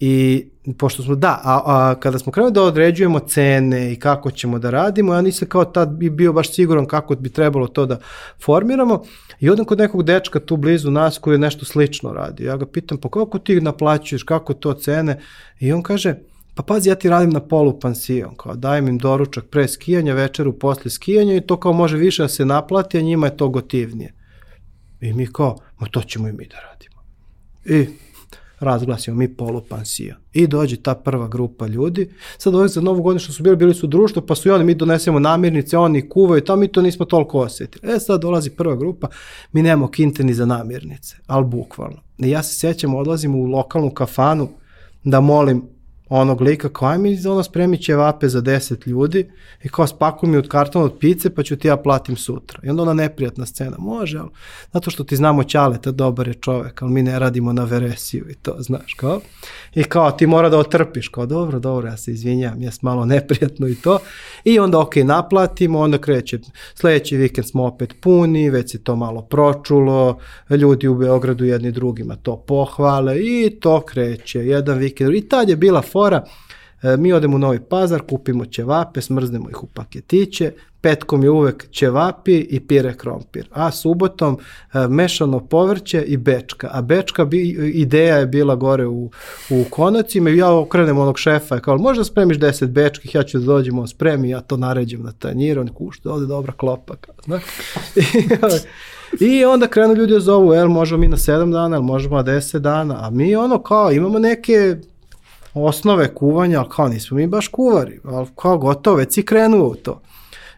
I pošto smo, da, a, a kada smo krenuli da određujemo cene i kako ćemo da radimo, ja nisam kao tad bio baš siguran kako bi trebalo to da formiramo i odem kod nekog dečka tu blizu nas koji je nešto slično radi. Ja ga pitam, pa kako ti naplaćuješ, kako to cene? I on kaže, pa pazi, ja ti radim na polu pansion, kao dajem im doručak pre skijanja, večeru posle skijanja i to kao može više da se naplati, a njima je to gotivnije. I mi kao, ma to ćemo i mi da radimo. I razglasimo mi polupansion. I dođe ta prva grupa ljudi. Sad ovdje za novu godinu što su bili, bili su društvo, pa su i oni, mi donesemo namirnice, oni kuvaju, tamo mi to nismo toliko osjetili. E sad dolazi prva grupa, mi nemamo kinte ni za namirnice, ali bukvalno. I ja se sjećam, odlazim u lokalnu kafanu da molim onog lika kao mi ono spremit će vape za 10 ljudi i kao spakuj mi od kartona od pice pa ću ti ja platim sutra. I onda ona neprijatna scena, može, ali zato što ti znamo Ćaleta, dobar je čovek, ali mi ne radimo na veresiju i to, znaš, kao. I kao ti mora da otrpiš, kao dobro, dobro, ja se izvinjam, jes malo neprijatno i to. I onda ok, naplatimo, onda kreće, sledeći vikend smo opet puni, već se to malo pročulo, ljudi u Beogradu jedni drugima to pohvale i to kreće, jedan vikend. I tad je bila fora, e, mi odemo u Novi Pazar, kupimo ćevape, smrznemo ih u paketiće, petkom je uvek ćevapi i pire krompir, a subotom e, mešano povrće i bečka, a bečka bi, ideja je bila gore u, u konacima i ja okrenem onog šefa, kao možda spremiš 10 bečkih, ja ću da dođem, on spremi, ja to naređem na tanjir, on kušta, ovde dobra klopa, kao, zna? I onda krenu ljudi da zovu, el možemo mi na 7 dana, el možemo na 10 dana, a mi ono kao imamo neke osnove kuvanja, kao nismo mi baš kuvari, ali kao gotovo, već si krenuo u to.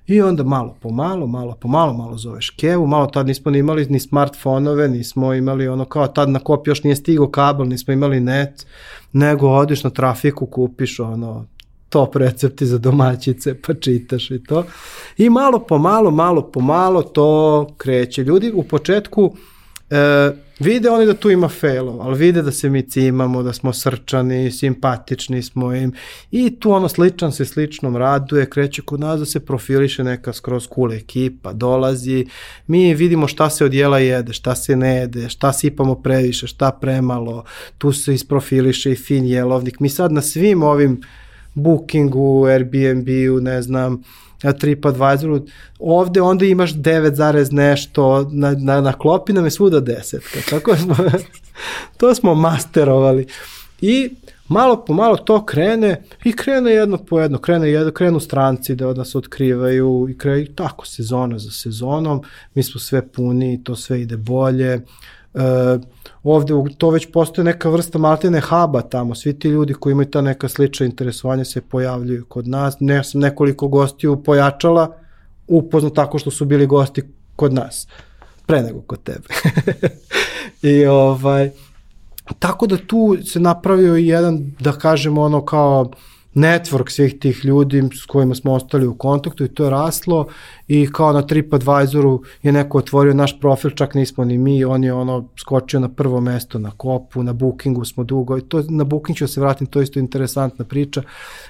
I onda malo po malo, malo po malo, malo zoveš kevu, malo tad nismo ni imali ni smartfonove, nismo imali ono kao tad na kop još nije stigao kabel, nismo imali net, nego odiš na trafiku, kupiš ono top recepti za domaćice, pa čitaš i to. I malo po malo, malo po malo to kreće. Ljudi u početku e, vide oni da tu ima failova, ali vide da se mi cimamo, da smo srčani, simpatični smo im. I tu ono sličan se sličnom raduje, kreće kod nas da se profiliše neka skroz cool ekipa, dolazi, mi vidimo šta se od jela jede, šta se ne jede, šta sipamo previše, šta premalo, tu se isprofiliše i fin jelovnik. Mi sad na svim ovim Bookingu, Airbnb-u, ne znam, na TripAdvisoru, ovde onda imaš 9 zarez nešto, na, na, na klopi nam je svuda desetka, tako smo, to smo masterovali. I malo po malo to krene i krene jedno po jedno, krene jedno, krenu stranci da od nas otkrivaju i krene tako sezona za sezonom, mi smo sve puni, to sve ide bolje. E, ovde to već postoje neka vrsta maltene haba tamo, svi ti ljudi koji imaju ta neka slična interesovanja se pojavljuju kod nas, ne sam nekoliko gostiju pojačala, upozno tako što su bili gosti kod nas, pre nego kod tebe. I ovaj, Tako da tu se napravio i jedan, da kažemo, ono kao network svih tih ljudi s kojima smo ostali u kontaktu i to je raslo i kao na TripAdvisoru je neko otvorio naš profil, čak nismo ni mi, on je ono skočio na prvo mesto na kopu, na bookingu smo dugo i to, na booking ću da se vratim, to je isto interesantna priča,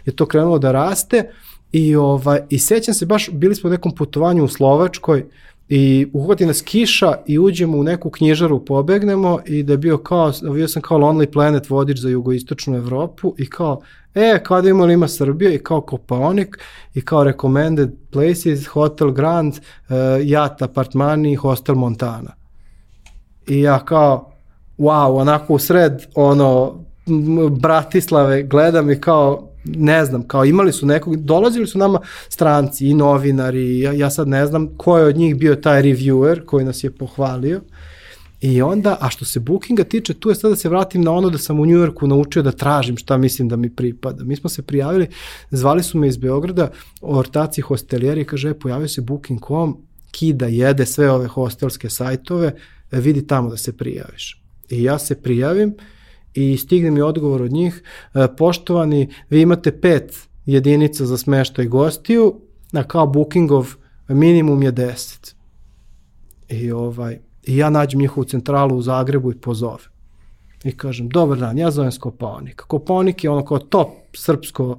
je to krenulo da raste i, ovaj, i sećam se baš, bili smo u nekom putovanju u Slovačkoj, I uhvati nas kiša i uđemo u neku knjižaru, pobegnemo i da je bio kao, bio sam kao Lonely Planet vodič za jugoistočnu Evropu i kao, e, kao da ima ima Srbija i kao Kopaonik i kao recommended places, Hotel Grand, uh, Jat Apartmani, Hostel Montana. I ja kao, wow, onako u sred, ono, Bratislave gledam i kao, ne znam, kao imali su nekog, dolazili su nama stranci i novinari, ja, ja sad ne znam ko je od njih bio taj reviewer koji nas je pohvalio. I onda, a što se bookinga tiče, tu je sad da se vratim na ono da sam u Njujorku naučio da tražim šta mislim da mi pripada. Mi smo se prijavili, zvali su me iz Beograda, ortaci hostelijeri, kaže, e, pojavio se booking.com, kida jede sve ove hostelske sajtove, e, vidi tamo da se prijaviš. I ja se prijavim, i stigne mi odgovor od njih, e, poštovani, vi imate pet jedinica za smeštaj gostiju, a kao bookingov minimum je 10. I, ovaj, I ja nađem njihovu centralu u Zagrebu i pozove. I kažem, dobar dan, ja zovem Skopaonik. Kopaonik je ono kao top srpsko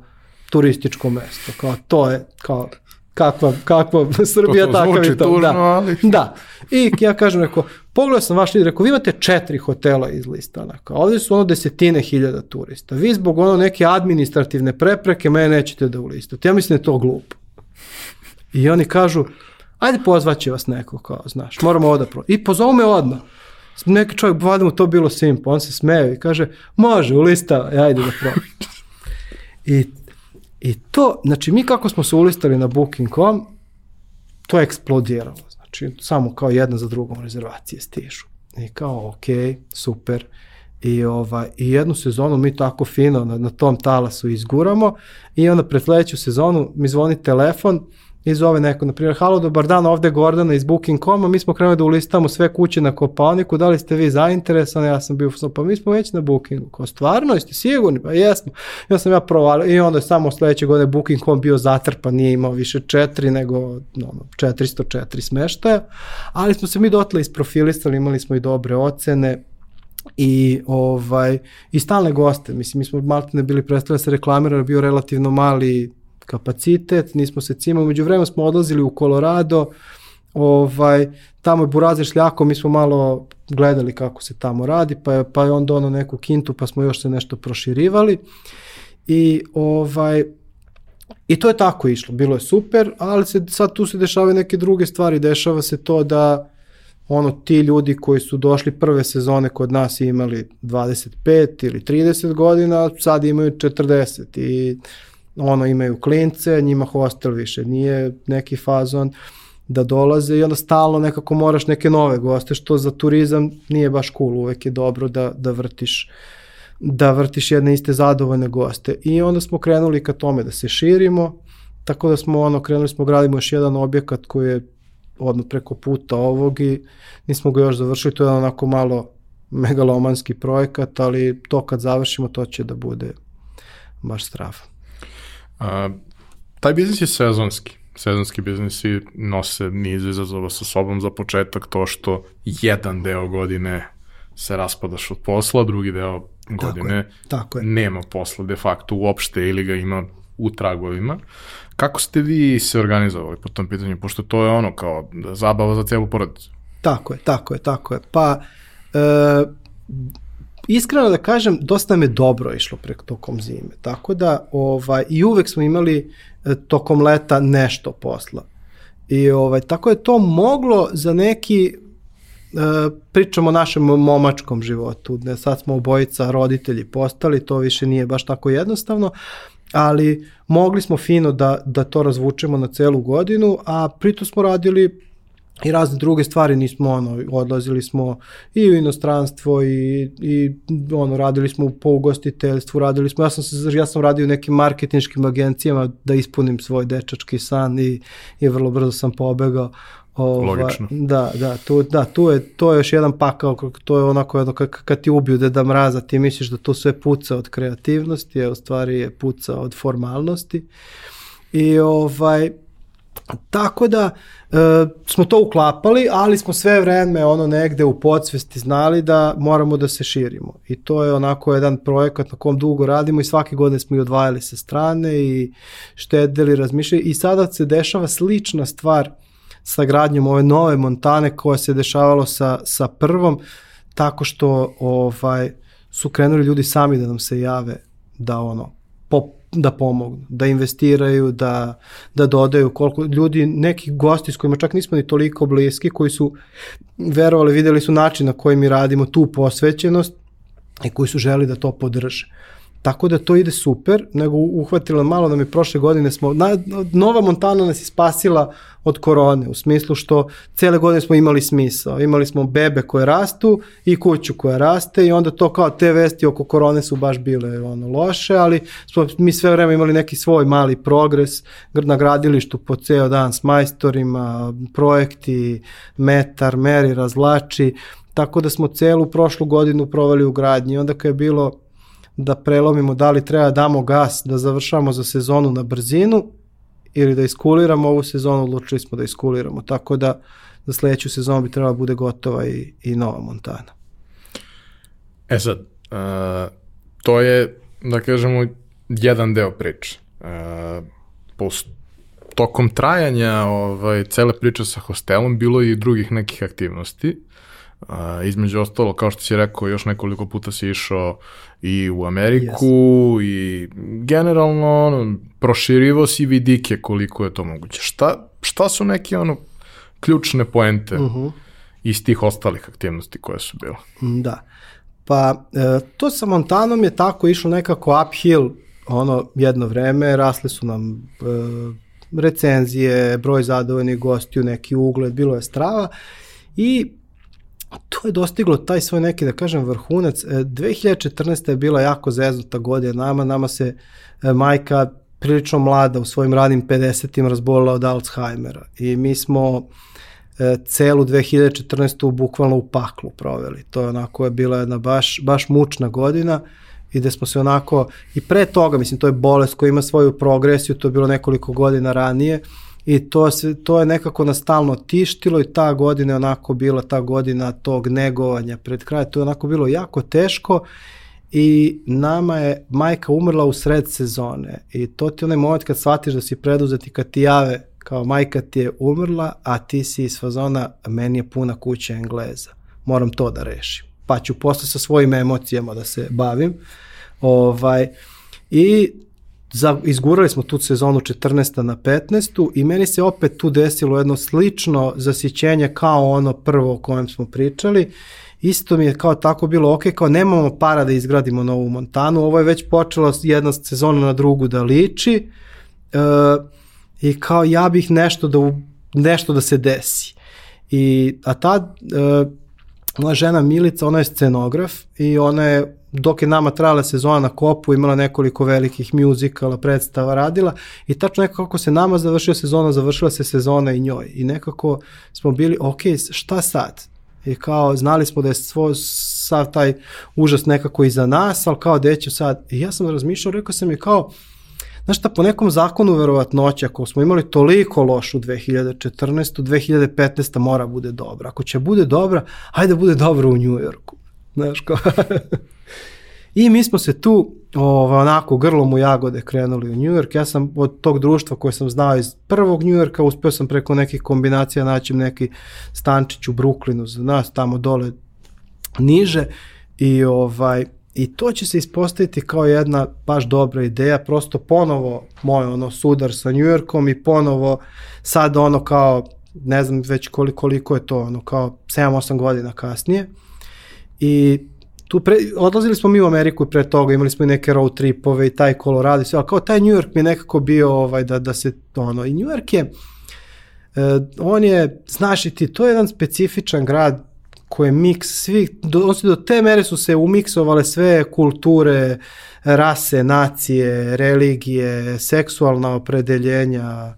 turističko mesto. Kao to je, kao kakva, kakva Srbija takav je to. Tužno, da. ali... da. I ja kažem, rekao, pogledao sam vaš lid, rekao, vi imate četiri hotela iz listana, kao ovde su ono desetine hiljada turista. Vi zbog ono neke administrativne prepreke mene nećete da ulistate. Ja mislim da je to glupo. I oni kažu, ajde pozvaće vas neko, kao, znaš, moramo ovo da pro... I pozovu me odmah. Neki čovjek, valjda mu to bilo simpo, on se smeje i kaže, može, ulista, ajde da probam. I I to, znači mi kako smo se ulistali na Booking.com, to je eksplodiralo. Znači, samo kao jedna za drugom rezervacije stižu. I kao, ok, super. I, ovaj, I jednu sezonu mi tako fino na, na tom talasu izguramo i onda pred sledeću sezonu mi zvoni telefon i zove neko, na primjer, halo, dobar dan, ovde je Gordana iz Booking.com-a, mi smo krenuli da ulistamo sve kuće na Kopalniku, da li ste vi zainteresani, ja sam bio, pa mi smo već na Bookingu, kao stvarno, jeste sigurni, pa jesmo, ja sam ja provalio i onda je samo sledeće godine Booking.com bio zatrpan, nije imao više četiri, nego no, 404 smeštaja, ali smo se mi dotle isprofilistali, imali smo i dobre ocene, i ovaj i stalne goste. Mislim mi smo maltene bili predstavljeni da se reklamirali bio relativno mali kapacitet, nismo se cimali, među vremenu smo odlazili u Colorado, ovaj, tamo je Burazer šljako, mi smo malo gledali kako se tamo radi, pa je, pa je on dono neku kintu, pa smo još se nešto proširivali. I ovaj, I to je tako išlo, bilo je super, ali se sad tu se dešavaju neke druge stvari, dešava se to da ono ti ljudi koji su došli prve sezone kod nas imali 25 ili 30 godina, sad imaju 40 i ono imaju klince, njima hostel više nije neki fazon da dolaze i onda stalno nekako moraš neke nove goste, što za turizam nije baš cool, uvek je dobro da, da vrtiš da vrtiš jedne iste zadovoljne goste. I onda smo krenuli ka tome da se širimo, tako da smo ono, krenuli smo, gradimo još jedan objekat koji je odmah preko puta ovog i nismo ga još završili, to je onako malo megalomanski projekat, ali to kad završimo to će da bude baš strava. A, taj biznis je sezonski. Sezonski biznisi nose niz izazova sa sobom za početak to što jedan deo godine se raspadaš od posla, drugi deo godine tako je, tako je. nema posla de facto uopšte ili ga ima u tragovima. Kako ste vi se organizovali po tom pitanju, pošto to je ono kao zabava za celu porodicu? Tako je, tako je, tako je. Pa, e, iskreno da kažem, dosta je dobro išlo preko tokom zime. Tako da, ovaj, i uvek smo imali e, tokom leta nešto posla. I ovaj, tako je to moglo za neki e, pričamo o našem momačkom životu, ne, sad smo obojica roditelji postali, to više nije baš tako jednostavno, ali mogli smo fino da, da to razvučemo na celu godinu, a pritom smo radili i razne druge stvari nismo ono odlazili smo i u inostranstvo i i ono radili smo po ugostiteljstvu radili smo ja sam se ja sam radio u nekim marketinškim agencijama da ispunim svoj dečački san i i vrlo brzo sam pobegao Ova, Logično. Da, da, tu, da, tu je, to je još jedan pakao, to je onako jedno kad, kad ti ubiju Deda Mraza, ti misliš da to sve puca od kreativnosti, a u stvari je puca od formalnosti. I ovaj, Tako da e, smo to uklapali, ali smo sve vreme ono negde u podsvesti znali da moramo da se širimo. I to je onako jedan projekat na kom dugo radimo i svake godine smo i odvajali sa strane i štedili, razmišljali i sada se dešava slična stvar sa gradnjom ove nove Montane koja se dešavalo sa, sa prvom, tako što ovaj su krenuli ljudi sami da nam se jave da ono po, da pomognu, da investiraju, da, da dodaju koliko ljudi, neki gosti s kojima čak nismo ni toliko bliski, koji su verovali, videli su način na koji mi radimo tu posvećenost i koji su želi da to podrže. Tako da to ide super, nego uhvatilo malo da mi prošle godine smo, na, Nova Montana nas je spasila od korone, u smislu što cele godine smo imali smisao. Imali smo bebe koje rastu i kuću koja raste i onda to kao te vesti oko korone su baš bile ono loše, ali smo mi sve vreme imali neki svoj mali progres na gradilištu po ceo dan s majstorima, projekti, metar, meri, razlači, tako da smo celu prošlu godinu proveli u gradnji. Onda kad je bilo da prelomimo da li treba da damo gas da završamo za sezonu na brzinu ili da iskuliramo ovu sezonu, odlučili smo da iskuliramo. Tako da za sledeću sezonu bi trebala bude gotova i, i nova Montana. E sad, uh, to je, da kažemo, jedan deo priče. Uh, post, tokom trajanja ovaj, cele priče sa hostelom bilo je i drugih nekih aktivnosti. Uh, između ostalo, kao što si rekao, još nekoliko puta si išao i u Ameriku yes. i generalno ono, proširivo si vidike koliko je to moguće. Šta, šta su neke ono ključne poente uh mhm. -huh. iz tih ostalih aktivnosti koje su bile? Da. Pa e, to sa Montanom je tako išlo nekako uphill ono jedno vreme, rasle su nam e, recenzije, broj zadovoljnih gostiju, neki ugled, bilo je strava i to je dostiglo taj svoj neki, da kažem, vrhunac. 2014. E, je bila jako zeznuta godina nama, nama se e, majka prilično mlada u svojim ranim 50-im razbolila od Alzheimera i mi smo e, celu 2014. bukvalno u paklu proveli. To je onako je bila jedna baš, baš mučna godina i da smo se onako, i pre toga, mislim, to je bolest koja ima svoju progresiju, to je bilo nekoliko godina ranije, i to, se, to je nekako nas stalno tištilo i ta godina je onako bila ta godina tog negovanja pred kraj, to je onako bilo jako teško i nama je majka umrla u sred sezone. I to ti onaj moment kad shvatiš da si preduzeti kad ti jave kao majka ti je umrla, a ti si iz fazona meni je puna kuća Engleza, moram to da rešim. Pa ću posle sa svojim emocijama da se bavim. Ovaj, i za, izgurali smo tu sezonu 14. na 15. i meni se opet tu desilo jedno slično zasićenje kao ono prvo o kojem smo pričali. Isto mi je kao tako bilo, ok, kao nemamo para da izgradimo novu Montanu, ovo je već počelo jedna sezona na drugu da liči e, i kao ja bih nešto da, nešto da se desi. I, a ta e, moja žena Milica, ona je scenograf i ona je dok je nama trajala sezona na kopu, imala nekoliko velikih muzikala, predstava radila i tačno nekako kako se nama završila sezona, završila se sezona i njoj. I nekako smo bili, ok, šta sad? I kao, znali smo da je svo, sav taj užas nekako iza nas, ali kao, gde sad? I ja sam razmišljao, rekao sam je kao, Znaš šta, po nekom zakonu verovatnoća, ako smo imali toliko lošu 2014. 2015. mora bude dobra. Ako će bude dobra, hajde da bude dobra u Njujorku. Znaš, kao... I mi smo se tu ovo, onako grlom u jagode krenuli u New York. Ja sam od tog društva koje sam znao iz prvog New Yorka, uspeo sam preko nekih kombinacija naći neki stančić u Brooklynu za nas, tamo dole niže. I ovaj, I to će se ispostaviti kao jedna baš dobra ideja, prosto ponovo moj ono sudar sa New Yorkom i ponovo sad ono kao ne znam već koliko, koliko je to, ono kao 7-8 godina kasnije. I tu pre, odlazili smo mi u Ameriku pre toga, imali smo i neke road tripove i taj Colorado i sve, ali kao taj New York mi je nekako bio ovaj, da, da se ono, i New York je, eh, on je, znaš i ti, to je jedan specifičan grad koji je miks svih, do, do te mere su se umiksovale sve kulture, rase, nacije, religije, seksualna opredeljenja,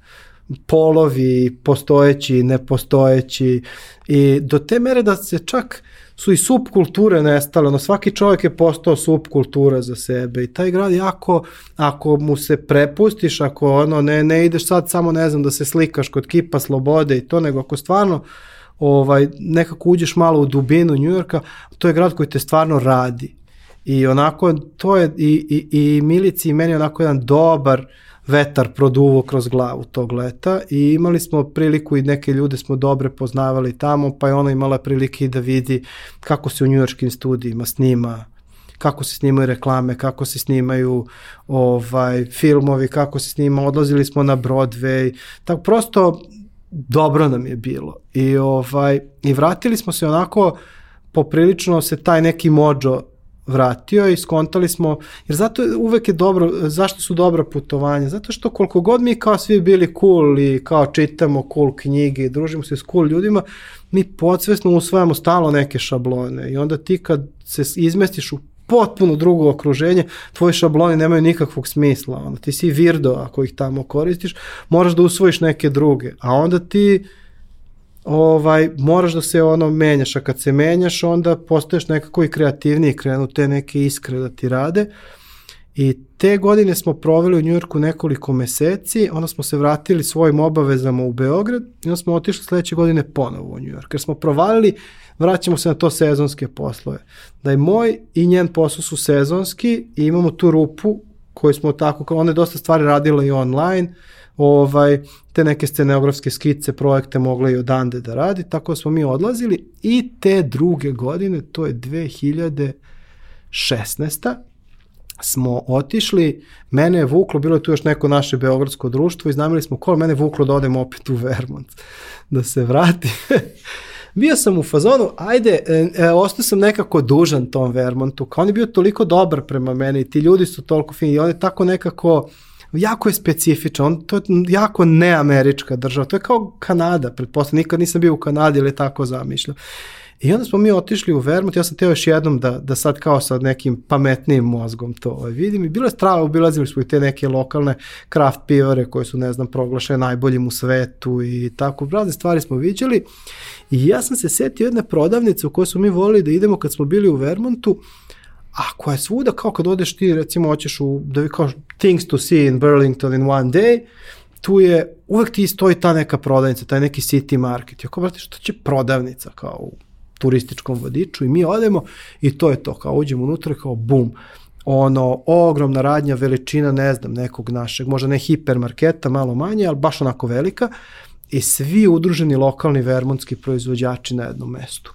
polovi, postojeći, nepostojeći i do te mere da se čak su i subkulture nestale, ono svaki čovjek je postao subkultura za sebe i taj grad jako, ako mu se prepustiš, ako ono ne, ne ideš sad samo ne znam da se slikaš kod kipa slobode i to, nego ako stvarno ovaj, nekako uđeš malo u dubinu Njujorka, to je grad koji te stvarno radi. I onako, to je i, i, i Milici i meni onako jedan dobar vetar produvo kroz glavu tog leta i imali smo priliku i neke ljude smo dobre poznavali tamo, pa je ona imala prilike i da vidi kako se u njujorškim studijima snima kako se snimaju reklame, kako se snimaju ovaj filmovi, kako se snima, odlazili smo na Broadway, tako prosto dobro nam je bilo. I ovaj i vratili smo se onako poprilično se taj neki mođo vratio i skontali smo, jer zato uvek je dobro, zašto su dobra putovanja? Zato što koliko god mi kao svi bili cool i kao čitamo cool knjige i družimo se s cool ljudima, mi podsvesno usvajamo stalo neke šablone. I onda ti kad se izmestiš u potpuno drugo okruženje, tvoji šabloni nemaju nikakvog smisla, onda ti si virdo ako ih tamo koristiš, moraš da usvojiš neke druge, a onda ti ovaj, moraš da se ono menjaš, a kad se menjaš onda postaješ nekako i kreativniji, krenu te neke iskre da ti rade i te godine smo proveli u Njujorku nekoliko meseci, onda smo se vratili svojim obavezama u Beograd i onda smo otišli sledeće godine ponovo u Njujork, jer smo provalili vraćamo se na to sezonske poslove. Da je moj i njen posao su sezonski i imamo tu rupu koju smo tako, ona je dosta stvari radila i online, ovaj, te neke scenografske skice, projekte mogla i odande da radi, tako smo mi odlazili i te druge godine, to je 2016 smo otišli, mene je vuklo, bilo je tu još neko naše beogradsko društvo i znamili smo kol mene vuklo da odem opet u Vermont, da se vrati. bio sam u fazonu, ajde, e, e, ostao sam nekako dužan tom Vermontu, kao on je bio toliko dobar prema meni, ti ljudi su toliko fini i on je tako nekako, jako je specifičan, on, to je jako neamerička država, to je kao Kanada, pretpostavljam, nikad nisam bio u Kanadi ili tako zamišljam. I onda smo mi otišli u Vermont, ja sam teo još jednom da, da sad kao sa nekim pametnijim mozgom to ovaj, vidim i bilo je strava, obilazili smo i te neke lokalne craft pivore koje su, ne znam, proglašene najboljim u svetu i tako, razne stvari smo viđali i ja sam se setio jedne prodavnice u kojoj smo mi volili da idemo kad smo bili u Vermontu, a koja je svuda kao kad odeš ti recimo hoćeš u, da vi kao things to see in Burlington in one day, tu je, uvek ti stoji ta neka prodavnica, taj neki city market. Ja kao, brate, što će prodavnica kao u turističkom vodiču i mi odemo i to je to, kao uđemo unutra kao bum, ono, ogromna radnja, veličina, ne znam, nekog našeg, možda ne hipermarketa, malo manje, ali baš onako velika i svi udruženi lokalni vermontski proizvođači na jednom mestu.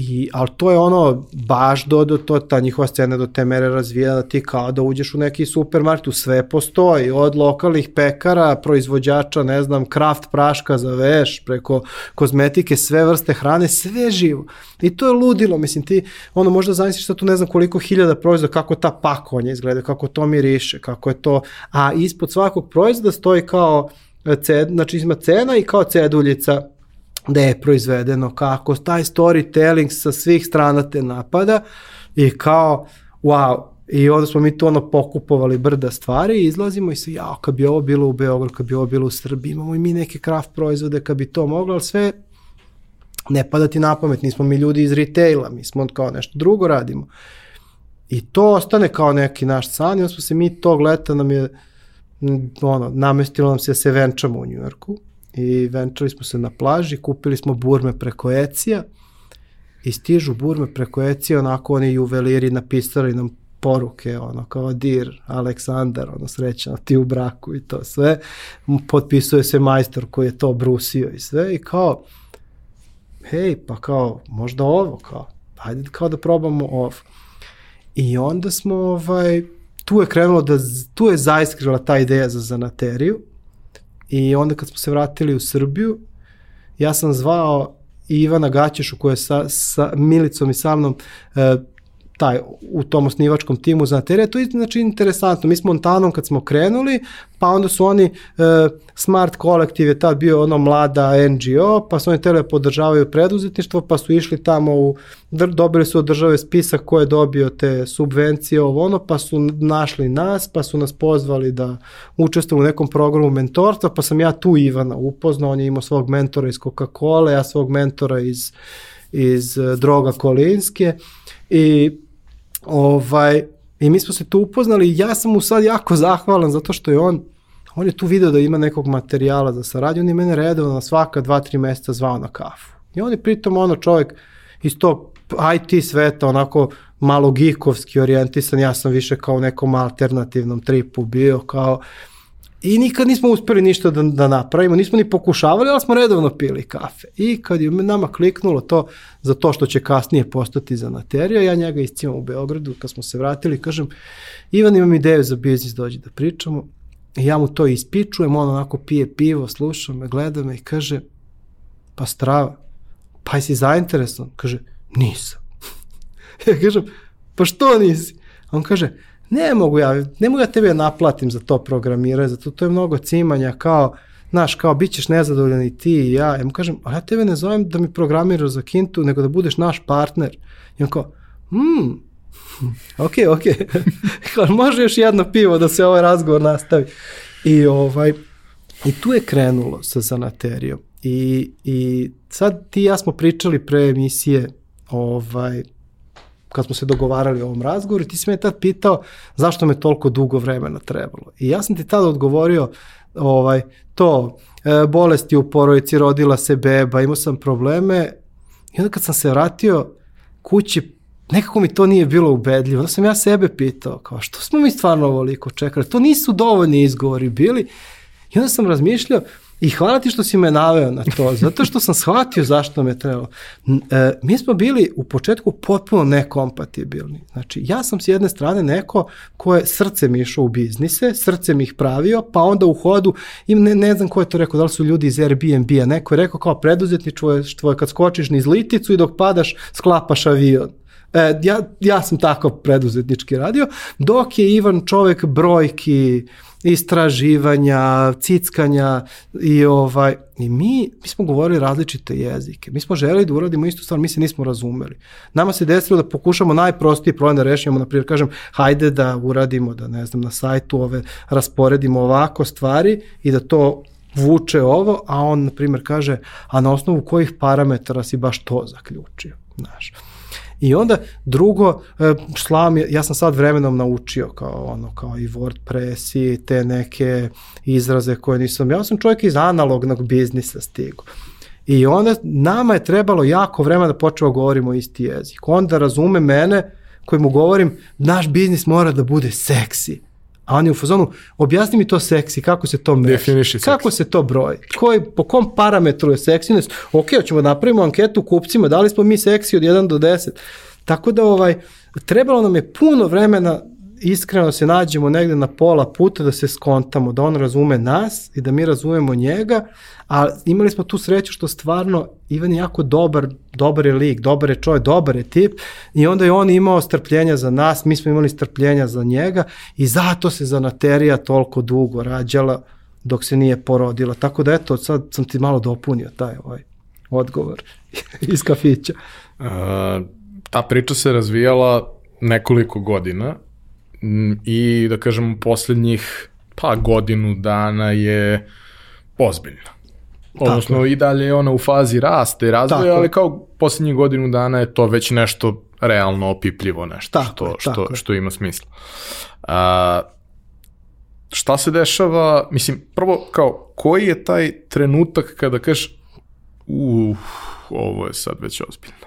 I, ali to je ono, baš do, do to, ta njihova scena do te mere razvija da ti kao da uđeš u neki supermarket, u sve postoji, od lokalnih pekara, proizvođača, ne znam, kraft praška za veš, preko kozmetike, sve vrste hrane, sve živo. I to je ludilo, mislim, ti, ono, možda zamisliš sad tu ne znam koliko hiljada proizvoda, kako ta pakovanja izgleda, kako to miriše, kako je to, a ispod svakog proizvoda stoji kao, ced, znači ima cena i kao ceduljica gde je proizvedeno, kako taj storytelling sa svih strana te napada i kao, wow, I onda smo mi to ono pokupovali brda stvari i izlazimo i se, jao, kad bi ovo bilo u Beogradu, kad bi ovo bilo u Srbiji, imamo i mi neke craft proizvode, kad bi to moglo, ali sve ne pada ti na pamet, nismo mi ljudi iz retaila, mi smo kao nešto drugo radimo. I to ostane kao neki naš san i onda smo se mi tog leta nam je ono, namestilo nam se da se venčamo u Njujorku i venčali smo se na plaži, kupili smo burme preko Ecija i stižu burme preko Ecija, onako oni juveliri napisali nam poruke, ono, kao dir, Aleksandar, ono, srećan ti u braku i to sve. Potpisuje se majstor koji je to brusio i sve i kao, hej, pa kao, možda ovo, kao, hajde kao da probamo ovo. I onda smo, ovaj, tu je krenulo da, tu je zaiskrila ta ideja za zanateriju i onda kad smo se vratili u Srbiju, ja sam zvao Ivana Gaćešu koja je sa, sa Milicom i sa mnom e, taj, u tom osnivačkom timu za tere, to je znači interesantno. Mi smo Montanom kad smo krenuli, pa onda su oni, e, Smart Collective je tad bio ono mlada NGO, pa su oni tele podržavaju preduzetništvo, pa su išli tamo u, dobili su od države spisak ko je dobio te subvencije, ovo ono, pa su našli nas, pa su nas pozvali da učestvujemo u nekom programu mentorstva, pa sam ja tu Ivana upoznao, on je imao svog mentora iz Coca-Cola, ja svog mentora iz iz e, Droga Kolinske i Ovaj, I mi smo se tu upoznali i ja sam mu sad jako zahvalan zato što je on, on je tu video da ima nekog materijala za saradnju, on je mene redovno na svaka dva, tri meseca zvao na kafu. I on je pritom ono čovjek iz tog IT sveta, onako malo geekovski orijentisan, ja sam više kao u nekom alternativnom tripu bio, kao I nikad nismo uspeli ništa da, da napravimo, nismo ni pokušavali, ali smo redovno pili kafe. I kad je nama kliknulo to za to što će kasnije postati za naterija, ja njega iscimam u Beogradu, kad smo se vratili, kažem, Ivan imam ideju za biznis, dođi da pričamo. I ja mu to ispičujem, on onako pije pivo, sluša me, gleda me i kaže, pa strava, pa jesi zainteresovan? Kaže, nisam. ja kažem, pa što nisi? On kaže, ne mogu ja, ne mogu ja tebe naplatim za to programiranje, zato to je mnogo cimanja, kao, znaš, kao, bit ćeš nezadovoljan i ti i ja. Ja mu kažem, a ja tebe ne zovem da mi programiraš za Kintu, nego da budeš naš partner. I on kao, hmm, ok, ok, kao, može još jedno pivo da se ovaj razgovor nastavi. I ovaj, i tu je krenulo sa zanaterijom. I, I sad ti i ja smo pričali pre emisije ovaj, kad smo se dogovarali o ovom razgovoru, ti si me tad pitao zašto me toliko dugo vremena trebalo. I ja sam ti tada odgovorio ovaj, to, e, bolesti u porodici, rodila se beba, imao sam probleme i onda kad sam se vratio kući, nekako mi to nije bilo ubedljivo. Onda sam ja sebe pitao, kao što smo mi stvarno ovoliko čekali, to nisu dovoljni izgovori bili. I onda sam razmišljao, I hvala ti što si me naveo na to, zato što sam shvatio zašto me trebalo. E, mi smo bili u početku potpuno nekompatibilni. Znači, ja sam s jedne strane neko koje mi išao u biznise, srce mi ih pravio, pa onda u hodu, i ne, ne znam ko je to rekao, da li su ljudi iz Airbnb-a, neko je rekao kao preduzetništvo je, kad skočiš niz liticu i dok padaš sklapaš avion. E, ja, ja sam tako preduzetnički radio, dok je Ivan čovek brojki, istraživanja, cickanja i ovaj i mi mi smo govorili različite jezike. Mi smo želeli da uradimo istu stvar, mi se nismo razumeli. Nama se desilo da pokušamo najprostiji problem da rešimo, na primjer kažem, hajde da uradimo da ne znam na sajtu ove rasporedimo ovako stvari i da to vuče ovo, a on na primjer kaže, a na osnovu kojih parametara si baš to zaključio, znaš. I onda drugo, e, šlam, ja sam sad vremenom naučio kao ono, kao i WordPress i te neke izraze koje nisam, ja sam čovjek iz analognog biznisa stigu. I onda nama je trebalo jako vremena da počeo da govorimo isti jezik. Onda razume mene koji mu govorim, naš biznis mora da bude seksi. A on je u fazonu, objasni mi to seksi, kako se to Definiši kako se to broji, koji, po kom parametru je seksines, ok, hoćemo da napravimo anketu kupcima, da li smo mi seksi od 1 do 10. Tako da ovaj, trebalo nam je puno vremena iskreno se nađemo negde na pola puta da se skontamo, da on razume nas i da mi razumemo njega, a imali smo tu sreću što stvarno Ivan je jako dobar, dobar je lik, dobar je čovjek, dobar je tip i onda je on imao strpljenja za nas, mi smo imali strpljenja za njega i zato se zanaterija toliko dugo rađala dok se nije porodila. Tako da eto, sad sam ti malo dopunio taj ovaj odgovor iz kafića. Uh, ta priča se razvijala nekoliko godina i da kažemo poslednjih pa godinu dana je ozbiljna. Odnosno Tako. i dalje je ona u fazi rasta i razvoja, ali kao poslednjih godinu dana je to već nešto realno opipljivo nešto tako, što, što, tako. što ima smisla. A, šta se dešava, mislim, prvo kao, koji je taj trenutak kada kažeš, uh, ovo je sad već ozbiljno?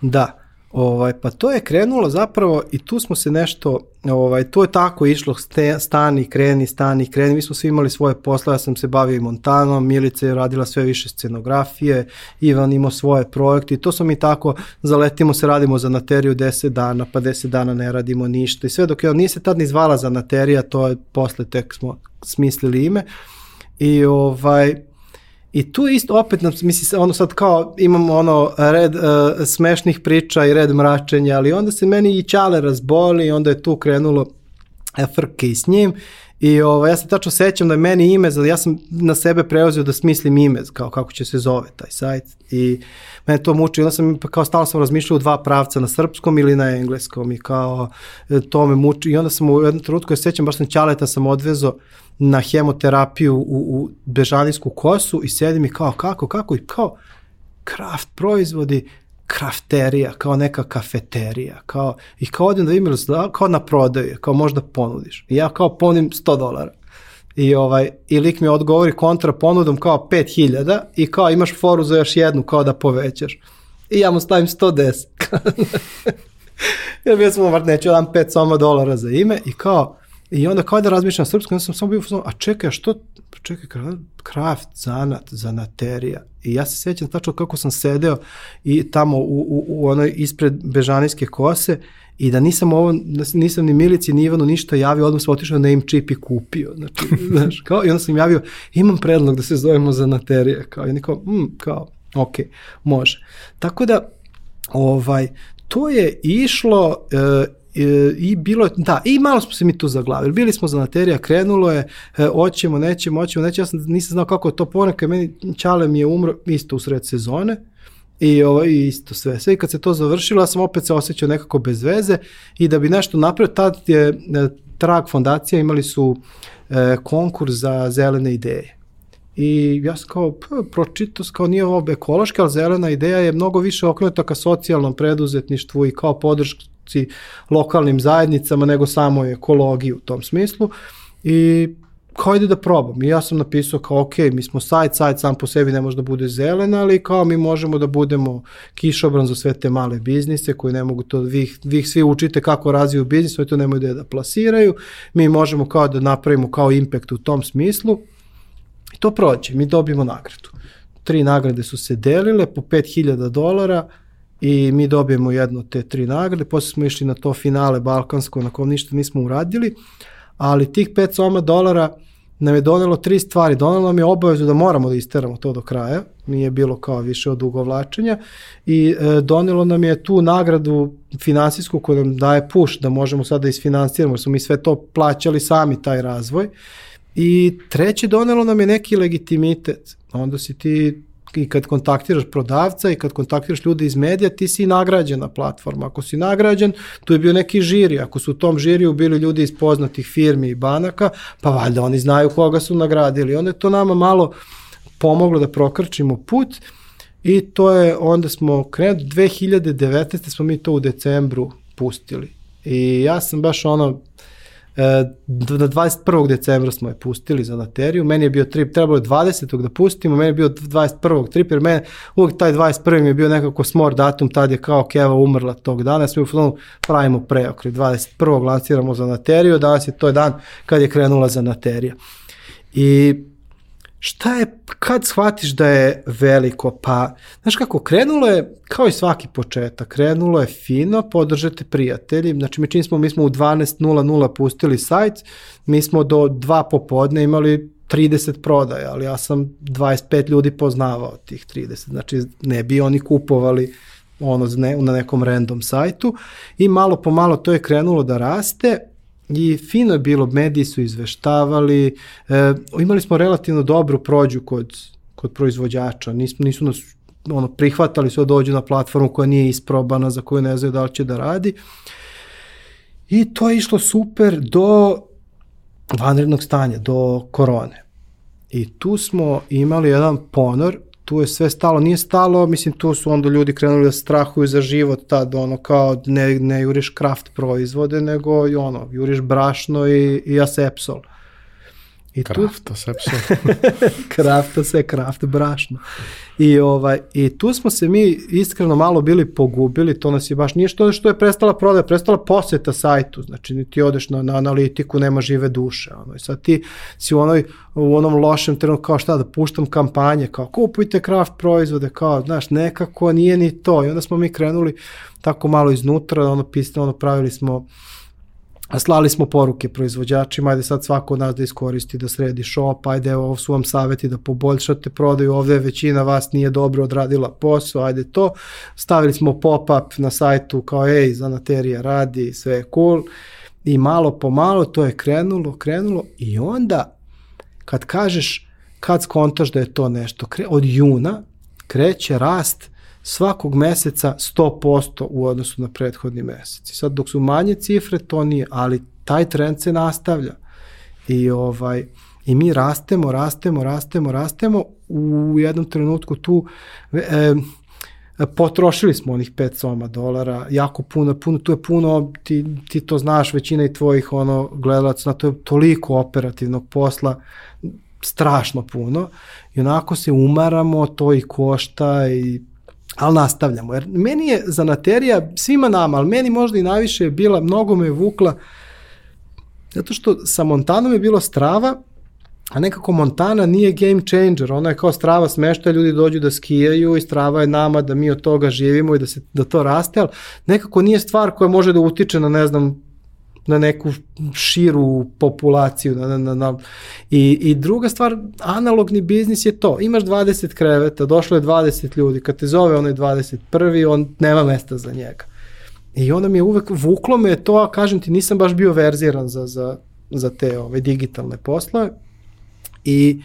Da, Ovaj, pa to je krenulo zapravo i tu smo se nešto, ovaj, to je tako išlo, ste, stani, kreni, stani, kreni, mi smo svi imali svoje posle, ja sam se bavio i Montanom, Milica je radila sve više scenografije, Ivan imao svoje projekte i to smo mi tako, zaletimo se, radimo za nateriju 10 dana, pa 10 dana ne radimo ništa i sve dok je, nije se tad ni zvala za naterija, to je posle tek smo smislili ime. I ovaj, I tu isto opet, misli, ono sad kao imamo ono red uh, smešnih priča i red mračenja, ali onda se meni i Ćale razboli i onda je tu krenulo frke i s njim i ovo, ja se tačno sećam da je meni ime, ja sam na sebe preuzeo da smislim ime, kao kako će se zove taj sajt. I mene to muči, onda sam kao stalno sam razmišljao u dva pravca na srpskom ili na engleskom. I kao e, to me muči. I onda sam u jednom trenutku, ja se sećam, baš sam Ćaleta sam odvezo na hemoterapiju u, u bežanijsku kosu i sedim i kao kako, kako? I kao kraft proizvodi, krafterija, kao neka kafeterija, kao, i kao odem da imam, kao na prodaju, kao možda ponudiš. I ja kao ponudim 100 dolara. I, ovaj, I lik mi odgovori kontra ponudom kao 5000 i kao imaš foru za još jednu kao da povećaš. I ja mu stavim 110. ja bio sam neću dam 5 soma dolara za ime i kao I onda kao da razmišljam srpsko, onda sam samo bio a čekaj, što, čekaj, kraft, zanat, zanaterija. I ja se sjećam tačno kako sam sedeo i tamo u, u, u onoj ispred Bežanijske kose i da nisam ovo, nisam ni Milici ni Ivanu ništa javio, odmah sam otišao na im čip i kupio. Znači, znaš, kao, I onda sam javio, imam predlog da se zovemo zanaterija. Kao, i niko, mm, kao, ok, može. Tako da, ovaj, to je išlo e, i bilo da, i malo smo se mi tu zaglavili. Bili smo za materija, krenulo je, e, oćemo, nećemo, oćemo, nećemo, ja sam, nisam znao kako je to ponekad, meni Čale mi je umro isto u sred sezone, i ovo isto sve. Sve i kad se to završilo, ja sam opet se osjećao nekako bez veze i da bi nešto napravio, tad je e, Trag fondacija imali su e, konkurs za zelene ideje. I ja sam kao, pročito, kao nije ovo ekološka, ali zelena ideja je mnogo više okrenuta ka socijalnom preduzetništvu i kao podršci lokalnim zajednicama nego samo ekologiji u tom smislu. I kao ide da probam. I ja sam napisao kao, ok, mi smo sajt, sajt sam po sebi ne može da bude zelen, ali kao mi možemo da budemo kišobran za sve te male biznise koji ne mogu to, vi, vi svi učite kako razviju biznis, oni to nemaju da, da plasiraju. Mi možemo kao da napravimo kao impact u tom smislu I to prođe, mi dobijemo nagradu. Tri nagrade su se delile po 5000 dolara i mi dobijemo jednu te tri nagrade, posle smo išli na to finale balkansko na kom ništa nismo uradili, ali tih 5 soma dolara nam je donelo tri stvari. Donelo nam je obavezu da moramo da isteramo to do kraja, nije bilo kao više od ugovlačenja i e, donelo nam je tu nagradu finansijsku koja nam daje push da možemo sada da isfinansiramo, jer smo mi sve to plaćali sami taj razvoj I treće, donelo nam je neki legitimitet. Onda si ti i kad kontaktiraš prodavca i kad kontaktiraš ljude iz medija, ti si nagrađen na platforma. Ako si nagrađen, tu je bio neki žiri. Ako su u tom žiriju bili ljudi iz poznatih firmi i banaka, pa valjda oni znaju koga su nagradili. Onda je to nama malo pomoglo da prokrčimo put i to je, onda smo krenuli, 2019. smo mi to u decembru pustili. I ja sam baš ono, na 21. decembra smo je pustili za lateriju, meni je bio trip, trebalo je 20. da pustimo, meni je bio 21. trip, jer meni uvijek taj 21. mi je bio nekako smor datum, tad je kao Keva umrla tog dana, smo u filmu pravimo preokret, 21. lanciramo za lateriju, danas je to dan kad je krenula za laterija. I šta je, kad shvatiš da je veliko, pa, znaš kako, krenulo je, kao i svaki početak, krenulo je fino, podržate prijatelji, znači mi čini smo, mi smo u 12.00 pustili sajt, mi smo do dva popodne imali 30 prodaja, ali ja sam 25 ljudi poznavao tih 30, znači ne bi oni kupovali ono na nekom random sajtu. I malo po malo to je krenulo da raste, I fino je bilo, mediji su izveštavali, e, imali smo relativno dobru prođu kod, kod proizvođača, nismo, nisu nas ono, prihvatali sve da dođu na platformu koja nije isprobana, za koju ne znaju da li će da radi. I to je išlo super do vanrednog stanja, do korone. I tu smo imali jedan ponor tu je sve stalo, nije stalo, mislim tu su onda ljudi krenuli da strahuju za život tad, ono kao ne, ne juriš kraft proizvode, nego ono, juriš brašno i, i asepsol. I tu, Krafta se psom. krafta se, kraft brašno. I, ovaj, I tu smo se mi iskreno malo bili pogubili, to nas je baš nije što, što je prestala prodaja, prestala poseta sajtu, znači ti odeš na, na analitiku, nema žive duše. Ono. I sad ti si u, onoj, u onom lošem trenutku kao šta da puštam kampanje, kao kupujte kraft proizvode, kao znaš nekako nije ni to. I onda smo mi krenuli tako malo iznutra, ono pisali, ono pravili smo A slali smo poruke proizvođačima, ajde sad svako od nas da iskoristi, da sredi shop, ajde ovo su vam saveti da poboljšate prodaju, ovde većina vas nije dobro odradila posao, ajde to. Stavili smo pop-up na sajtu kao ej, zanaterija radi, sve je cool. I malo po malo to je krenulo, krenulo i onda kad kažeš, kad skontaš da je to nešto, od juna kreće rast svakog meseca 100% u odnosu na prethodni mesec. I sad dok su manje cifre, to nije, ali taj trend se nastavlja. I ovaj i mi rastemo, rastemo, rastemo, rastemo u jednom trenutku tu e, potrošili smo onih 5 soma dolara, jako puno, puno, tu je puno, ti, ti to znaš, većina i tvojih ono, gledalaca, na to je toliko operativnog posla, strašno puno i onako se umaramo, to i košta i ali nastavljamo. Jer meni je zanaterija, svima nama, ali meni možda i najviše je bila, mnogo me je vukla, zato što sa Montanom je bilo strava, a nekako Montana nije game changer, ona je kao strava smešta, ljudi dođu da skijaju i strava je nama da mi od toga živimo i da, se, da to raste, ali nekako nije stvar koja može da utiče na, ne znam, na neku širu populaciju. Na, na, na. I, I druga stvar, analogni biznis je to. Imaš 20 kreveta, došlo je 20 ljudi, kad te zove onaj 21. on nema mesta za njega. I onda mi je uvek, vuklo me to, a kažem ti, nisam baš bio verziran za, za, za te ove digitalne poslove. I,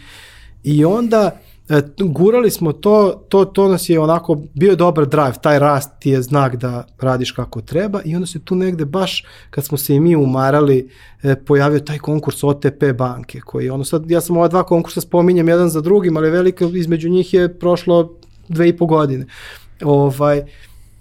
i onda e, gurali smo to, to, to nas je onako, bio je dobar drive, taj rast ti je znak da radiš kako treba i onda se tu negde baš, kad smo se i mi umarali, e, pojavio taj konkurs OTP banke, koji ono sad, ja sam ova dva konkursa spominjem jedan za drugim, ali velika između njih je prošlo dve i po godine. Ovaj,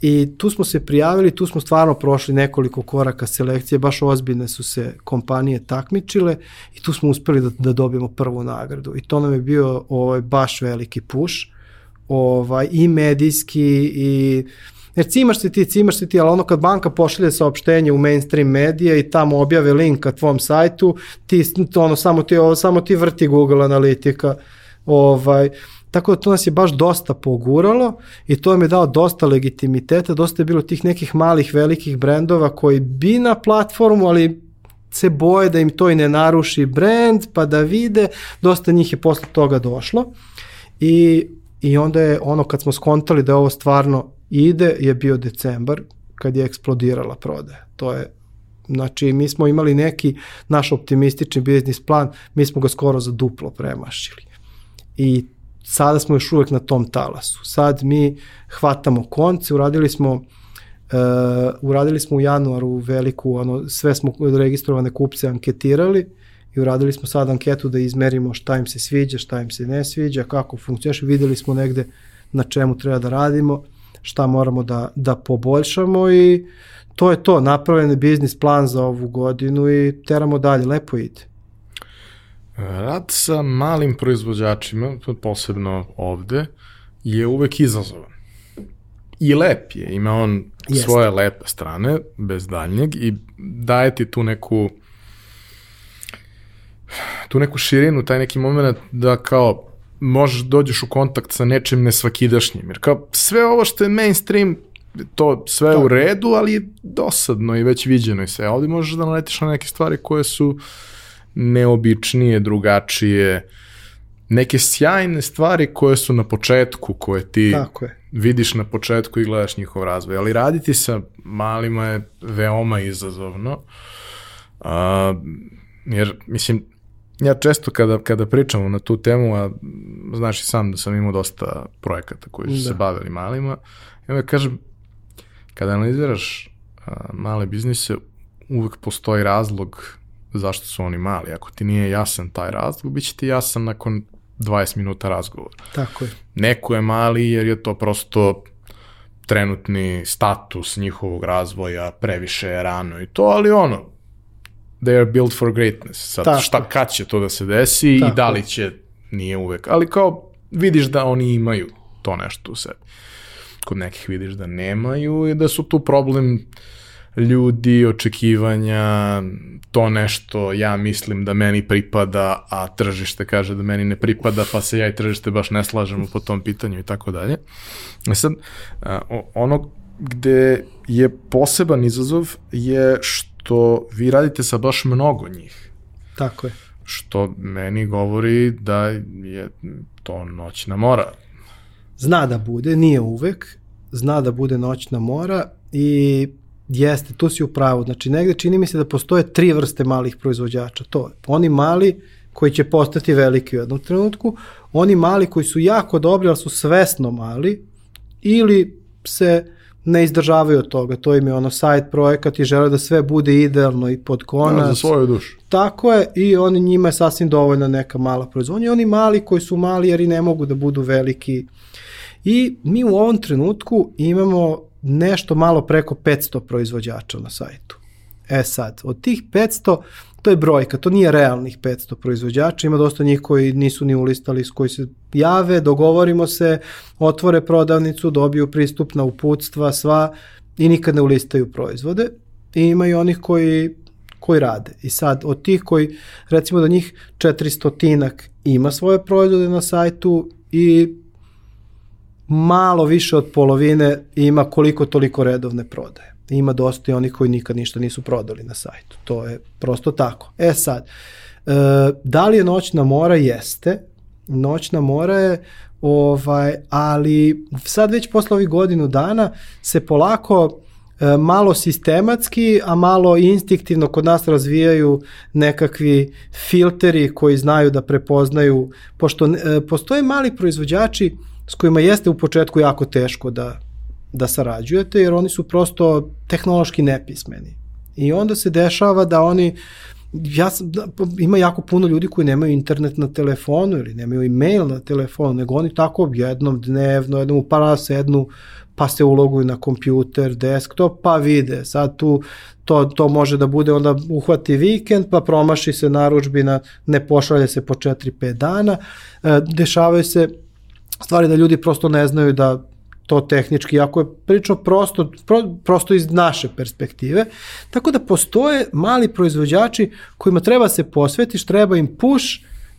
I tu smo se prijavili, tu smo stvarno prošli nekoliko koraka selekcije, baš ozbiljne su se kompanije takmičile i tu smo uspeli da, da dobijemo prvu nagradu. I to nam je bio ovaj, baš veliki push, ovaj, i medijski i Jer cimaš se ti, cimaš se ti, ali ono kad banka pošalje saopštenje u mainstream medije i tamo objave link ka tvom sajtu, ti, ono, samo ti, ovo, samo ti vrti Google analitika, ovaj, Tako da to nas je baš dosta poguralo i to nam je dao dosta legitimiteta, dosta je bilo tih nekih malih velikih brendova koji bi na platformu, ali se boje da im to i ne naruši brand, pa da vide, dosta njih je posle toga došlo. I, i onda je ono kad smo skontali da ovo stvarno ide, je bio decembar, kad je eksplodirala prodaja. To je Znači, mi smo imali neki naš optimistični biznis plan, mi smo ga skoro za duplo premašili. I sada smo još uvek na tom talasu. Sad mi hvatamo konce, uradili smo uh, uradili smo u januaru veliku, ono, sve smo registrovane kupce anketirali i uradili smo sad anketu da izmerimo šta im se sviđa, šta im se ne sviđa, kako funkcioniš, videli smo negde na čemu treba da radimo, šta moramo da, da poboljšamo i to je to, napravljen je biznis plan za ovu godinu i teramo dalje, lepo ide. Rad sa malim proizvođačima, posebno ovde, je uvek izazovan. I lep je, ima on Jeste. svoje lepe strane, bez daljnjeg, i daje ti tu neku tu neku širinu, taj neki moment da kao možeš da dođeš u kontakt sa nečim nesvakidašnjim. Jer kao sve ovo što je mainstream, to sve je u redu, ali je dosadno i već viđeno i sve. Ovde možeš da naletiš na neke stvari koje su uh, neobičnije, drugačije, neke sjajne stvari koje su na početku, koje ti Tako je. vidiš na početku i gledaš njihov razvoj. Ali raditi sa malima je veoma izazovno. A, jer, mislim, ja često kada, kada pričamo na tu temu, a znaš i sam da sam imao dosta projekata koji su da. se bavili malima, ja onda kažem, kada analiziraš a, male biznise, uvek postoji razlog zašto su oni mali. Ako ti nije jasan taj razlog, bit će ti jasan nakon 20 minuta razgovora. Tako je. Neko je mali jer je to prosto trenutni status njihovog razvoja, previše je rano i to, ali ono, they are built for greatness. Sad, Tako. šta, kad će to da se desi Tako. i da li će, nije uvek. Ali kao, vidiš da oni imaju to nešto u sebi. Kod nekih vidiš da nemaju i da su tu problem ljudi, očekivanja, to nešto ja mislim da meni pripada, a tržište kaže da meni ne pripada, pa se ja i tržište baš ne slažemo po tom pitanju i tako dalje. E sad, ono gde je poseban izazov je što vi radite sa baš mnogo njih, Tako je. što meni govori da je to noćna mora. Zna da bude, nije uvek, zna da bude noćna mora i jeste, tu si u pravu. Znači, negde čini mi se da postoje tri vrste malih proizvođača. To je oni mali koji će postati veliki u jednom trenutku, oni mali koji su jako dobri, ali su svesno mali, ili se ne izdržavaju od toga. To im je ono side projekat i žele da sve bude idealno i pod konac. Ja, za svoju dušu. Tako je i oni njima je sasvim dovoljna neka mala proizvodnja. I oni mali koji su mali jer i ne mogu da budu veliki. I mi u ovom trenutku imamo nešto malo preko 500 proizvođača na sajtu. E sad, od tih 500, to je brojka, to nije realnih 500 proizvođača, ima dosta njih koji nisu ni ulistali, s koji se jave, dogovorimo se, otvore prodavnicu, dobiju pristup na uputstva, sva i nikad ne ulistaju proizvode. I ima i onih koji koji rade. I sad, od tih koji, recimo da njih 400 tinak ima svoje proizvode na sajtu i malo više od polovine ima koliko toliko redovne prodaje. Ima dosta i onih koji nikad ništa nisu prodali na sajtu. To je prosto tako. E sad, e, da li je noćna mora? Jeste. Noćna mora je, ovaj, ali sad već posle ovih godinu dana se polako e, malo sistematski, a malo instinktivno kod nas razvijaju nekakvi filteri koji znaju da prepoznaju, pošto e, postoje mali proizvođači s kojima jeste u početku jako teško da, da sarađujete, jer oni su prosto tehnološki nepismeni. I onda se dešava da oni ja sam, da, ima jako puno ljudi koji nemaju internet na telefonu ili nemaju e-mail na telefonu, nego oni tako jednom dnevno, jednom u par sednu, pa se uloguju na kompjuter, desktop, pa vide. Sad tu to, to može da bude onda uhvati vikend, pa promaši se naručbina, ne pošalje se po 4-5 dana. E, dešavaju se stvari da ljudi prosto ne znaju da to tehnički, jako je prilično prosto, pro, prosto iz naše perspektive. Tako da postoje mali proizvođači kojima treba se posvetiš, treba im push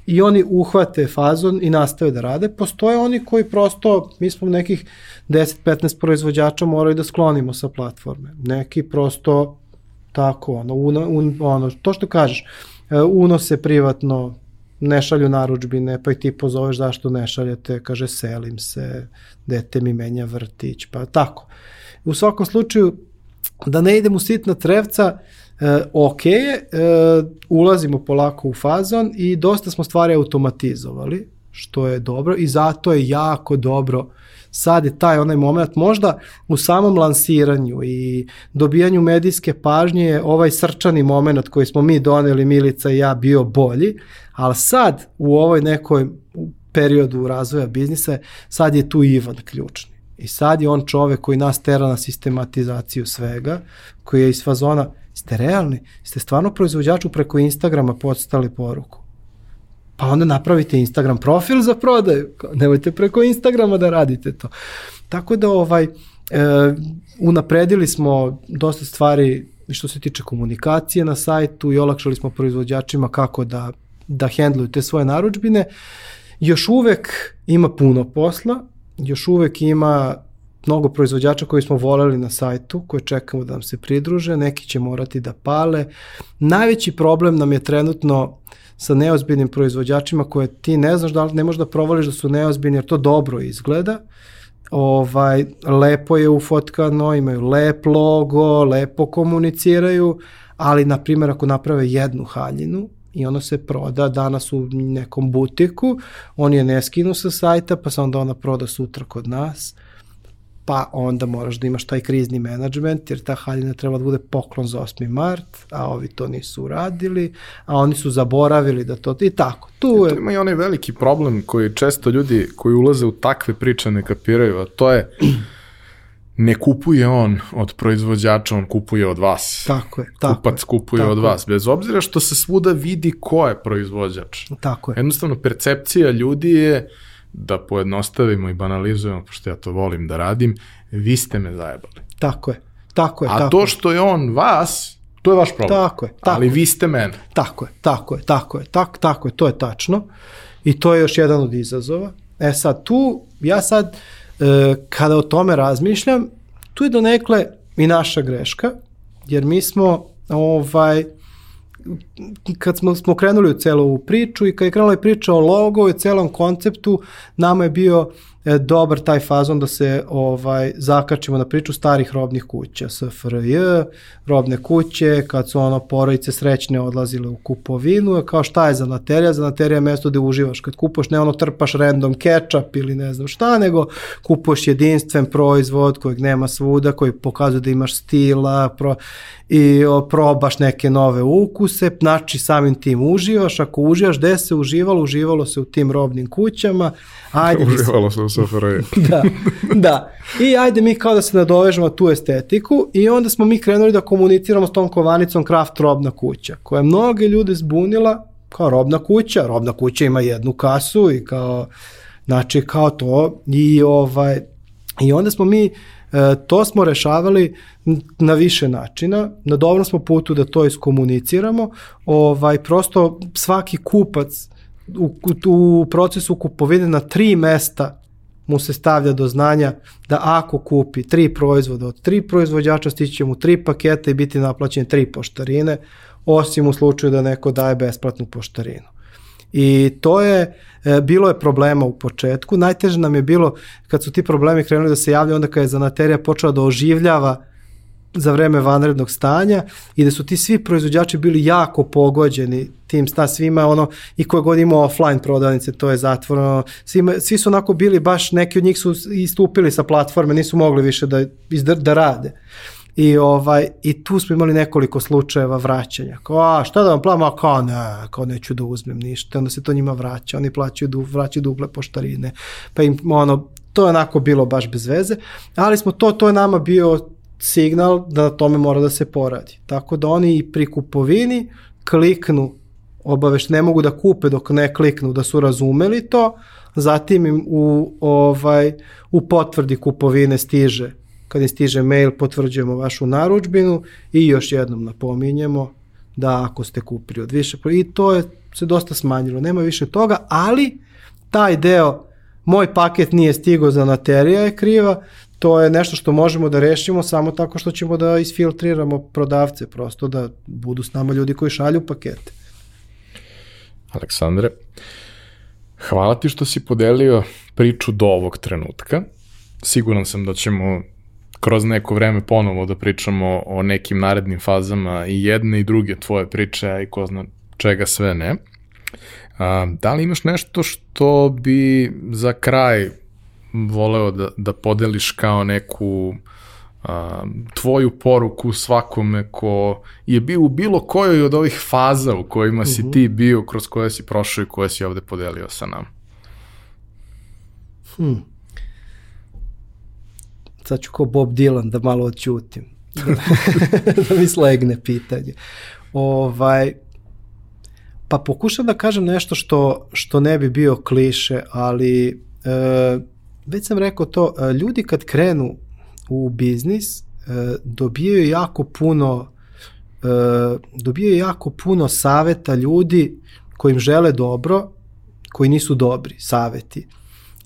i oni uhvate fazon i nastave da rade. Postoje oni koji prosto, mi smo nekih 10-15 proizvođača moraju da sklonimo sa platforme. Neki prosto tako, ono, uno, un, ono to što kažeš, e, unose privatno ne šalju naručbine, pa ih ti pozoveš zašto ne šaljete, kaže selim se, dete mi menja vrtić, pa tako. U svakom slučaju, da ne idem u sitna trevca, e, ok e, ulazimo polako u fazon i dosta smo stvari automatizovali, što je dobro i zato je jako dobro sad je taj onaj moment, možda u samom lansiranju i dobijanju medijske pažnje je ovaj srčani moment koji smo mi doneli, Milica i ja, bio bolji, ali sad u ovoj nekoj periodu razvoja biznisa, sad je tu Ivan ključni. I sad je on čovek koji nas tera na sistematizaciju svega, koji je iz fazona, ste realni, ste stvarno proizvođaču preko Instagrama postali poruku. Pa onda napravite Instagram profil za prodaju. Nemojte preko Instagrama da radite to. Tako da ovaj, e, unapredili smo dosta stvari što se tiče komunikacije na sajtu i olakšali smo proizvođačima kako da, da hendluju te svoje naručbine. Još uvek ima puno posla, još uvek ima mnogo proizvođača koji smo voleli na sajtu, koje čekamo da nam se pridruže, neki će morati da pale. Najveći problem nam je trenutno sa neozbiljnim proizvođačima koje ti ne znaš da ne možeš da provališ da su neozbiljni jer to dobro izgleda. Ovaj, lepo je ufotkano, imaju lep logo, lepo komuniciraju, ali na primjer ako naprave jednu haljinu, i ono se proda danas u nekom butiku, oni je ne skinu sa sajta, pa se onda ona proda sutra kod nas, pa onda moraš da imaš taj krizni menadžment, jer ta haljina treba da bude poklon za 8. mart, a ovi to nisu uradili, a oni su zaboravili da to, i tako. Tu E, je... ima i onaj veliki problem koji često ljudi koji ulaze u takve priče ne kapiraju, a to je ne kupuje on od proizvođača, on kupuje od vas. Tako je, tako Kupac je. kupuje tako od vas, bez obzira što se svuda vidi ko je proizvođač. Tako je. Jednostavno, percepcija ljudi je, da pojednostavimo i banalizujemo, pošto ja to volim da radim, vi ste me zajebali. Tako je. Tako je. A tako to što je on vas, to je vaš problem. Tako je, tako Ali vi ste mene. Tako je, tako je, tako je, tak, tako je, to je tačno. I to je još jedan od izazova. E sad, tu, ja sad, e, kada o tome razmišljam, tu je donekle i naša greška, jer mi smo, ovaj, kad smo, smo krenuli u celu ovu priču i kad je krenula i priča o logo i celom konceptu, nama je bio e, dobar taj fazon da se ovaj zakačimo na priču starih robnih kuća, SFRJ, robne kuće, kad su ono porodice srećne odlazile u kupovinu, kao šta je zanaterija? Zanaterija je mesto gde uživaš, kad kupuješ ne ono trpaš random ketchup ili ne znam šta, nego kupuješ jedinstven proizvod kojeg nema svuda, koji pokazuje da imaš stila pro, i o, probaš neke nove ukuse, znači samim tim uživaš, ako uživaš, gde se uživalo? Uživalo se u tim robnim kućama, ajde Uživalo se u SFRJ. da, da. I ajde mi kao da se nadovežemo tu estetiku i onda smo mi krenuli da komuniciramo s tom kovanicom Kraft robna kuća, koja je mnoge ljude zbunila kao robna kuća. Robna kuća ima jednu kasu i kao, znači kao to i ovaj, i onda smo mi E, to smo rešavali na više načina, na dobrom smo putu da to iskomuniciramo, ovaj, prosto svaki kupac u, u procesu kupovine na tri mesta mu se stavlja do znanja da ako kupi tri proizvoda od tri proizvođača, stići mu tri paketa i biti naplaćene tri poštarine, osim u slučaju da neko daje besplatnu poštarinu. I to je, e, bilo je problema u početku. Najteže nam je bilo kad su ti problemi krenuli da se javljaju onda kad je zanaterija počela da oživljava za vreme vanrednog stanja i da su ti svi proizvođači bili jako pogođeni tim sta svima ono i koje god ima offline prodavnice to je zatvoreno svima, svi su onako bili baš neki od njih su istupili sa platforme nisu mogli više da, da rade I, ovaj, I tu smo imali nekoliko slučajeva vraćanja. Kao, a šta da vam plavam? A kao, ne, kao neću da uzmem ništa. Onda se to njima vraća. Oni plaćaju, du, vraćaju duple poštarine. Pa im, ono, to je onako bilo baš bez veze. Ali smo to, to je nama bio signal da na tome mora da se poradi. Tako da oni i pri kupovini kliknu obaveš, ne mogu da kupe dok ne kliknu da su razumeli to, zatim im u, ovaj, u potvrdi kupovine stiže kad im stiže mail potvrđujemo vašu naručbinu i još jednom napominjemo da ako ste kupili od više i to je se dosta smanjilo, nema više toga, ali taj deo moj paket nije stigao za naterija je kriva, to je nešto što možemo da rešimo samo tako što ćemo da isfiltriramo prodavce, prosto da budu s nama ljudi koji šalju pakete. Aleksandre, hvala ti što si podelio priču do ovog trenutka. Siguran sam da ćemo kroz neko vreme ponovo da pričamo o nekim narednim fazama i jedne i druge tvoje priče, a i ko zna čega sve ne. A, da li imaš nešto što bi za kraj voleo da, da podeliš kao neku a, tvoju poruku svakome ko je bio u bilo kojoj od ovih faza u kojima si uh -huh. ti bio, kroz koje si prošao i koje si ovde podelio sa nama? Hmm sad ću ko Bob Dylan da malo odćutim. da mi slegne pitanje. Ovaj, pa pokušam da kažem nešto što, što ne bi bio kliše, ali e, već sam rekao to, ljudi kad krenu u biznis, e, dobijaju jako puno e, dobijaju jako puno saveta ljudi kojim žele dobro, koji nisu dobri saveti.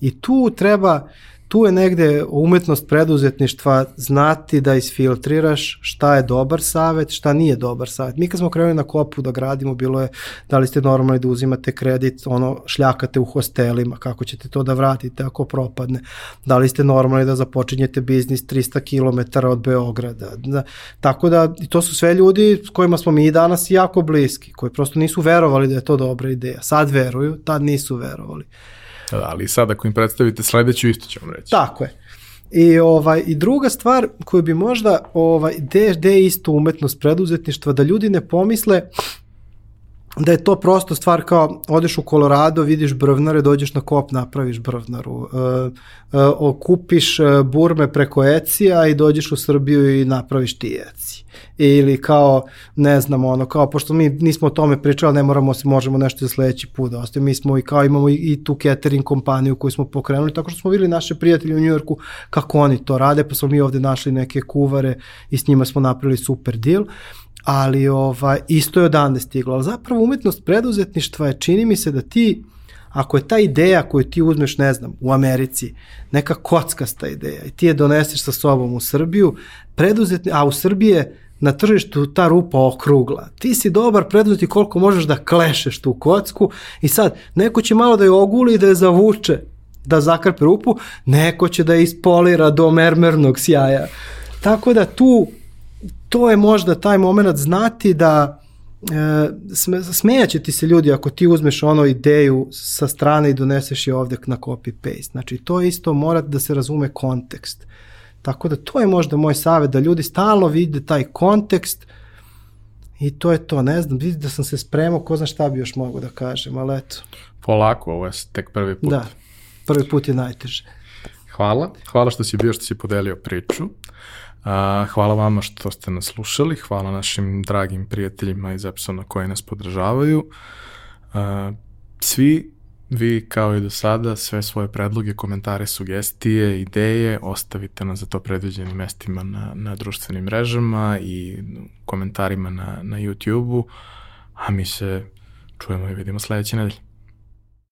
I tu treba tu je negde umetnost preduzetništva znati da isfiltriraš šta je dobar savet, šta nije dobar savet. Mi kad smo krenuli na kopu da gradimo, bilo je da li ste normalni da uzimate kredit, ono šljakate u hostelima, kako ćete to da vratite ako propadne. Da li ste normalni da započinjete biznis 300 km od Beograda. Da, tako da to su sve ljudi s kojima smo mi danas jako bliski, koji prosto nisu verovali da je to dobra ideja. Sad veruju, tad nisu verovali. Ali sad ako im predstavite sledeću isto ću vam reći. Tako je. I, ovaj, I druga stvar koju bi možda, ovaj, gde, gde je isto umetnost preduzetništva, da ljudi ne pomisle da je to prosto stvar kao odeš u Colorado, vidiš brvnare, dođeš na kop, napraviš brvnaru. Uh, uh, okupiš uh, burme preko Ecija i dođeš u Srbiju i napraviš ti Eci. Ili kao, ne znam, ono, kao, pošto mi nismo o tome pričali, ne moramo se, možemo nešto za sledeći put da ostavimo. Mi smo i kao imamo i, i tu catering kompaniju koju smo pokrenuli, tako što smo videli naše prijatelje u Njujorku kako oni to rade, pa smo mi ovde našli neke kuvare i s njima smo napravili super deal ali ovaj, isto je odande stiglo. Ali zapravo umetnost preduzetništva je, čini mi se da ti, ako je ta ideja koju ti uzmeš, ne znam, u Americi, neka kockasta ideja i ti je doneseš sa sobom u Srbiju, preduzetni, a u Srbiji na tržištu ta rupa okrugla. Ti si dobar preduzetnik koliko možeš da klešeš tu kocku i sad neko će malo da je oguli i da je zavuče, da zakrpe rupu, neko će da je ispolira do mermernog sjaja. Tako da tu to je možda taj moment znati da e, smejaće ti se ljudi ako ti uzmeš ono ideju sa strane i doneseš je ovde na copy-paste. Znači, to isto mora da se razume kontekst. Tako da to je možda moj savjet, da ljudi stalno vide taj kontekst i to je to. Ne znam, vidi da sam se spremao, ko zna šta bi još mogu da kažem, ali eto. Polako, ovo je tek prvi put. Da, prvi put je najteže. Hvala, hvala što si bio, što si podelio priču. Hvala vama što ste nas slušali, hvala našim dragim prijateljima iz Epsona koji nas podržavaju. Svi vi kao i do sada sve svoje predloge, komentare, sugestije, ideje ostavite na za to predviđenim mestima na, na društvenim mrežama i komentarima na, na YouTube-u, a mi se čujemo i vidimo sledeće nedelje.